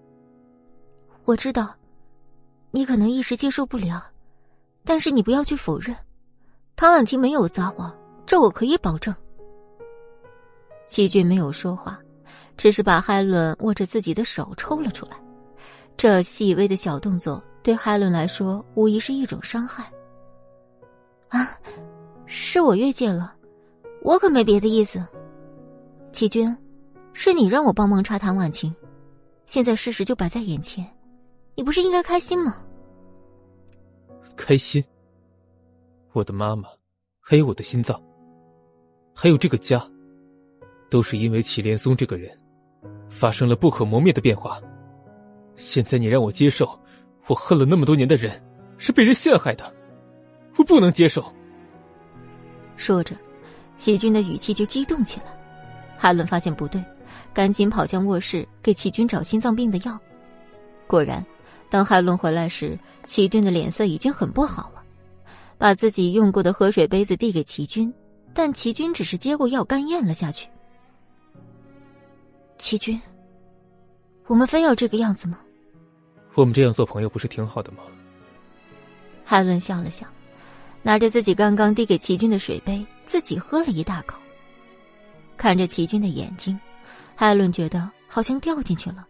Speaker 2: 我知道，你可能一时接受不了。但是你不要去否认，唐婉晴没有撒谎，这我可以保证。
Speaker 1: 齐俊没有说话，只是把海伦握着自己的手抽了出来。这细微的小动作对海伦来说无疑是一种伤害。
Speaker 2: 啊，是我越界了，我可没别的意思。齐军，是你让我帮忙查唐婉晴，现在事实就摆在眼前，你不是应该开心吗？
Speaker 3: 开心，我的妈妈，还有我的心脏，还有这个家，都是因为祁连松这个人，发生了不可磨灭的变化。现在你让我接受，我恨了那么多年的人是被人陷害的，我不能接受。
Speaker 1: 说着，齐军的语气就激动起来。海伦发现不对，赶紧跑向卧室给齐军找心脏病的药。果然。当海伦回来时，齐军的脸色已经很不好了，把自己用过的喝水杯子递给齐军，但齐军只是接过药干咽了下去。
Speaker 2: 齐军，我们非要这个样子吗？
Speaker 3: 我们这样做朋友不是挺好的吗？
Speaker 1: 海伦笑了笑，拿着自己刚刚递给齐军的水杯，自己喝了一大口。看着齐军的眼睛，海伦觉得好像掉进去了。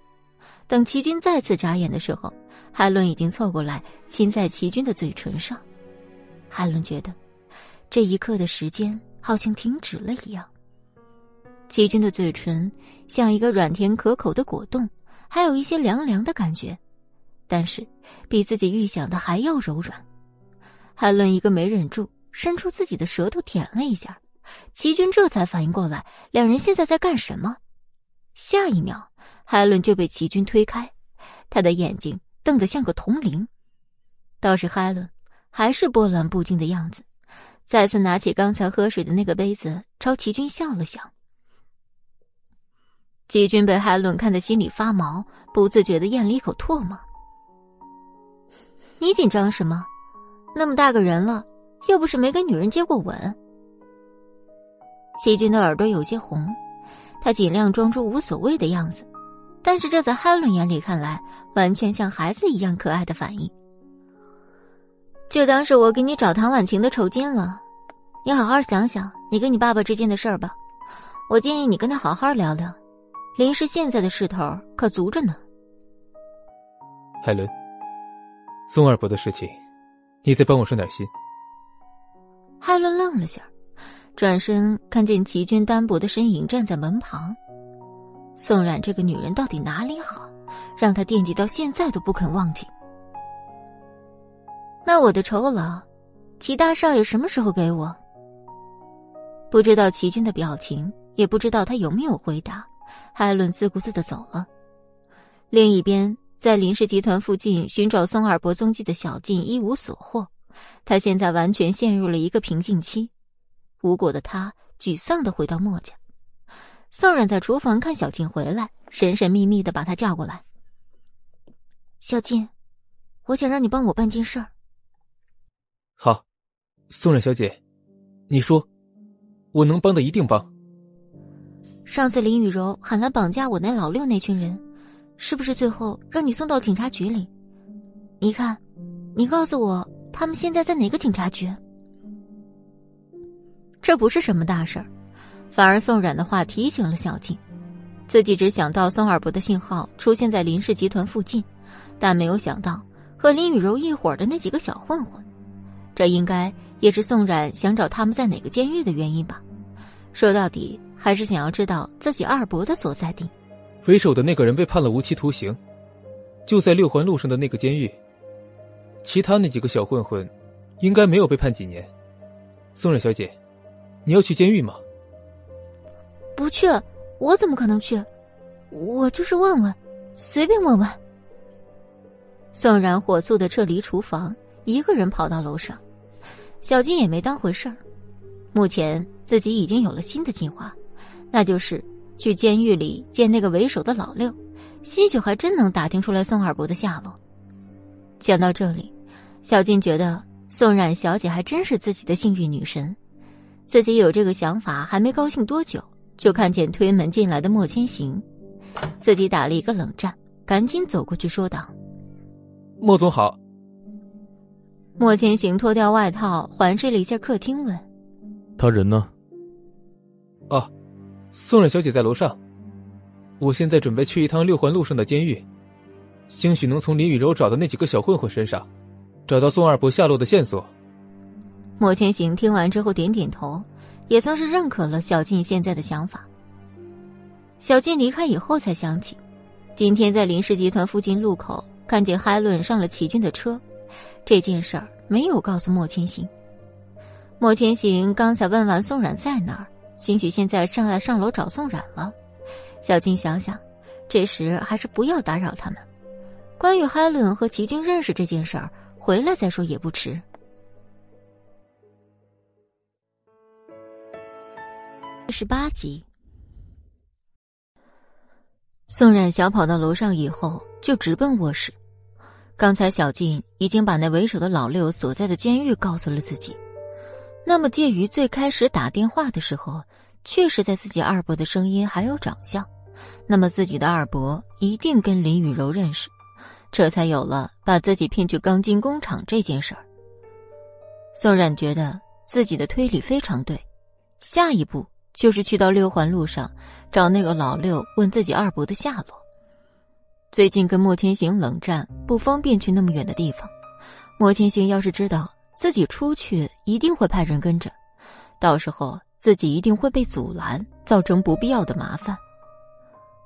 Speaker 1: 等齐军再次眨眼的时候。海伦已经凑过来，亲在齐军的嘴唇上。海伦觉得这一刻的时间好像停止了一样。齐军的嘴唇像一个软甜可口的果冻，还有一些凉凉的感觉，但是比自己预想的还要柔软。海伦一个没忍住，伸出自己的舌头舔了一下，齐军这才反应过来，两人现在在干什么。下一秒，海伦就被齐军推开，他的眼睛瞪得像个铜铃。倒是海伦，还是波澜不惊的样子，再次拿起刚才喝水的那个杯子，朝齐军笑了笑。齐军被海伦看得心里发毛，不自觉的咽了一口唾沫。你紧张什么？那么大个人了，又不是没跟女人接过吻。齐军的耳朵有些红。他尽量装出无所谓的样子，但是这在海伦眼里看来，完全像孩子一样可爱的反应。就当是我给你找唐婉晴的酬金了，你好好想想你跟你爸爸之间的事儿吧。我建议你跟他好好聊聊，林氏现在的势头可足着呢。
Speaker 3: 海伦，宋二伯的事情，你再帮我顺点心。
Speaker 1: 海伦愣了下。转身看见齐军单薄的身影站在门旁，宋冉这个女人到底哪里好，让他惦记到现在都不肯忘记。那我的酬劳，齐大少爷什么时候给我？不知道齐军的表情，也不知道他有没有回答。海伦自顾自的走了。另一边，在林氏集团附近寻找宋二伯踪迹的小静一无所获，他现在完全陷入了一个瓶颈期。无果的他沮丧的回到墨家，宋冉在厨房看小静回来，神神秘秘的把她叫过来。小静，我想让你帮我办件事儿。
Speaker 3: 好，宋冉小姐，你说，我能帮的一定帮。
Speaker 1: 上次林雨柔喊来绑架我那老六那群人，是不是最后让你送到警察局里？你看，你告诉我他们现在在哪个警察局？这不是什么大事儿，反而宋冉的话提醒了小静，自己只想到宋二伯的信号出现在林氏集团附近，但没有想到和林雨柔一伙的那几个小混混，这应该也是宋冉想找他们在哪个监狱的原因吧？说到底，还是想要知道自己二伯的所在地。
Speaker 3: 为首的那个人被判了无期徒刑，就在六环路上的那个监狱。其他那几个小混混，应该没有被判几年。宋冉小姐。你要去监狱吗？
Speaker 1: 不去，我怎么可能去？我就是问问，随便问问。宋然火速的撤离厨房，一个人跑到楼上。小金也没当回事儿。目前自己已经有了新的计划，那就是去监狱里见那个为首的老六，兴许还真能打听出来宋二伯的下落。讲到这里，小金觉得宋冉小姐还真是自己的幸运女神。自己有这个想法，还没高兴多久，就看见推门进来的莫千行，自己打了一个冷战，赶紧走过去说道：“
Speaker 3: 莫总好。”
Speaker 1: 莫千行脱掉外套，环视了一下客厅，问：“
Speaker 4: 他人呢？”“
Speaker 3: 哦，宋冉小姐在楼上。我现在准备去一趟六环路上的监狱，兴许能从林雨柔找的那几个小混混身上，找到宋二伯下落的线索。”
Speaker 1: 莫千行听完之后点点头，也算是认可了小静现在的想法。小静离开以后才想起，今天在林氏集团附近路口看见海伦上了齐军的车，这件事儿没有告诉莫千行。莫千行刚才问完宋冉在哪儿，兴许现在上来上楼找宋冉了。小静想想，这时还是不要打扰他们。关于海伦和齐军认识这件事儿，回来再说也不迟。十八集，宋冉小跑到楼上以后，就直奔卧室。刚才小静已经把那为首的老六所在的监狱告诉了自己。那么，介于最开始打电话的时候，确实在自己二伯的声音还有长相，那么自己的二伯一定跟林雨柔认识，这才有了把自己骗去钢筋工厂这件事儿。宋冉觉得自己的推理非常对，下一步。就是去到六环路上找那个老六，问自己二伯的下落。最近跟莫千行冷战，不方便去那么远的地方。莫千行要是知道自己出去，一定会派人跟着，到时候自己一定会被阻拦，造成不必要的麻烦。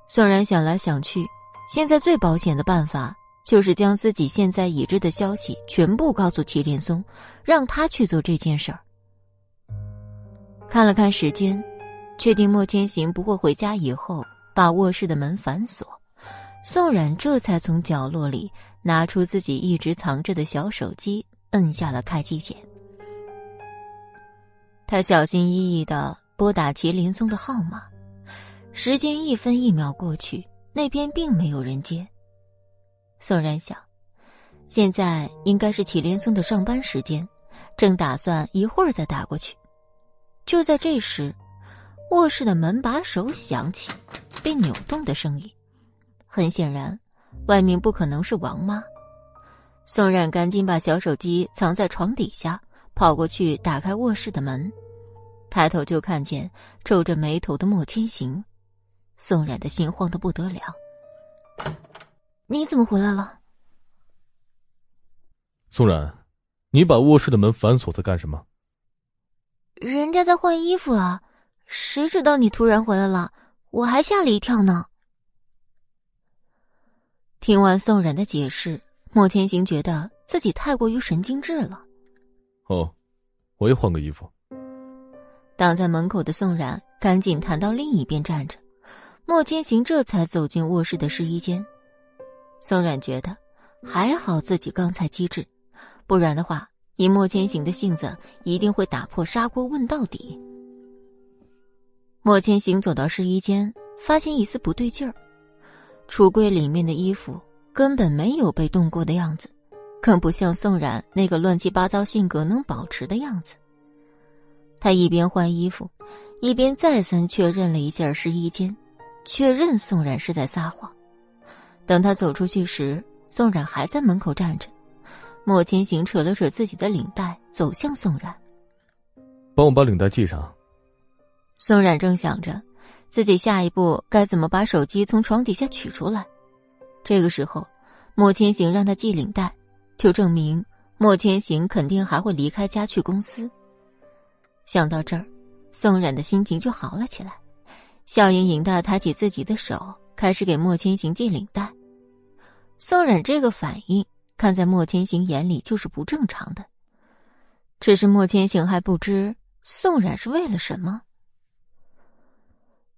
Speaker 1: 宋然想来想去，现在最保险的办法就是将自己现在已知的消息全部告诉祁连松，让他去做这件事儿。看了看时间，确定莫千行不会回家以后，把卧室的门反锁。宋冉这才从角落里拿出自己一直藏着的小手机，摁下了开机键。他小心翼翼的拨打祁连松的号码。时间一分一秒过去，那边并没有人接。宋然想，现在应该是祁连松的上班时间，正打算一会儿再打过去。就在这时，卧室的门把手响起，被扭动的声音。很显然，外面不可能是王妈。宋冉赶紧把小手机藏在床底下，跑过去打开卧室的门，抬头就看见皱着眉头的莫千行。宋冉的心慌得不得了。
Speaker 2: 你怎么回来了？
Speaker 4: 宋冉，你把卧室的门反锁在干什么？
Speaker 2: 人家在换衣服啊，谁知道你突然回来了，我还吓了一跳呢。
Speaker 1: 听完宋冉的解释，莫千行觉得自己太过于神经质了。
Speaker 4: 哦，我也换个衣服。
Speaker 1: 挡在门口的宋冉赶紧弹到另一边站着。莫千行这才走进卧室的试衣间，宋冉觉得还好自己刚才机智，不然的话，以莫千行的性子，一定会打破砂锅问到底。莫千行走到试衣间，发现一丝不对劲儿，橱柜里面的衣服根本没有被动过的样子，更不像宋冉那个乱七八糟性格能保持的样子。他一边换衣服，一边再三确认了一下试衣间。确认宋冉是在撒谎。等他走出去时，宋冉还在门口站着。莫千行扯了扯自己的领带，走向宋冉：“
Speaker 4: 帮我把领带系上。”
Speaker 1: 宋冉正想着自己下一步该怎么把手机从床底下取出来，这个时候，莫千行让他系领带，就证明莫千行肯定还会离开家去公司。想到这儿，宋冉的心情就好了起来。笑盈盈的抬起自己的手，开始给莫千行系领带。宋冉这个反应，看在莫千行眼里就是不正常的。只是莫千行还不知宋冉是为了什么。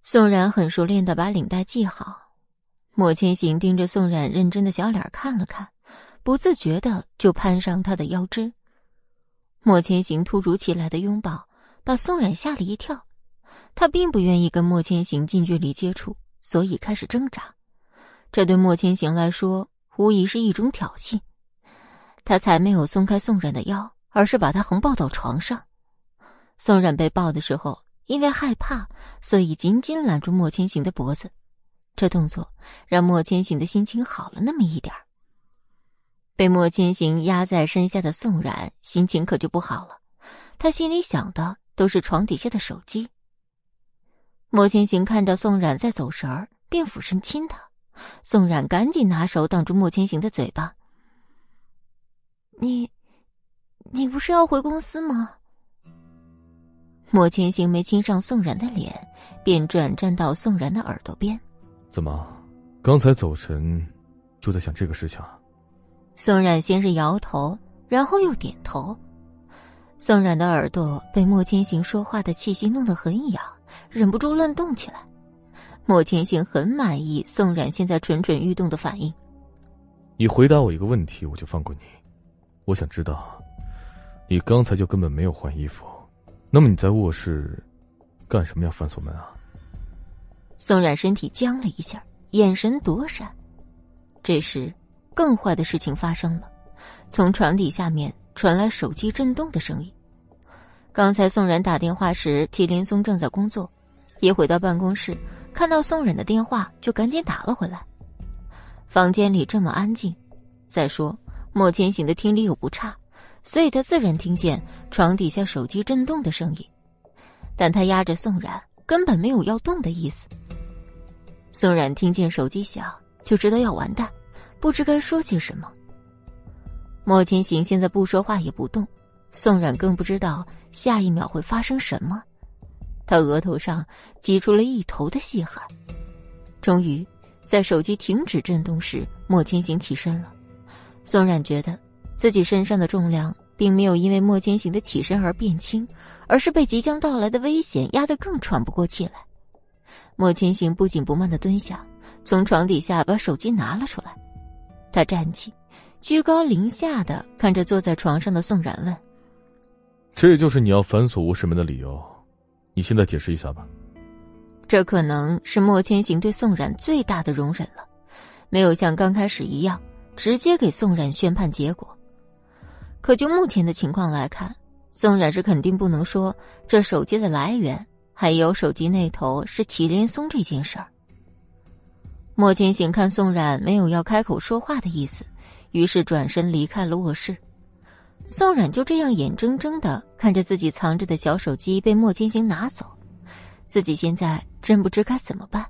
Speaker 1: 宋冉很熟练的把领带系好，莫千行盯着宋冉认真的小脸看了看，不自觉的就攀上他的腰肢。莫千行突如其来的拥抱，把宋冉吓了一跳。他并不愿意跟莫千行近距离接触，所以开始挣扎。这对莫千行来说，无疑是一种挑衅。他才没有松开宋冉的腰，而是把他横抱到床上。宋冉被抱的时候，因为害怕，所以紧紧揽住莫千行的脖子。这动作让莫千行的心情好了那么一点儿被莫千行压在身下的宋冉心情可就不好了，他心里想的都是床底下的手机。莫千行看着宋冉在走神儿，便俯身亲她。宋冉赶紧拿手挡住莫千行的嘴巴。
Speaker 2: 你，你不是要回公司吗？
Speaker 1: 莫千行没亲上宋冉的脸，便转站到宋冉的耳朵边。
Speaker 4: 怎么，刚才走神，就在想这个事情啊？
Speaker 1: 宋冉先是摇头，然后又点头。宋冉的耳朵被莫千行说话的气息弄得很痒。忍不住乱动起来，莫千行很满意宋冉现在蠢蠢欲动的反应。
Speaker 4: 你回答我一个问题，我就放过你。我想知道，你刚才就根本没有换衣服，那么你在卧室干什么要反锁门啊？
Speaker 1: 宋冉身体僵了一下，眼神躲闪。这时，更坏的事情发生了，从床底下面传来手机震动的声音。刚才宋冉打电话时，祁林松正在工作。一回到办公室，看到宋冉的电话，就赶紧打了回来。房间里这么安静，再说莫千行的听力又不差，所以他自然听见床底下手机震动的声音。但他压着宋冉，根本没有要动的意思。宋冉听见手机响，就知道要完蛋，不知该说些什么。莫千行现在不说话也不动。宋冉更不知道下一秒会发生什么。他额头上挤出了一头的细汗。终于，在手机停止震动时，莫千行起身了。宋冉觉得自己身上的重量并没有因为莫千行的起身而变轻，而是被即将到来的危险压得更喘不过气来。莫千行不紧不慢的蹲下，从床底下把手机拿了出来。他站起，居高临下的看着坐在床上的宋冉问：“
Speaker 4: 这就是你要反锁无视门的理由？你现在解释一下吧。”
Speaker 1: 这可能是莫千行对宋冉最大的容忍了，没有像刚开始一样直接给宋冉宣判结果。可就目前的情况来看，宋冉是肯定不能说这手机的来源还有手机那头是祁连松这件事儿。莫千行看宋冉没有要开口说话的意思，于是转身离开了卧室。宋冉就这样眼睁睁的看着自己藏着的小手机被莫千行拿走。自己现在真不知该怎么办。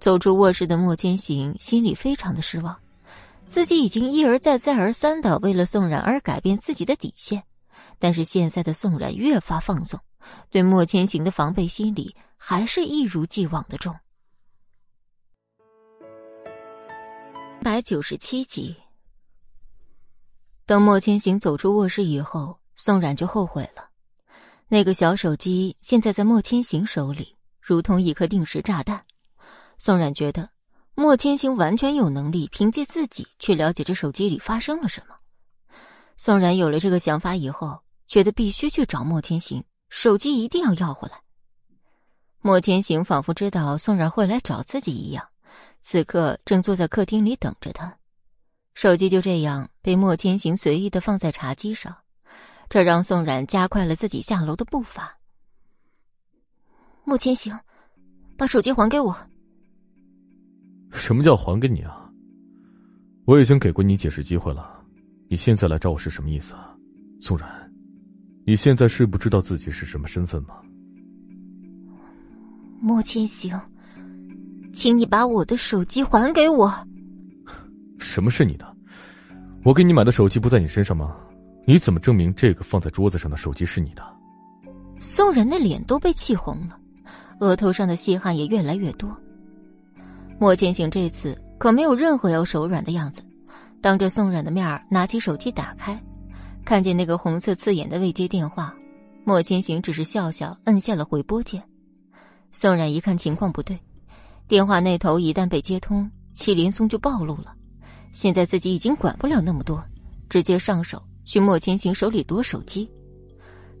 Speaker 1: 走出卧室的莫千行心里非常的失望，自己已经一而再、再而三的为了宋冉而改变自己的底线，但是现在的宋冉越发放纵，对莫千行的防备心理还是一如既往的重。百九十七集，等莫千行走出卧室以后，宋冉就后悔了。那个小手机现在在莫千行手里，如同一颗定时炸弹。宋冉觉得莫千行完全有能力凭借自己去了解这手机里发生了什么。宋冉有了这个想法以后，觉得必须去找莫千行，手机一定要要回来。莫千行仿佛知道宋冉会来找自己一样，此刻正坐在客厅里等着他。手机就这样被莫千行随意的放在茶几上。这让宋冉加快了自己下楼的步伐。
Speaker 2: 莫千行，把手机还给我。
Speaker 4: 什么叫还给你啊？我已经给过你解释机会了，你现在来找我是什么意思啊？宋然，你现在是不知道自己是什么身份吗？
Speaker 2: 莫千行，请你把我的手机还给我。
Speaker 4: 什么是你的？我给你买的手机不在你身上吗？你怎么证明这个放在桌子上的手机是你的？
Speaker 1: 宋然的脸都被气红了，额头上的细汗也越来越多。莫千行这次可没有任何要手软的样子，当着宋冉的面拿起手机打开，看见那个红色刺眼的未接电话，莫千行只是笑笑摁下了回拨键。宋冉一看情况不对，电话那头一旦被接通，祁连松就暴露了。现在自己已经管不了那么多，直接上手。去莫千行手里夺手机，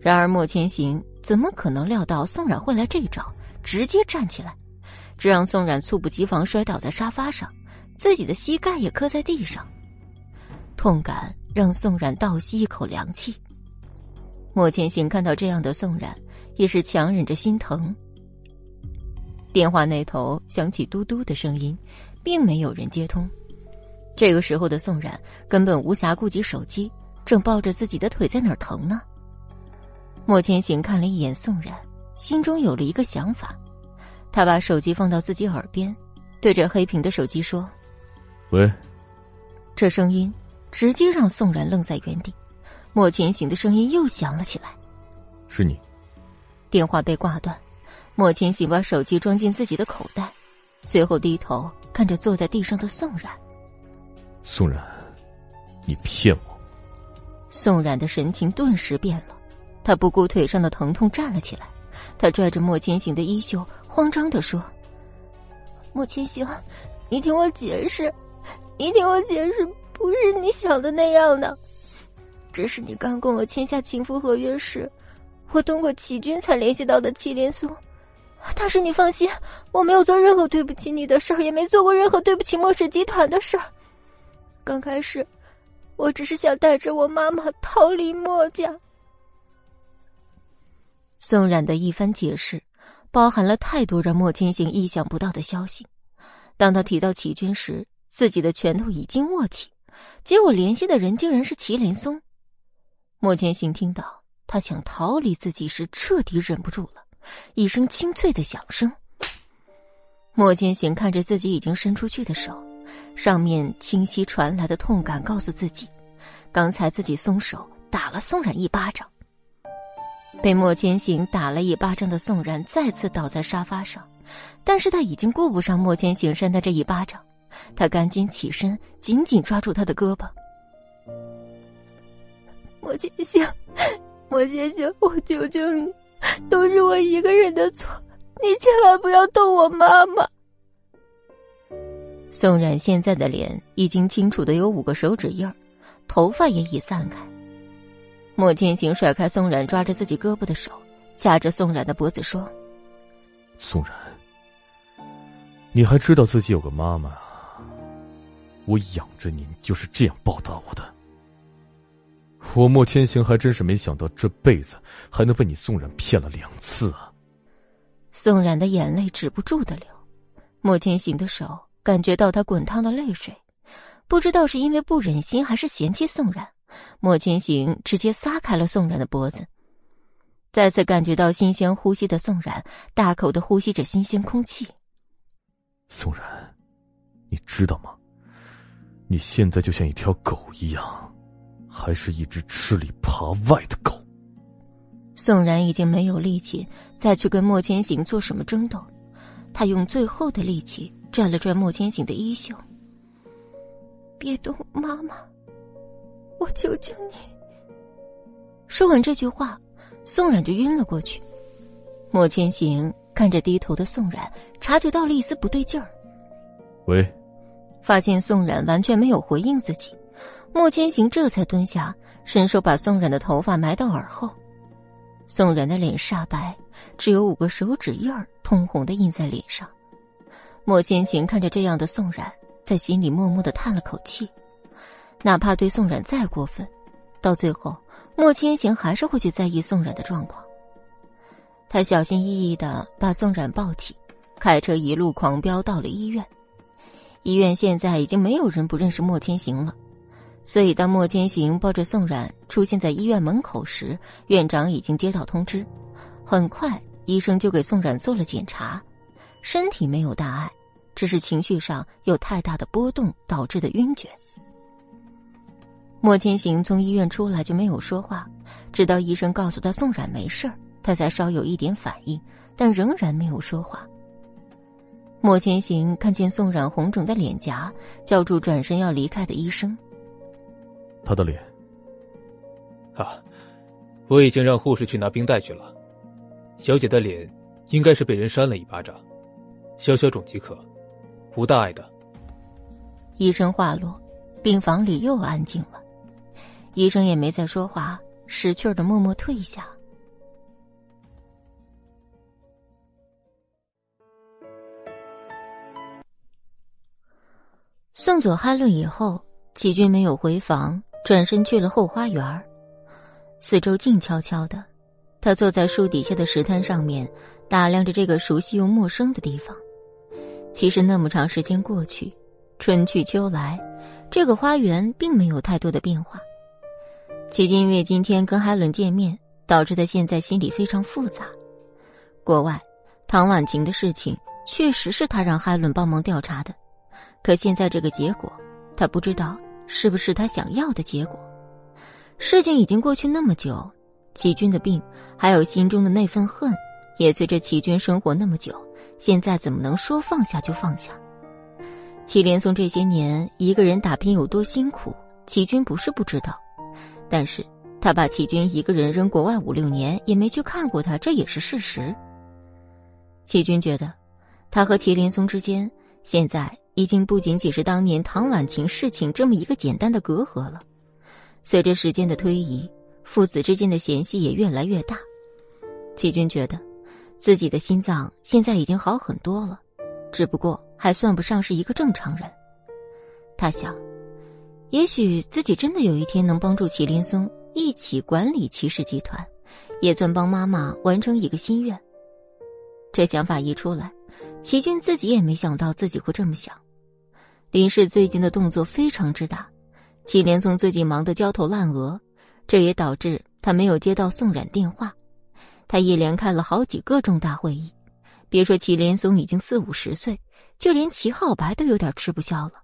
Speaker 1: 然而莫千行怎么可能料到宋冉会来这一招？直接站起来，这让宋冉猝不及防摔倒在沙发上，自己的膝盖也磕在地上，痛感让宋冉倒吸一口凉气。莫千行看到这样的宋冉，也是强忍着心疼。电话那头响起嘟嘟的声音，并没有人接通。这个时候的宋冉根本无暇顾及手机。正抱着自己的腿在哪儿疼呢？莫千行看了一眼宋冉，心中有了一个想法。他把手机放到自己耳边，对着黑屏的手机说：“
Speaker 4: 喂。”
Speaker 1: 这声音直接让宋然愣在原地。莫千行的声音又响了起来：“
Speaker 4: 是你。”
Speaker 1: 电话被挂断。莫千行把手机装进自己的口袋，最后低头看着坐在地上的宋然：“
Speaker 4: 宋冉，你骗我。”
Speaker 1: 宋冉的神情顿时变了，他不顾腿上的疼痛站了起来，他拽着莫千行的衣袖，慌张的说：“
Speaker 2: 莫千行，你听我解释，你听我解释，不是你想的那样的。这是你刚跟我签下情夫合约时，我通过齐军才联系到的祁连松。但是你放心，我没有做任何对不起你的事儿，也没做过任何对不起莫氏集团的事儿。刚开始。”我只是想带着我妈妈逃离墨家。
Speaker 1: 宋冉的一番解释，包含了太多让莫千行意想不到的消息。当他提到齐军时，自己的拳头已经握起，结果联系的人竟然是祁连松。莫千行听到他想逃离自己时，彻底忍不住了，一声清脆的响声。莫千行看着自己已经伸出去的手。上面清晰传来的痛感告诉自己，刚才自己松手打了宋冉一巴掌。被莫千行打了一巴掌的宋冉再次倒在沙发上，但是他已经顾不上莫千行扇的这一巴掌，他赶紧起身，紧紧抓住他的胳膊。
Speaker 2: 莫千行，莫千行，我求求你，都是我一个人的错，你千万不要动我妈妈。
Speaker 1: 宋冉现在的脸已经清楚的有五个手指印儿，头发也已散开。莫千行甩开宋冉抓着自己胳膊的手，掐着宋冉的脖子说：“
Speaker 4: 宋冉，你还知道自己有个妈妈啊？我养着你就是这样报答我的。我莫千行还真是没想到这辈子还能被你宋冉骗了两次啊！”
Speaker 1: 宋冉的眼泪止不住的流，莫千行的手感觉到他滚烫的泪水，不知道是因为不忍心还是嫌弃宋冉。莫千行直接撒开了宋冉的脖子，再次感觉到新鲜呼吸的宋冉大口的呼吸着新鲜空气。
Speaker 4: 宋冉，你知道吗？你现在就像一条狗一样，还是一只吃里扒外的狗。
Speaker 1: 宋然已经没有力气再去跟莫千行做什么争斗，他用最后的力气拽了拽莫千行的衣袖：“
Speaker 2: 别动妈妈。”我求求你！
Speaker 1: 说完这句话，宋冉就晕了过去。莫千行看着低头的宋冉，察觉到了一丝不对劲儿。
Speaker 4: 喂，
Speaker 1: 发现宋冉完全没有回应自己，莫千行这才蹲下，伸手把宋冉的头发埋到耳后。宋冉的脸煞白，只有五个手指印儿通红的印在脸上。莫千行看着这样的宋冉，在心里默默的叹了口气。哪怕对宋冉再过分，到最后莫千行还是会去在意宋冉的状况。他小心翼翼的把宋冉抱起，开车一路狂飙到了医院。医院现在已经没有人不认识莫千行了，所以当莫千行抱着宋冉出现在医院门口时，院长已经接到通知，很快医生就给宋冉做了检查，身体没有大碍，只是情绪上有太大的波动导致的晕厥。莫千行从医院出来就没有说话，直到医生告诉他宋冉没事儿，他才稍有一点反应，但仍然没有说话。莫千行看见宋冉红肿的脸颊，叫住转身要离开的医生。
Speaker 4: 他的脸，
Speaker 3: 啊，我已经让护士去拿冰袋去了。小姐的脸应该是被人扇了一巴掌，消消肿即可，无大碍的。
Speaker 1: 医生话落，病房里又安静了。医生也没再说话，识趣的默默退下。送走哈伦以后，齐军没有回房，转身去了后花园。四周静悄悄的，他坐在树底下的石滩上面，打量着这个熟悉又陌生的地方。其实那么长时间过去，春去秋来，这个花园并没有太多的变化。齐军因为今天跟海伦见面，导致他现在心里非常复杂。国外唐婉晴的事情确实是他让海伦帮忙调查的，可现在这个结果，他不知道是不是他想要的结果。事情已经过去那么久，齐军的病还有心中的那份恨，也随着齐军生活那么久，现在怎么能说放下就放下？齐连松这些年一个人打拼有多辛苦，齐军不是不知道。但是他把齐军一个人扔国外五六年，也没去看过他，这也是事实。齐军觉得，他和祁连松之间现在已经不仅仅是当年唐婉晴事情这么一个简单的隔阂了。随着时间的推移，父子之间的嫌隙也越来越大。齐军觉得，自己的心脏现在已经好很多了，只不过还算不上是一个正常人。他想。也许自己真的有一天能帮助祁连松一起管理祁氏集团，也算帮妈妈完成一个心愿。这想法一出来，齐军自己也没想到自己会这么想。林氏最近的动作非常之大，祁连松最近忙得焦头烂额，这也导致他没有接到宋冉电话。他一连开了好几个重大会议，别说祁连松已经四五十岁，就连齐浩白都有点吃不消了。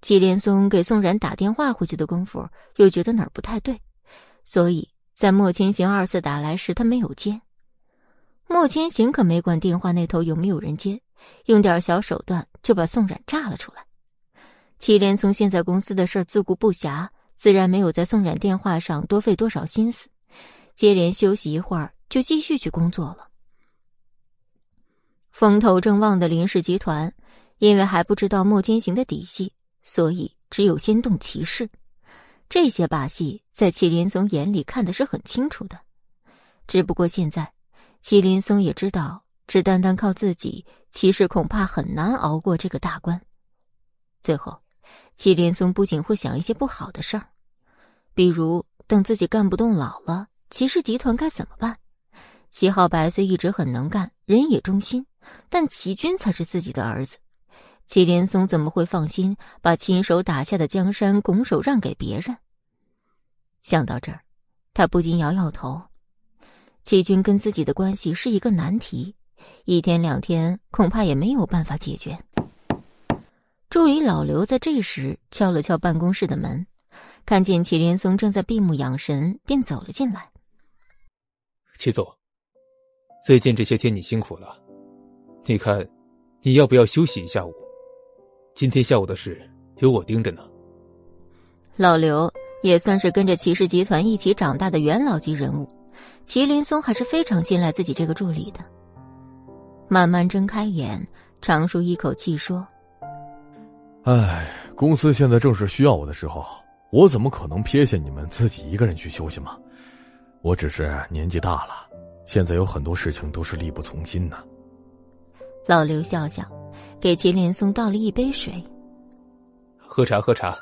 Speaker 1: 祁连松给宋冉打电话回去的功夫，又觉得哪儿不太对，所以在莫千行二次打来时，他没有接。莫千行可没管电话那头有没有人接，用点小手段就把宋冉炸了出来。祁连从现在公司的事自顾不暇，自然没有在宋冉电话上多费多少心思。接连休息一会儿，就继续去工作了。风头正旺的林氏集团，因为还不知道莫千行的底细，所以只有先动骑士。这些把戏在祁连松眼里看的是很清楚的，只不过现在。祁连松也知道，只单单靠自己，骑士恐怕很难熬过这个大关。最后，祁连松不仅会想一些不好的事儿，比如等自己干不动老了，祁氏集团该怎么办？齐浩白虽一直很能干，人也忠心，但齐军才是自己的儿子，祁连松怎么会放心把亲手打下的江山拱手让给别人？想到这儿，他不禁摇摇头。齐军跟自己的关系是一个难题，一天两天恐怕也没有办法解决。助理老刘在这时敲了敲办公室的门，看见祁连松正在闭目养神，便走了进来。
Speaker 3: 齐总，最近这些天你辛苦了，你看，你要不要休息一下午？今天下午的事有我盯着呢。
Speaker 1: 老刘也算是跟着齐氏集团一起长大的元老级人物。麒麟松还是非常信赖自己这个助理的。慢慢睁开眼，长舒一口气说：“
Speaker 4: 哎，公司现在正是需要我的时候，我怎么可能撇下你们自己一个人去休息嘛？我只是年纪大了，现在有很多事情都是力不从心呢。”
Speaker 1: 老刘笑笑，给祁连松倒了一杯水。
Speaker 3: 喝茶，喝茶。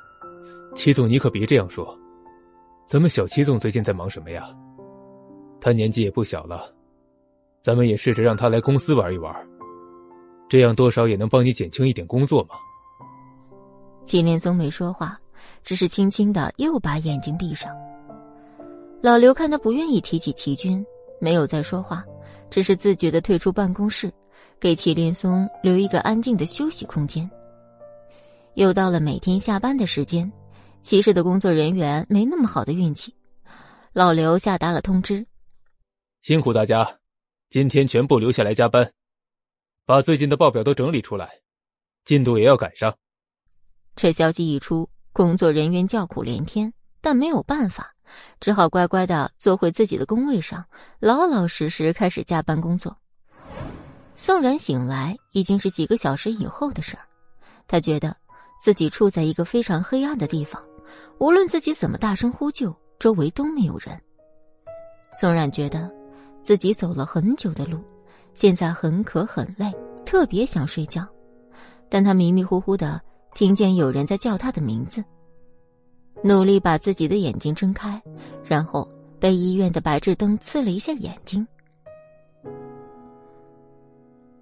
Speaker 3: 齐总，你可别这样说。咱们小齐总最近在忙什么呀？他年纪也不小了，咱们也试着让他来公司玩一玩，这样多少也能帮你减轻一点工作嘛。
Speaker 1: 祁连松没说话，只是轻轻的又把眼睛闭上。老刘看他不愿意提起齐军，没有再说话，只是自觉的退出办公室，给祁连松留一个安静的休息空间。又到了每天下班的时间，骑士的工作人员没那么好的运气，老刘下达了通知。
Speaker 3: 辛苦大家，今天全部留下来加班，把最近的报表都整理出来，进度也要赶上。
Speaker 1: 这消息一出，工作人员叫苦连天，但没有办法，只好乖乖的坐回自己的工位上，老老实实开始加班工作。宋然醒来已经是几个小时以后的事儿，他觉得自己处在一个非常黑暗的地方，无论自己怎么大声呼救，周围都没有人。宋冉觉得。自己走了很久的路，现在很渴很累，特别想睡觉，但他迷迷糊糊的听见有人在叫他的名字。努力把自己的眼睛睁开，然后被医院的白炽灯刺了一下眼睛。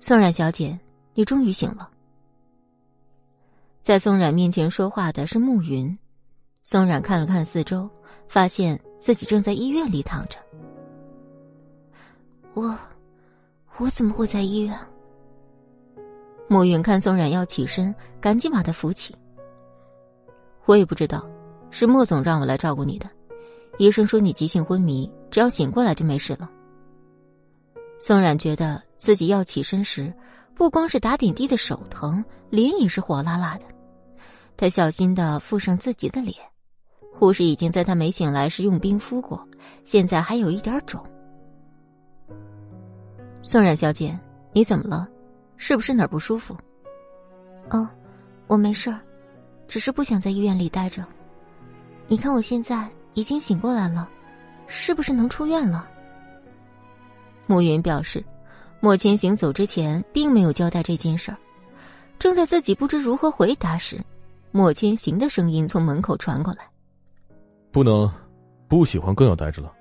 Speaker 1: 宋冉小姐，你终于醒了。在宋冉面前说话的是慕云。宋冉看了看四周，发现自己正在医院里躺着。
Speaker 2: 我，我怎么会在医院？
Speaker 1: 暮云看宋冉要起身，赶紧把她扶起。我也不知道，是莫总让我来照顾你的。医生说你急性昏迷，只要醒过来就没事了。宋冉觉得自己要起身时，不光是打点滴的手疼，脸也是火辣辣的。他小心的敷上自己的脸，护士已经在他没醒来时用冰敷过，现在还有一点肿。宋冉小姐，你怎么了？是不是哪儿不舒服？
Speaker 2: 哦，我没事儿，只是不想在医院里待着。你看我现在已经醒过来了，是不是能出院了？
Speaker 1: 暮云表示，莫千行走之前并没有交代这件事儿。正在自己不知如何回答时，莫千行的声音从门口传过来：“
Speaker 4: 不能，不喜欢更要待着了。”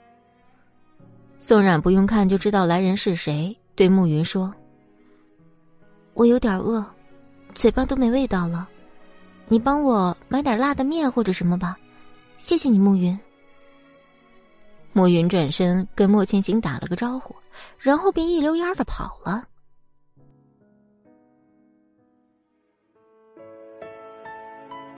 Speaker 1: 宋冉不用看就知道来人是谁，对暮云说：“
Speaker 2: 我有点饿，嘴巴都没味道了，你帮我买点辣的面或者什么吧，谢谢你，暮云。”
Speaker 1: 暮云转身跟莫千行打了个招呼，然后便一溜烟的跑了。